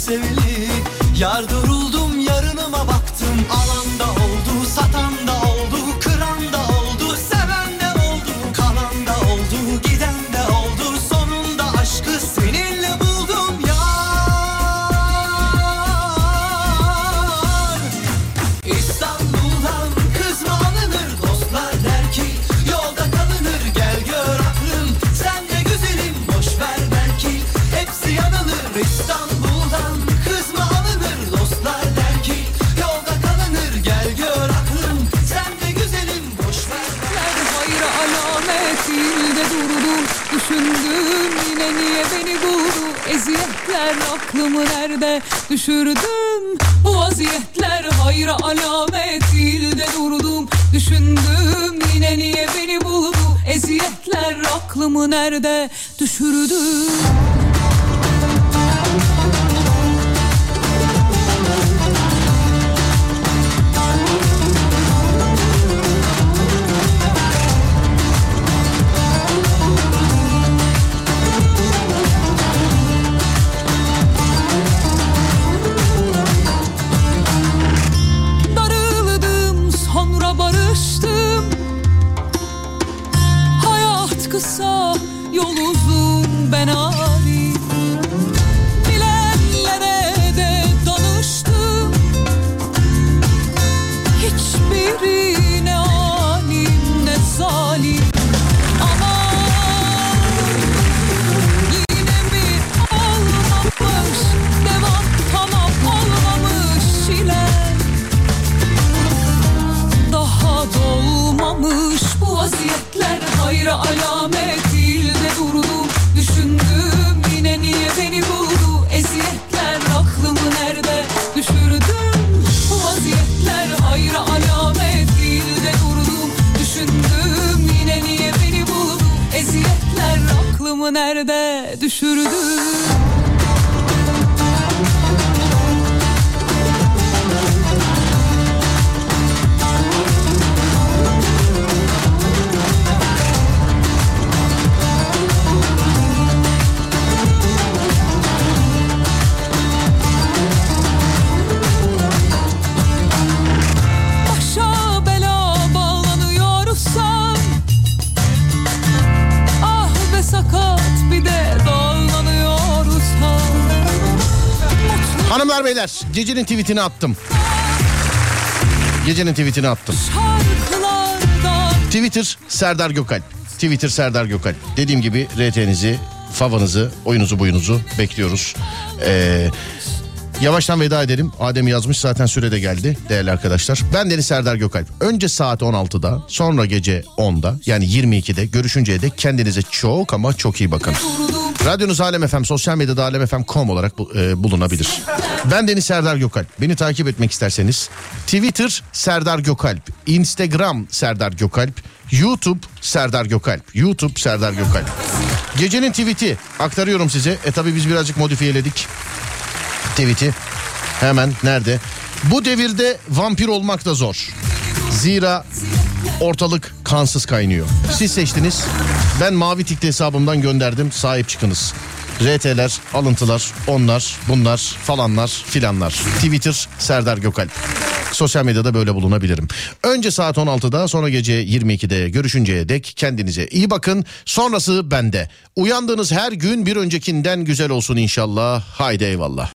Seveli Yar duruldum düşürdüm. Bu vaziyetler hayır alamet. İlde durdum Düşündüm. Yine niye beni buldu? Eziyetler aklımı nerede düşürdüm gecenin tweetini attım. Gecenin tweetini attım. Twitter Serdar Gökalp. Twitter Serdar Gökalp. Dediğim gibi RT'nizi, favanızı, oyunuzu buyunuzu bekliyoruz. Ee, yavaştan veda edelim. Adem yazmış zaten sürede geldi değerli arkadaşlar. Ben Deniz Serdar Gökalp. Önce saat 16'da sonra gece 10'da yani 22'de görüşünceye dek kendinize çok ama çok iyi bakın. Radyonuz Alem FM, sosyal medyada alemfm.com olarak bu- e, bulunabilir. Ben Deniz Serdar Gökalp. Beni takip etmek isterseniz Twitter Serdar Gökalp, Instagram Serdar Gökalp, YouTube Serdar Gökalp, YouTube Serdar Gökalp. Gecenin tweet'i aktarıyorum size. E tabi biz birazcık modifiyeledik tweet'i. Hemen nerede? Bu devirde vampir olmak da zor. Zira ortalık kansız kaynıyor. Siz seçtiniz. Ben mavi tikli hesabımdan gönderdim. Sahip çıkınız. RT'ler, alıntılar, onlar, bunlar, falanlar, filanlar. Twitter Serdar Gökalp. Sosyal medyada böyle bulunabilirim. Önce saat 16'da sonra gece 22'de görüşünceye dek kendinize iyi bakın. Sonrası bende. Uyandığınız her gün bir öncekinden güzel olsun inşallah. Haydi eyvallah.